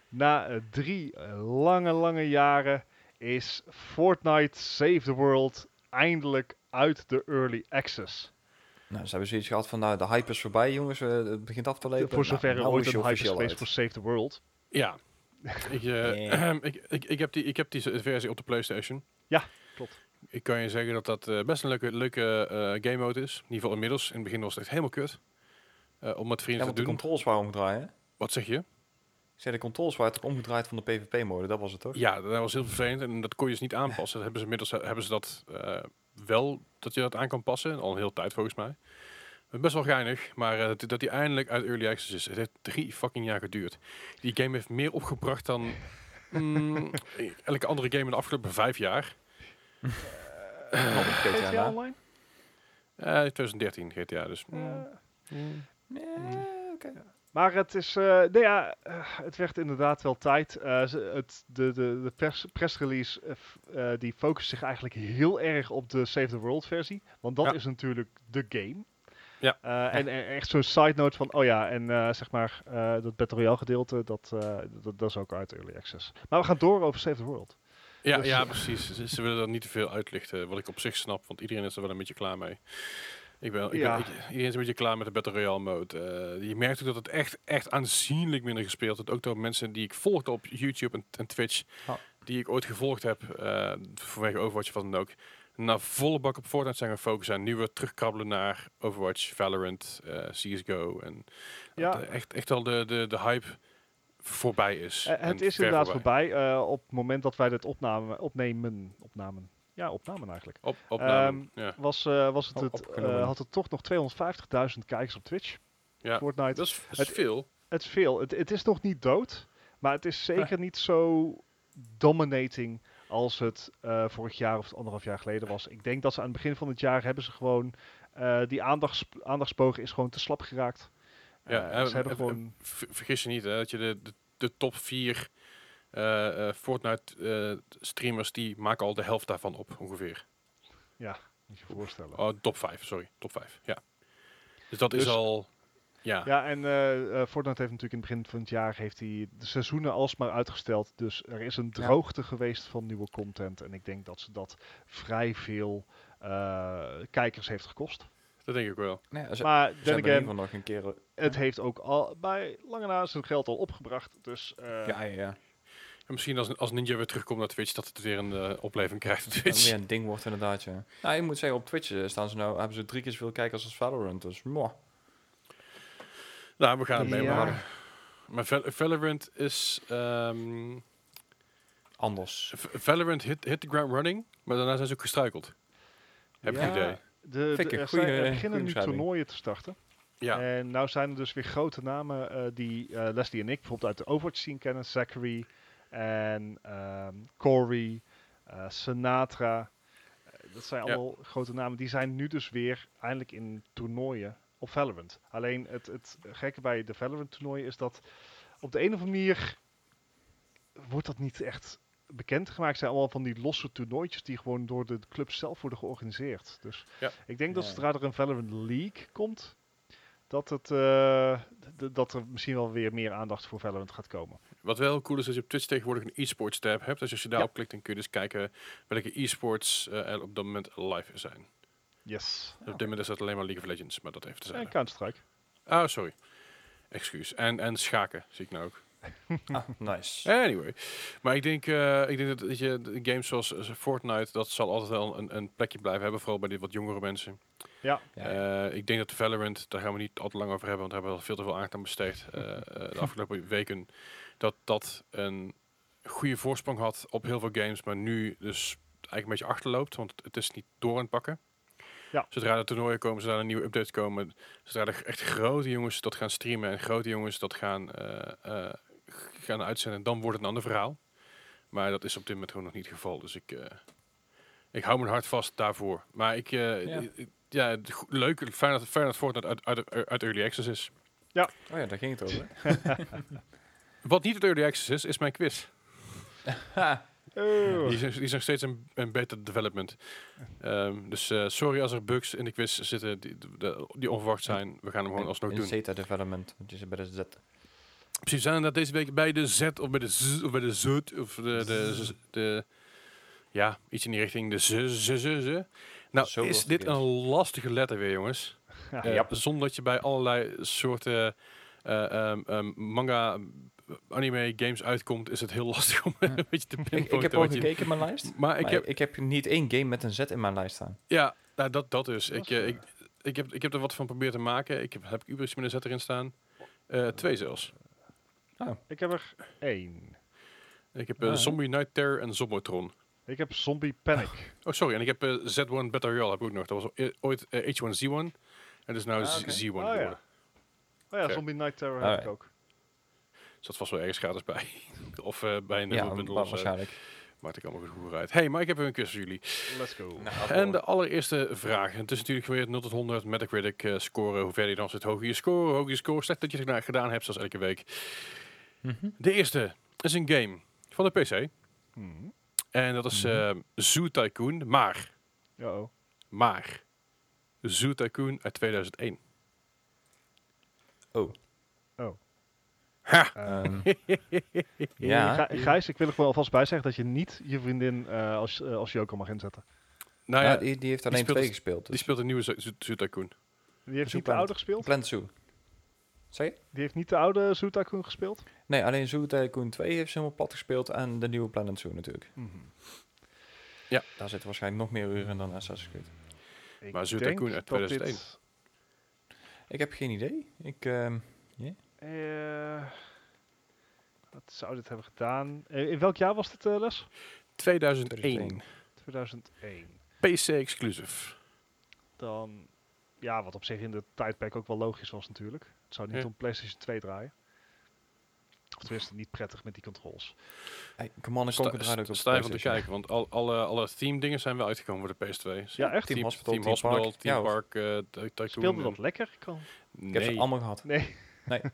Na eh, drie eh, lange, lange jaren is Fortnite Save the World eindelijk uit de early access. Nou, ze hebben zoiets gehad van, nou, de hype is voorbij, jongens. eh, het begint af te leven. Voor zover nou, er nou ooit is een hyperspace voor Save the World. Ja, Ik, eh, *clears throat* ik, ik, ik, heb die, ik heb die versie op de PlayStation. Ja, klopt. Ik kan je zeggen dat dat eh, best een leuke, leuke eh, game mode is. In ieder geval inmiddels. In het begin was het echt helemaal kut. Eh, om met vrienden want te de doen. controls waren omgedraaid, hè? Wat zeg je? Ik zei, de controls waren toch omgedraaid van de PvP-mode, dat was het toch? Ja, dat was heel vervelend en dat kon je dus niet aanpassen. Dat hebben ze inmiddels hebben ze dat wel, dat je dat aan kan passen. Al een hele tijd volgens mij. Best wel geinig, maar dat, dat die eindelijk uit Early Access is. Het heeft drie fucking jaar geduurd. Die game heeft meer opgebracht dan mm, *laughs* elke andere game in de afgelopen vijf jaar. Keertje GTA daarna. Online? Eh 2013 GTA, dus... mm, Eh, mm. Ja, oké. Maar het is, eh nou ja, eh, het werd inderdaad wel tijd. Eh, het, de de, de pers, pressrelease eh, eh, die focust zich eigenlijk heel erg op de Save the World versie. Want dat Ja. is natuurlijk de game. Ja. Eh, En, en echt zo'n side note van, oh ja, en eh, zeg maar, eh, dat Battle Royale gedeelte, dat, eh, dat, dat is ook uit Early Access. Maar we gaan door over Save the World. Ja, Dus- ja, precies. Ze, ze willen dat niet te veel uitlichten, wat ik op zich snap, want iedereen is er wel een beetje klaar mee. Ik ben, ik Ja. ben, iedereen is een beetje klaar met de Battle Royale mode. Eh, je merkt ook dat het echt, echt aanzienlijk minder gespeeld wordt. Ook door mensen die ik volgde op YouTube en, en Twitch, die ik ooit gevolgd heb, eh vanwege Overwatch of wat dan ook, naar volle bak op Fortnite zijn gaan focussen en nu weer terugkrabbelen naar Overwatch, Valorant, eh, CSGO. En Ja. echt, echt al de, de, de hype voorbij is. Eh, het is inderdaad voorbij, eh, op het moment dat wij dit opnamen, opnemen, opnamen. Ja, opnamen eigenlijk. Op, opname, Ehm, ja. Was, eh, was het, het, had het toch nog 250.000 kijkers op Twitch. Ja. Fortnite. Dat is, dat is Het- veel. Het is veel. Het, het is nog niet dood. Maar het is zeker niet zo dominating als het eh, vorig jaar of anderhalf jaar geleden was. Ik denk dat ze aan het begin van het jaar hebben ze gewoon... eh, die aandachts, aandachtspogen is gewoon te slap geraakt. Ja, Eh, eh, ze hebben eh, gewoon... Ver- Vergis je niet, hè, dat je de, de, de top 4 eh, eh, Fortnite eh, streamers, die maken al de helft daarvan op, ongeveer. Moet je je voorstellen. Oh, top 5, sorry, top 5, ja. Dus dat is Dus- al, ja. Ja, en eh, eh, Fortnite heeft natuurlijk in het begin van het jaar heeft hij de seizoenen alsmaar uitgesteld. Dus er is een Ja. droogte geweest van nieuwe content. En ik denk dat ze dat vrij veel eh, kijkers heeft gekost. dat denk ik wel. Nee, ze, Maar ze hebben in ieder again, geval nog een keer... het heeft ook al bij lange na zijn geld al opgebracht. Dus eh, ja, ja, ja. En misschien als, als Ninja weer terugkomt naar Twitch, dat het weer een eh, opleving krijgt op Dat Twitch. weer een ding wordt inderdaad, ja. Nou, je moet zeggen, op Twitch eh, staan ze nou, hebben ze drie keer zoveel kijkers als Valorant, dus moh. Nou, we gaan het Ja. meemaken. Maar Val- Valorant is... ehm, Anders. V- Valorant hit, hit the ground running, maar daarna zijn ze ook gestruikeld. Heb je Ja, het idee? De, de, er, goeie- zijn, er goeie beginnen nu toernooien te starten. Ja. En nou zijn er dus weer grote namen eh, die eh, Leslie en ik bijvoorbeeld uit de Overwatch scene kennen. Zachary en ehm, Corey, eh, Sinatra. Dat zijn Ja. allemaal grote namen. Die zijn nu dus weer eindelijk in toernooien op Valorant. Alleen het, het gekke bij de Valorant toernooien is dat op de een of andere manier wordt dat niet echt bekendgemaakt. Het zijn allemaal van die losse toernooitjes die gewoon door de club zelf worden georganiseerd. Dus Ja. ik denk dat zodra er een Valorant League komt, dat, het, eh, dat er misschien wel weer meer aandacht voor Valorant gaat komen. Wat wel cool is, dat je op Twitch tegenwoordig een e-sports tab hebt. Dus als je daarop Ja. klikt, dan kun je dus kijken welke e-sports eh, er op dat moment live zijn. Yes. Op dit moment is dat alleen maar League of Legends, maar dat even te En zeggen. Counter-Strike. Ah, sorry. Excuus. En, en schaken, zie ik nou ook. Ah, nice. Anyway. Maar ik denk, eh, ik denk dat weet je, de games zoals eh, Fortnite, dat zal altijd wel een, een plekje blijven hebben. Vooral bij die wat jongere mensen. Ja, Eh, ik denk dat de Valorant, daar gaan we niet al te lang over hebben, want daar hebben we al veel te veel aandacht aan besteed de afgelopen *laughs* weken. Dat dat een goede voorsprong had op heel veel games, maar nu dus eigenlijk een beetje achterloopt, want het is niet door aan het pakken. Ja. Zodra er toernooien komen, zodra er nieuwe updates komen, zodra er echt grote jongens dat gaan streamen en grote jongens dat gaan, eh, eh, gaan uitzenden, dan wordt het een ander verhaal. Maar dat is op dit moment gewoon nog niet het geval. Dus ik, eh, ik hou mijn hart vast daarvoor. Maar ik, eh, Ja. ik- ja, het leuk, fijn dat, fijn dat Fortnite uit, uit, uit Early Access is. Oh ja, daar ging het over. *laughs* Wat niet uit Early Access is, is mijn quiz. *laughs* Oh. Die, is, die is nog steeds een, een beter development. Ehm, dus eh, sorry als er bugs in de quiz zitten die, die, die onverwacht zijn. We gaan hem gewoon alsnog in doen. Zeta Development, want je zit bij de Z. Precies, zijn inderdaad deze week bij de Z of bij de Z of bij de Z of de, de, Z- de ja, iets in die richting, de Z, Z, Z, Z. Nou, Zo is dit een lastige letter weer, jongens. Ja. Eh, Ja. Zonder dat je bij allerlei soorten eh, ehm, ehm, manga anime games uitkomt, is het heel *laughs* lastig om een beetje te Ik, pinpointen. ik heb je- gekeken in mijn lijst. Maar ik heb, ik heb niet één game met een Z in mijn lijst staan. ja, nou, dat, dat dus. Dat Ik, is, eh, eh, ik, ik, heb, ik heb er wat van proberen te maken. Ik heb, heb ik Ubers met een zet erin staan. Twee zelfs. Ik heb er één. Ik heb eh, Ah, ja. Zombie Night Terror en Zombotron. Ik heb Zombie Panic. Oh, sorry. En ik heb eh, Z1 Battle Royale heb ik ook nog. Dat was o- ooit eh, H1Z1. En dat is nou Ah, Z- oké. Z1 Oh, geworden. ja. Oh ja, Oké. Zombie Night Terror Ah, heb ik ook. Dus dat was wel ergens gratis bij. *laughs* of eh, bij een Ja, zo. waarschijnlijk. Maakt ik allemaal goed uit. hey, maar ik heb weer een quiz voor jullie. Let's go. Nou, En de allereerste vraag. Het is natuurlijk weer 0 tot 100 Metacritic eh, scoren. Hoe verder je dan zit, hoger je score. Hoe hoger je score, slecht dat je het gedaan hebt, zoals elke week. Mhm. De eerste is een game van de PC. Hmm. En dat is Mhm. eh, Zoo Tycoon. Maar, Uh-oh. maar, Zoo Tycoon uit 2001. Oh. Oh. Ha! Ehm, *laughs* Ja. Gijs, ik wil er wel alvast bij zeggen dat je niet je vriendin eh, als, eh, als joker mag inzetten. Nou ja, ja, die, die heeft alleen speelt twee het- gespeeld. die Dus. speelt een nieuwe Zoo Tycoon. Die heeft Dus niet de oude gespeeld? Plant Zoo. Zeg je? Die heeft niet de oude Zoo Tycoon gespeeld? Nee, alleen Zoo Tycoon 2 heeft ze helemaal plat gespeeld en de nieuwe Planet Zoo natuurlijk. Mhm. Daar zitten waarschijnlijk nog meer uren in dan Assassin's Creed. Ik Maar Zoo Tycoon uit dat 2001. dit, Ik heb geen idee. Ik, ehm, eh, wat zou dit hebben gedaan? Eh, in welk jaar was dit, eh, Les? 2001. 2001. PC exclusive. Dan, ja, wat op zich in de tijdperk ook wel logisch was natuurlijk. Het zou niet Ja. om PlayStation 2 draaien. Of tenminste niet prettig met die controls. hey, Command Sta, Conquer draait ook op sta van te kijken, want al, alle, alle theme dingen zijn wel uitgekomen voor de PS2. Ja, echt? Team Hospital, Team Team Hospital, Park. Team Ja, hoor. Park, eh. Speelde dat lekker? Ik kan... Ik heb ze Nee, allemaal gehad. Nee. Nee. *laughs*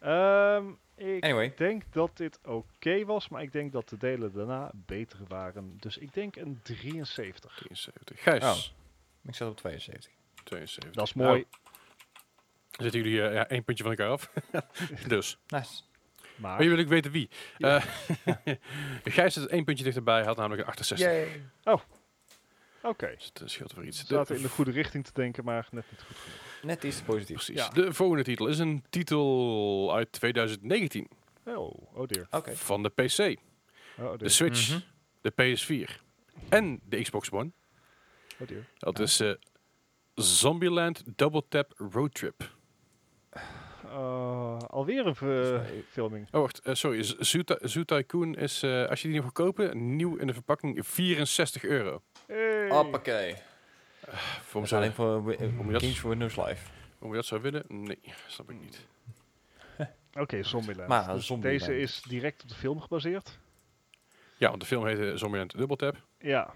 Ehm, ik Anyway. denk dat dit oké was, maar ik denk dat de delen daarna beter waren. Dus ik denk een 73. 73. Gijs, Oh. Ik zat op 72. 72. Dat is mooi. Nou, zitten jullie eh, ja, één puntje van elkaar af. *laughs* dus. Nice. maar Maar je wil ik weten wie. Ja. Eh, *laughs* Gijs zit één puntje dichterbij, had namelijk een 68. oké. Dus het scheelt voor iets. We zaten in de goede richting te denken, maar net niet goed genoeg. Net iets positief. Precies. Ja. De volgende titel is een titel uit 2019 Oh, oh dear. Oké. van de PC, Oh de. Switch, Mhm. de PS4 en de Xbox One. Oh dear. Dat is eh, Zombieland Double Tap Road Trip. Uh, alweer een ver- filming. Oh, wacht. eh, sorry. Zoo, Ty- Zoo Tycoon is, eh, als je die nog wil kopen, nieuw in de verpakking, 64 euro. Hey. Hoppakee. Voor zo, alleen voor eh, Games for Windows Live. Hoe je dat zou willen? Nee, snap ik niet. Oké, Zombieland. Maar, Dus Zombieland. Deze is direct op de film gebaseerd. Ja, want de film heette Zombieland Double Tap. Ja.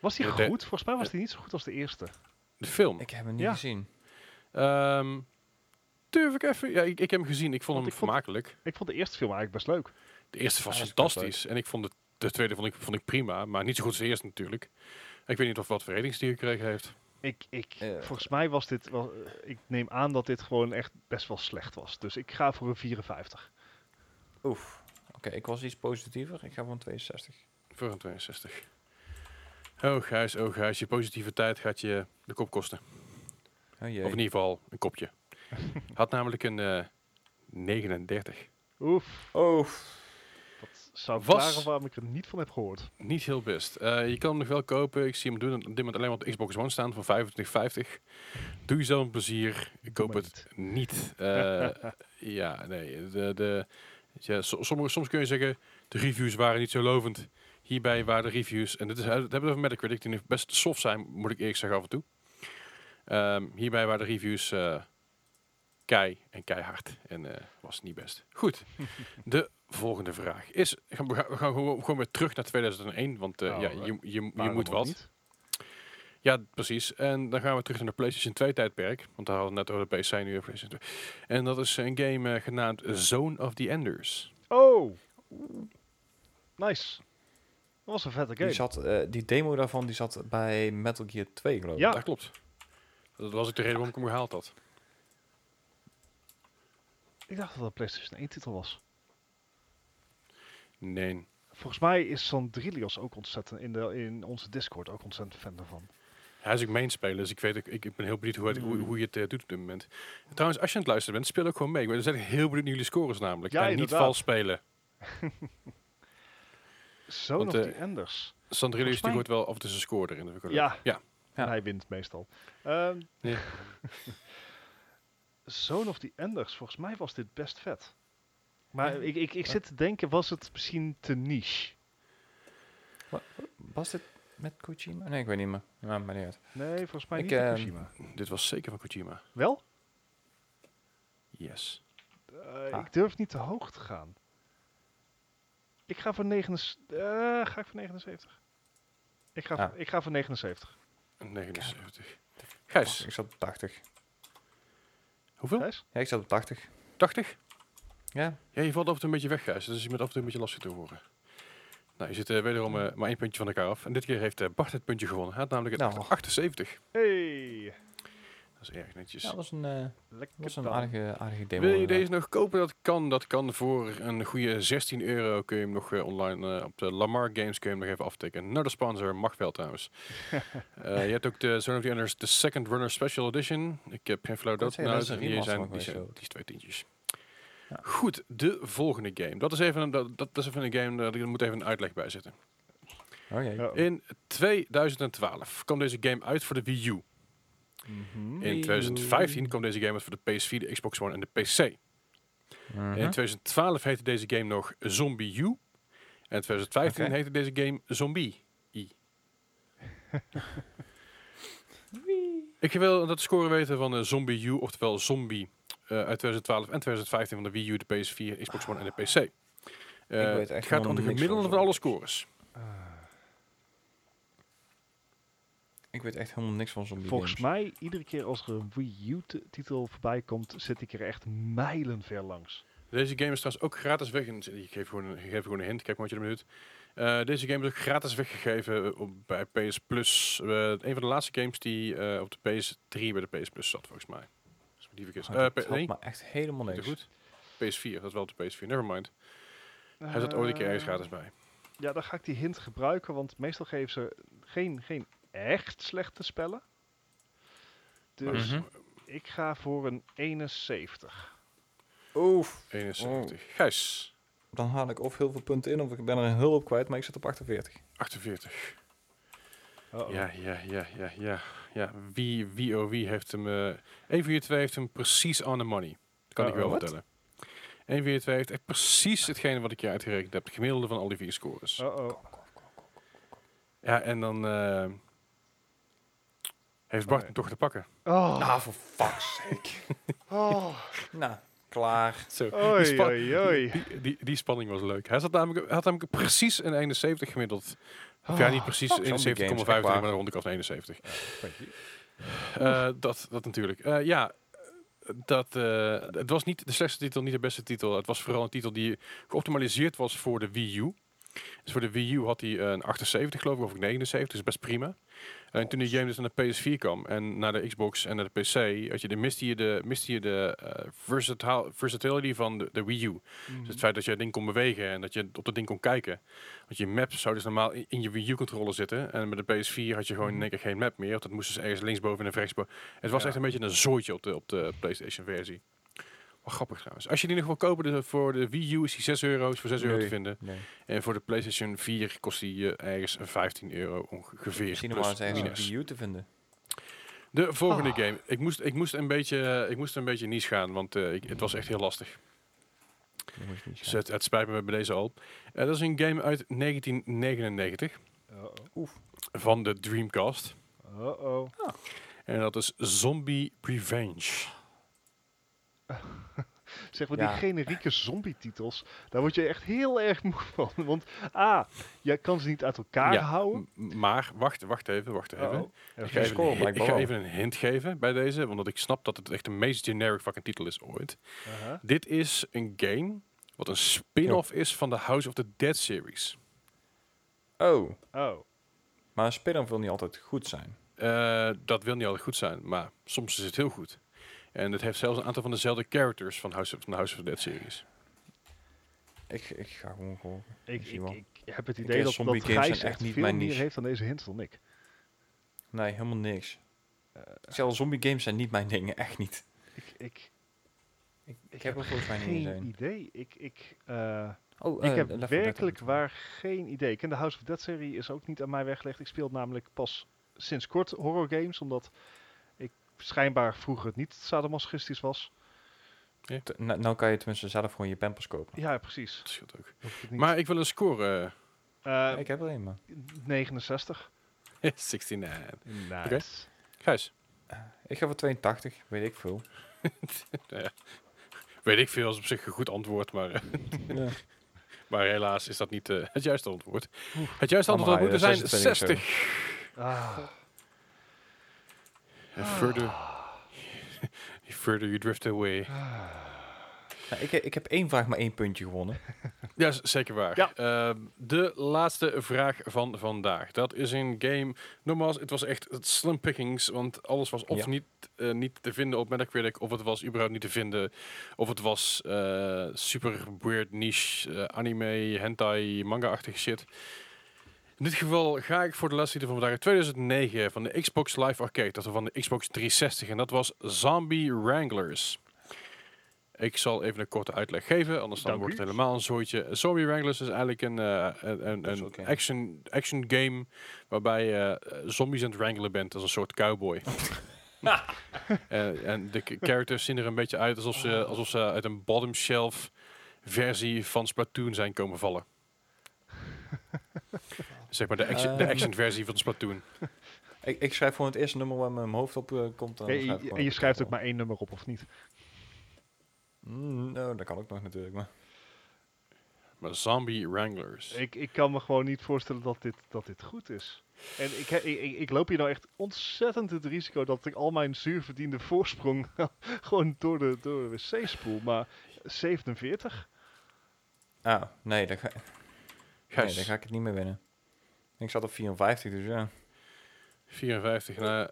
Was die Ja, de- goed? Volgens mij was die niet zo goed als de eerste. De film. Ik heb hem niet Ja. gezien. Ehm, durf ik even? Ja, ik, ik heb hem gezien. Ik vond Want hem ik vond- vermakelijk. Ik vond de eerste film eigenlijk best leuk. De eerste was Ja, fantastisch. En ik vond de, de tweede vond ik, vond ik prima. Maar niet zo goed als de eerste natuurlijk. Ik weet niet of wat voor ratings die gekregen heeft. Ik, ik, volgens mij was dit wel. eh, ik neem aan dat dit gewoon echt best wel slecht was. Dus ik ga voor een 54. Oef. Oké, ik was iets positiever. Ik ga voor een 62. Voor een 62. Oh Gijs, oh Gijs. Je positiviteit gaat je de kop kosten. Oh jee. Of in ieder geval een kopje. Had namelijk een eh 39. Oef. Oef. Dat zou Was- waarom ik er niet van heb gehoord. Niet heel best. Eh, je kan hem nog wel kopen. Ik zie hem doen op dit moment alleen maar op de Xbox One staan voor 25,50. Doe jezelf een plezier. Ik koop het niet. Eh, *laughs* ja, nee. De, de, ja, sommige, soms kun je zeggen, de reviews waren niet zo lovend. Hierbij waren de reviews, en dit is, het hebben we over Metacritic, die best soft zijn, moet ik eerlijk zeggen af en toe. Ehm, hierbij waren de reviews eh, kei en keihard. En eh, was niet best. Goed. *laughs* De volgende vraag is, gaan we gaan, we gaan gewoon, gewoon weer terug naar 2001, want eh, Nou, ja, je, je, je moet wat. niet? Ja, precies. En dan gaan we terug naar de PlayStation 2 tijdperk. Want daar hadden we net over de PC, nu PlayStation 2. En dat is een game eh, genaamd Zone of the Enders. Oh. Nice. Dat was een vette game. Die, zat, eh, die demo daarvan die zat bij Metal Gear 2 geloof ik. Ja. Dat klopt. Dat was ook de reden waarom ik hem gehaald had. Ik dacht dat het een PlayStation 1 titel was. Nee. Volgens mij is Sandrilios ook ontzettend in, de, in onze Discord ook ontzettend fan daarvan. Hij is ook mainspeler, dus ik, weet, ik, ik ben heel benieuwd hoe, het- hoe, hoe je het eh, doet op dit moment. Trouwens, als je aan het luisteren bent, speel ook gewoon mee. Ik ben zijn heel benieuwd naar jullie scores namelijk. Ja, en niet inderdaad. vals spelen. *laughs* Zo nog eh, die Enders. Sandrillius die gooit wel af en toe zijn score erin. Dat vind ik wel Ja. ja. Ja. En hij wint meestal. Ehm Ja. *laughs* Zoon of the Enders. Volgens mij was dit best vet. Maar Ja. ik, ik, ik zit te denken, was het misschien te niche? Was dit met Kojima? Nee, ik weet niet meer. Ja, maar niet uit. Nee, volgens mij Ik, niet Kojima. Dit was zeker van Kojima. Wel? Yes. Eh, Ah. Ik durf niet te hoog te gaan. Ik ga voor 79. eh, ga ik voor 79? Ik ga, Ah. voor, ik ga voor 79. 79. Gijs, Ik zat op 80. Hoeveel? Gijs? Ja, ik zat op 80. 80? Ja. Ja, je valt af en toe een beetje weg, Gijs. Dus je bent af en toe een beetje lastig te horen. Nou, je zit eh, wederom eh, maar één puntje van elkaar af. En dit keer heeft eh, Bart het puntje gewonnen. Hij had namelijk het Nou. 78. Hey, is erg netjes. Ja, dat was een, eh, lekker was een aardige, aardige demo. Wil je deze nog kopen? Dat kan. Dat kan voor een goede 16 euro. Kun je hem nog eh, online eh, op de Lamar Games kun je hem nog even aftikken. Naar de sponsor, mag wel trouwens. *laughs* Eh, je hebt ook de Zone of the Enders, de Second Runner Special Edition. Ik heb geen flauw dat een die zijn, nog die zijn twee tientjes. Ja. Goed, de volgende game. Dat is even een, dat, dat is even een game, daar moet even een uitleg bij zitten. Uh-oh. In 2012 kwam deze game uit voor de Wii U. Mhm. In Wii U. 2015 kwam deze game uit voor de PS4, de Xbox One en de PC. Mhm. In 2012 heette deze game nog Zombie U. En in 2015 Oké. heette deze game Zombie I. Ik wil dat score weten van eh, Zombie U, oftewel Zombie eh, uit 2012 en 2015 van de Wii U, de PS4, Xbox One en de PC. Eh, weet echt het gaat om de gemiddelde van van alle scores. Ik weet echt helemaal niks van zombie Volgens games. mij, iedere keer als er een Wii U-titel voorbij komt, zit ik er echt mijlen ver langs. Deze game is trouwens ook gratis weg. En ik geef gewoon, een- ik geef gewoon een hint, kijk maar wat je ermee doet. Eh, deze game is ook gratis weggegeven op, bij PS Plus. Eh, een van de laatste games die eh, op de PS3 bij de PS Plus zat, volgens mij. Als ik vergis. Oh, dat nee, me echt helemaal niet niks. goed. PS4, dat is wel op de PS4. Nevermind. Hij zat ooit een keer ergens gratis bij. Ja, dan ga ik die hint gebruiken, want meestal geven ze geen, geen echt slechte spellen. Dus Mhm. ik ga voor een 71. Oef. 71. Gijs, Dan haal ik of heel veel punten in, of ik ben er een hulp kwijt, maar ik zit op 48. 48. Uh-oh. Ja, ja, ja, ja, ja. ja. Wie, wie, oh wie heeft hem... eh 1 van je twee heeft hem precies on the money. Dat kan ik wel Wat? vertellen. 1 van je twee heeft echt precies hetgene wat ik je uitgerekend heb. Het gemiddelde van al die vier scores. Uh-oh. Ja, en dan eh, heeft Bart hem toch te pakken. Oh. Nou, voor fuck's sake. *laughs* Oh. nou, klaar. Zo, die, Oei, spa- oei, oei. Die, die, die spanning was leuk. Hij zat namelijk, had namelijk precies een 71 gemiddeld. Of ja, niet precies fuck zombie 71,25, games, echt maar waar. dan rond naar 71. Thank you. Eh, dat, dat natuurlijk. Eh, ja, dat, eh, het was niet de slechtste titel, niet de beste titel. Het was vooral een titel die geoptimaliseerd was voor de Wii U. Dus voor de Wii U had hij een 78 geloof ik, of 79, dus best prima. En toen die game dus naar de PS4 kwam en naar de Xbox en naar de PC, had je de, miste je de, miste je de eh, versatile- versatility van de, de Wii U. Dus het feit dat je het ding kon bewegen en dat je op dat ding kon kijken. Want je maps zou dus normaal in in je Wii U-controller zitten. En met de PS4 had je gewoon in één keer geen map meer. Dat moest dus ergens linksboven en rechtsboven. Het was Ja. echt een beetje een zooitje op de, op de PlayStation-versie. Wel grappig trouwens. Als je die nog wil kopen, de, voor de Wii U is die 6 euro, is voor 6 euro te vinden. Nee. En voor de PlayStation 4 kost die eh, ergens 15 euro ongeveer. Misschien nog eens ergens. Wii U te vinden. De volgende Ah. game. Ik moest, ik, moest een beetje, ik moest een beetje niche gaan, want eh, ik, het was echt heel lastig. Dus het, het spijt me bij deze al. Eh, dat is een game uit 1999 Uh-oh. van de Dreamcast. Uh-oh. En dat is Zombie Revenge. *laughs* Zeg maar, Ja. die generieke zombie-titels, daar word je echt heel erg moe van. *laughs* Want A, je kan ze niet uit elkaar Ja, houden. Maar, wacht, wacht even, wacht even. Ik ga, even, score, ik ga even een hint geven bij deze, omdat ik snap dat het echt de meest generic fucking titel is ooit. Dit is een game wat een spin-off is van de House of the Dead series. Oh, Oh. maar een spin-off wil niet altijd goed zijn. Eh, dat wil niet altijd goed zijn, maar soms is het heel goed. En het heeft zelfs een aantal van dezelfde characters van, House of, van de House of the Dead series. Ik, ik ga gewoon gokken. Ik, zie ik, ik heb het idee dat, zombie dat games echt niet veel mijn meer niche. heeft dan deze hint dan ik. Nee, helemaal niks. Eh, Zelfs zombie games zijn niet mijn dingen, echt niet. ik, ik, Ik, ik heb er volgens mij geen idee. Ik, ik, eh, Oh, ik eh, heb Left 4 Dead werkelijk waar geen idee. Ik ken de House of Dead serie is ook niet aan mij weggelegd. Ik speel namelijk pas sinds kort horror games, omdat schijnbaar vroeger het niet sadomasochistisch was. T- Nou, nou kan je tenminste zelf gewoon je pampers kopen. Ja, precies. Dat scheelt ook. Maar ik wil een score. Eh, ik heb er een, maar. 69. *laughs* eh 69. Nice. Gijs. Ik ga voor 82, weet ik veel. *laughs* Weet ik veel, is op zich een goed antwoord, maar, eh, *laughs* ja. maar helaas is dat niet eh, het juiste antwoord. Het juiste antwoord had Amai, moeten zijn is 26 60. Ah, And further, *laughs* further you drift away. Nou, ik, ik heb één vraag, maar één puntje gewonnen. *laughs* Ja, is zeker waar. Ja. Ehm, de laatste vraag van vandaag. Dat is een game. Nogmaals, het was echt het slim pickings. Want alles was of Ja. niet, eh, niet te vinden op Metacritic. Of het was überhaupt niet te vinden. Of het was eh, super weird niche eh, anime, hentai, manga-achtige shit. In dit geval ga ik voor de laatste van vandaag. 2009 van de Xbox Live Arcade. Dat was van de Xbox 360. En dat was Zombie Wranglers. Ik zal even een korte uitleg geven, anders dan wordt het helemaal een zooitje. Zombie Wranglers is eigenlijk een, eh, een, een, action, action game waarbij je eh, zombies aan het wrangelen bent als een soort cowboy. *laughs* Eh, en de characters zien er een beetje uit alsof ze, alsof ze uit een bottom shelf versie van Splatoon zijn komen vallen. *laughs* zeg maar de action, de Ehm. action versie van Splatoon. *laughs* Ik, ik schrijf gewoon het eerste nummer waar mijn hoofd op eh, komt. dan gewoon en je schrijft ook maar één nummer op, of niet? Mm, nou, dat kan ook nog natuurlijk. Maar. Maar Zombie Wranglers. Ik, ik kan me gewoon niet voorstellen dat dit, dat dit goed is. En ik, he- ik, ik, loop hier nou echt ontzettend het risico dat ik al mijn zuurverdiende voorsprong *laughs* gewoon door de, door de wc spoel. Maar 47? Ah, nee, daar ga, nee, daar ga ik het niet meer winnen. Ik zat op 54, dus ja. 54. Nou,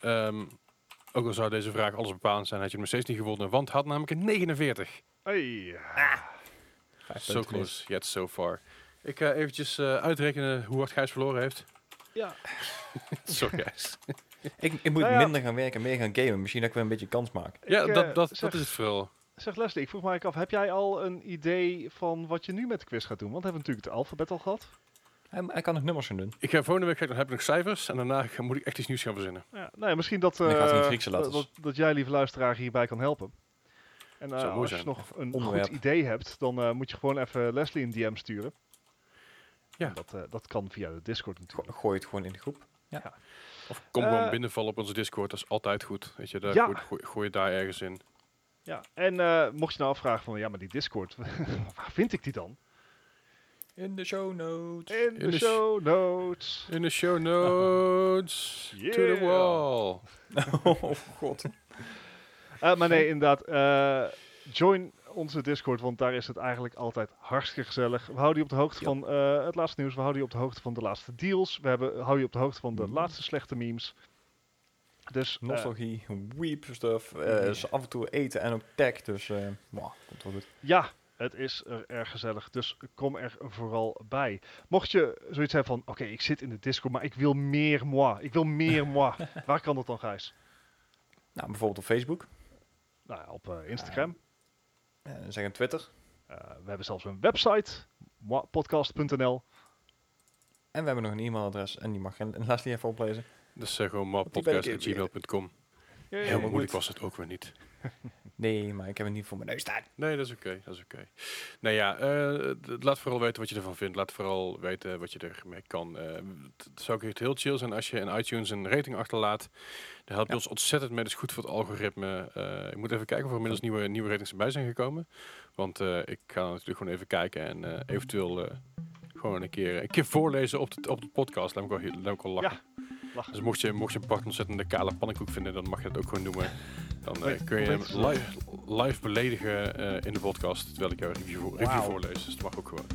ehm, ook al zou deze vraag alles bepalend zijn, had je hem nog steeds niet gewonnen. Want had namelijk een 49. Hey. Vijf So close, yet so far. Ik ga eventjes eh, uitrekenen hoe hard Gijs verloren heeft. Ja. *laughs* Zo Gijs. Ik, ik moet Nou ja. minder gaan werken, meer gaan gamen. Misschien dat ik weer een beetje kans maak. Ja, Ik, eh, dat, dat, zeg, dat is het vooral. Zeg Leslie, ik vroeg me eigenlijk af, heb jij al een idee van wat je nu met de quiz gaat doen? Want we hebben natuurlijk het alfabet al gehad. Hij, hij kan nog nummers gaan doen. Ik ga volgende week dan heb ik nog cijfers en daarna moet ik echt iets nieuws gaan verzinnen. Ja, nou ja, misschien dat, eh, letters. dat, dat jij, lieve luisteraar, hierbij kan helpen. En eh, als je nog een Onderwerp. goed idee hebt, dan eh, moet je gewoon even Leslie een DM sturen. Ja. En Dat, eh, dat kan via de Discord Go- natuurlijk. gooi het gewoon in de groep. Of kom gewoon binnenvallen op onze Discord, dat is altijd goed. Weet je, daar Ja. gooi, je daar ergens in. Ja, en eh, mocht je nou afvragen van, ja, maar die Discord, *laughs* waar vind ik die dan? In de show notes. In, de, de sh- show notes. In de show notes. *laughs* To the Yeah. wall. *laughs* oh god. Eh, maar nee, inderdaad, eh, join onze Discord, want daar is het eigenlijk altijd hartstikke gezellig. We houden je op de hoogte Ja. van eh, het laatste nieuws, we houden je op de hoogte van de laatste deals, we hebben, houden je op de hoogte van de Mhm. laatste slechte memes. Dus Nostalgie, weep stuff. eh, is af en toe eten en ook tech. Dus, eh mwah, komt wel goed. ja, het is er erg gezellig, dus kom er vooral bij. Mocht je zoiets hebben van, oké, ik zit in de Discord, maar ik wil meer moi, ik wil meer *laughs* moi. Waar kan dat dan, Gijs? Nou, bijvoorbeeld op Facebook. Nou ja, op eh, Instagram. Eh zeg een Twitter. Eh, we hebben zelfs een website, moipodcast.nl. En we hebben nog een e-mailadres. En die mag je *laughs* Leslie even oplezen. Dus zeg gewoon maar moeilijk was het ook weer niet. *laughs* Nee, maar ik heb het niet voor mijn neus staan. Nee, dat is oké. dat is oké. Nou ja, eh, laat vooral weten wat je ervan vindt. Laat vooral weten wat je ermee kan. Eh, het zou ook echt heel chill zijn als je in iTunes een rating achterlaat. Dat helpt Ja. ons ontzettend mee. Dat is goed voor het algoritme. Eh, ik moet even kijken of er inmiddels nieuwe, nieuwe ratings erbij zijn gekomen. Want ik ga natuurlijk gewoon even kijken en eventueel gewoon een keer, een keer voorlezen op de, op de podcast. Laat me ook wel, heel- laat me ook lachen. Lachen. Dus mocht je, mocht je Bart ontzettende kale pannenkoek vinden, dan mag je het ook gewoon noemen. Dan eh, kun je hem live, live beledigen eh, in de podcast, terwijl ik jouw review, review voorlees. Dus dat mag ook gewoon.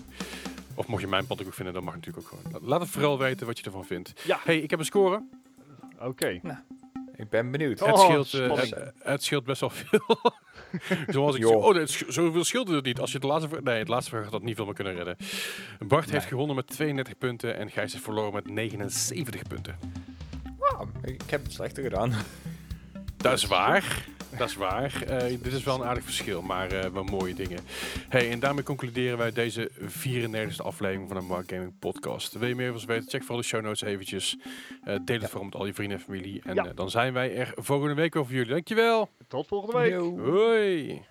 Of mocht je mijn pannenkoek vinden, dan mag het natuurlijk ook gewoon. Laat het vooral weten wat je ervan vindt. Ja. hey, ik heb een score. Oké. Ik ben benieuwd. Oh, het, scheelt, eh, het, het scheelt best wel veel. *laughs* Zoals ik. Oh, nee, het sch- zoveel scheelde het niet. Als je de laatste. Nee, het laatste vraag had dat niet veel meer kunnen redden. Bart heeft gewonnen met 32 punten en Gijs heeft verloren met 79 punten. Ik heb het slechter gedaan. *laughs* Dat is waar. Dat is waar. Eh, dit is wel een aardig verschil, maar eh, wel mooie dingen. Hey, en daarmee concluderen wij deze 94e aflevering van de Mark Gaming Podcast. Wil je meer van ons weten? Check vooral de show notes eventjes. Eh, deel het vooral met al je vrienden en familie. En Ja. dan zijn wij er volgende week over jullie. Dankjewel. Tot volgende week. Yo. Hoi.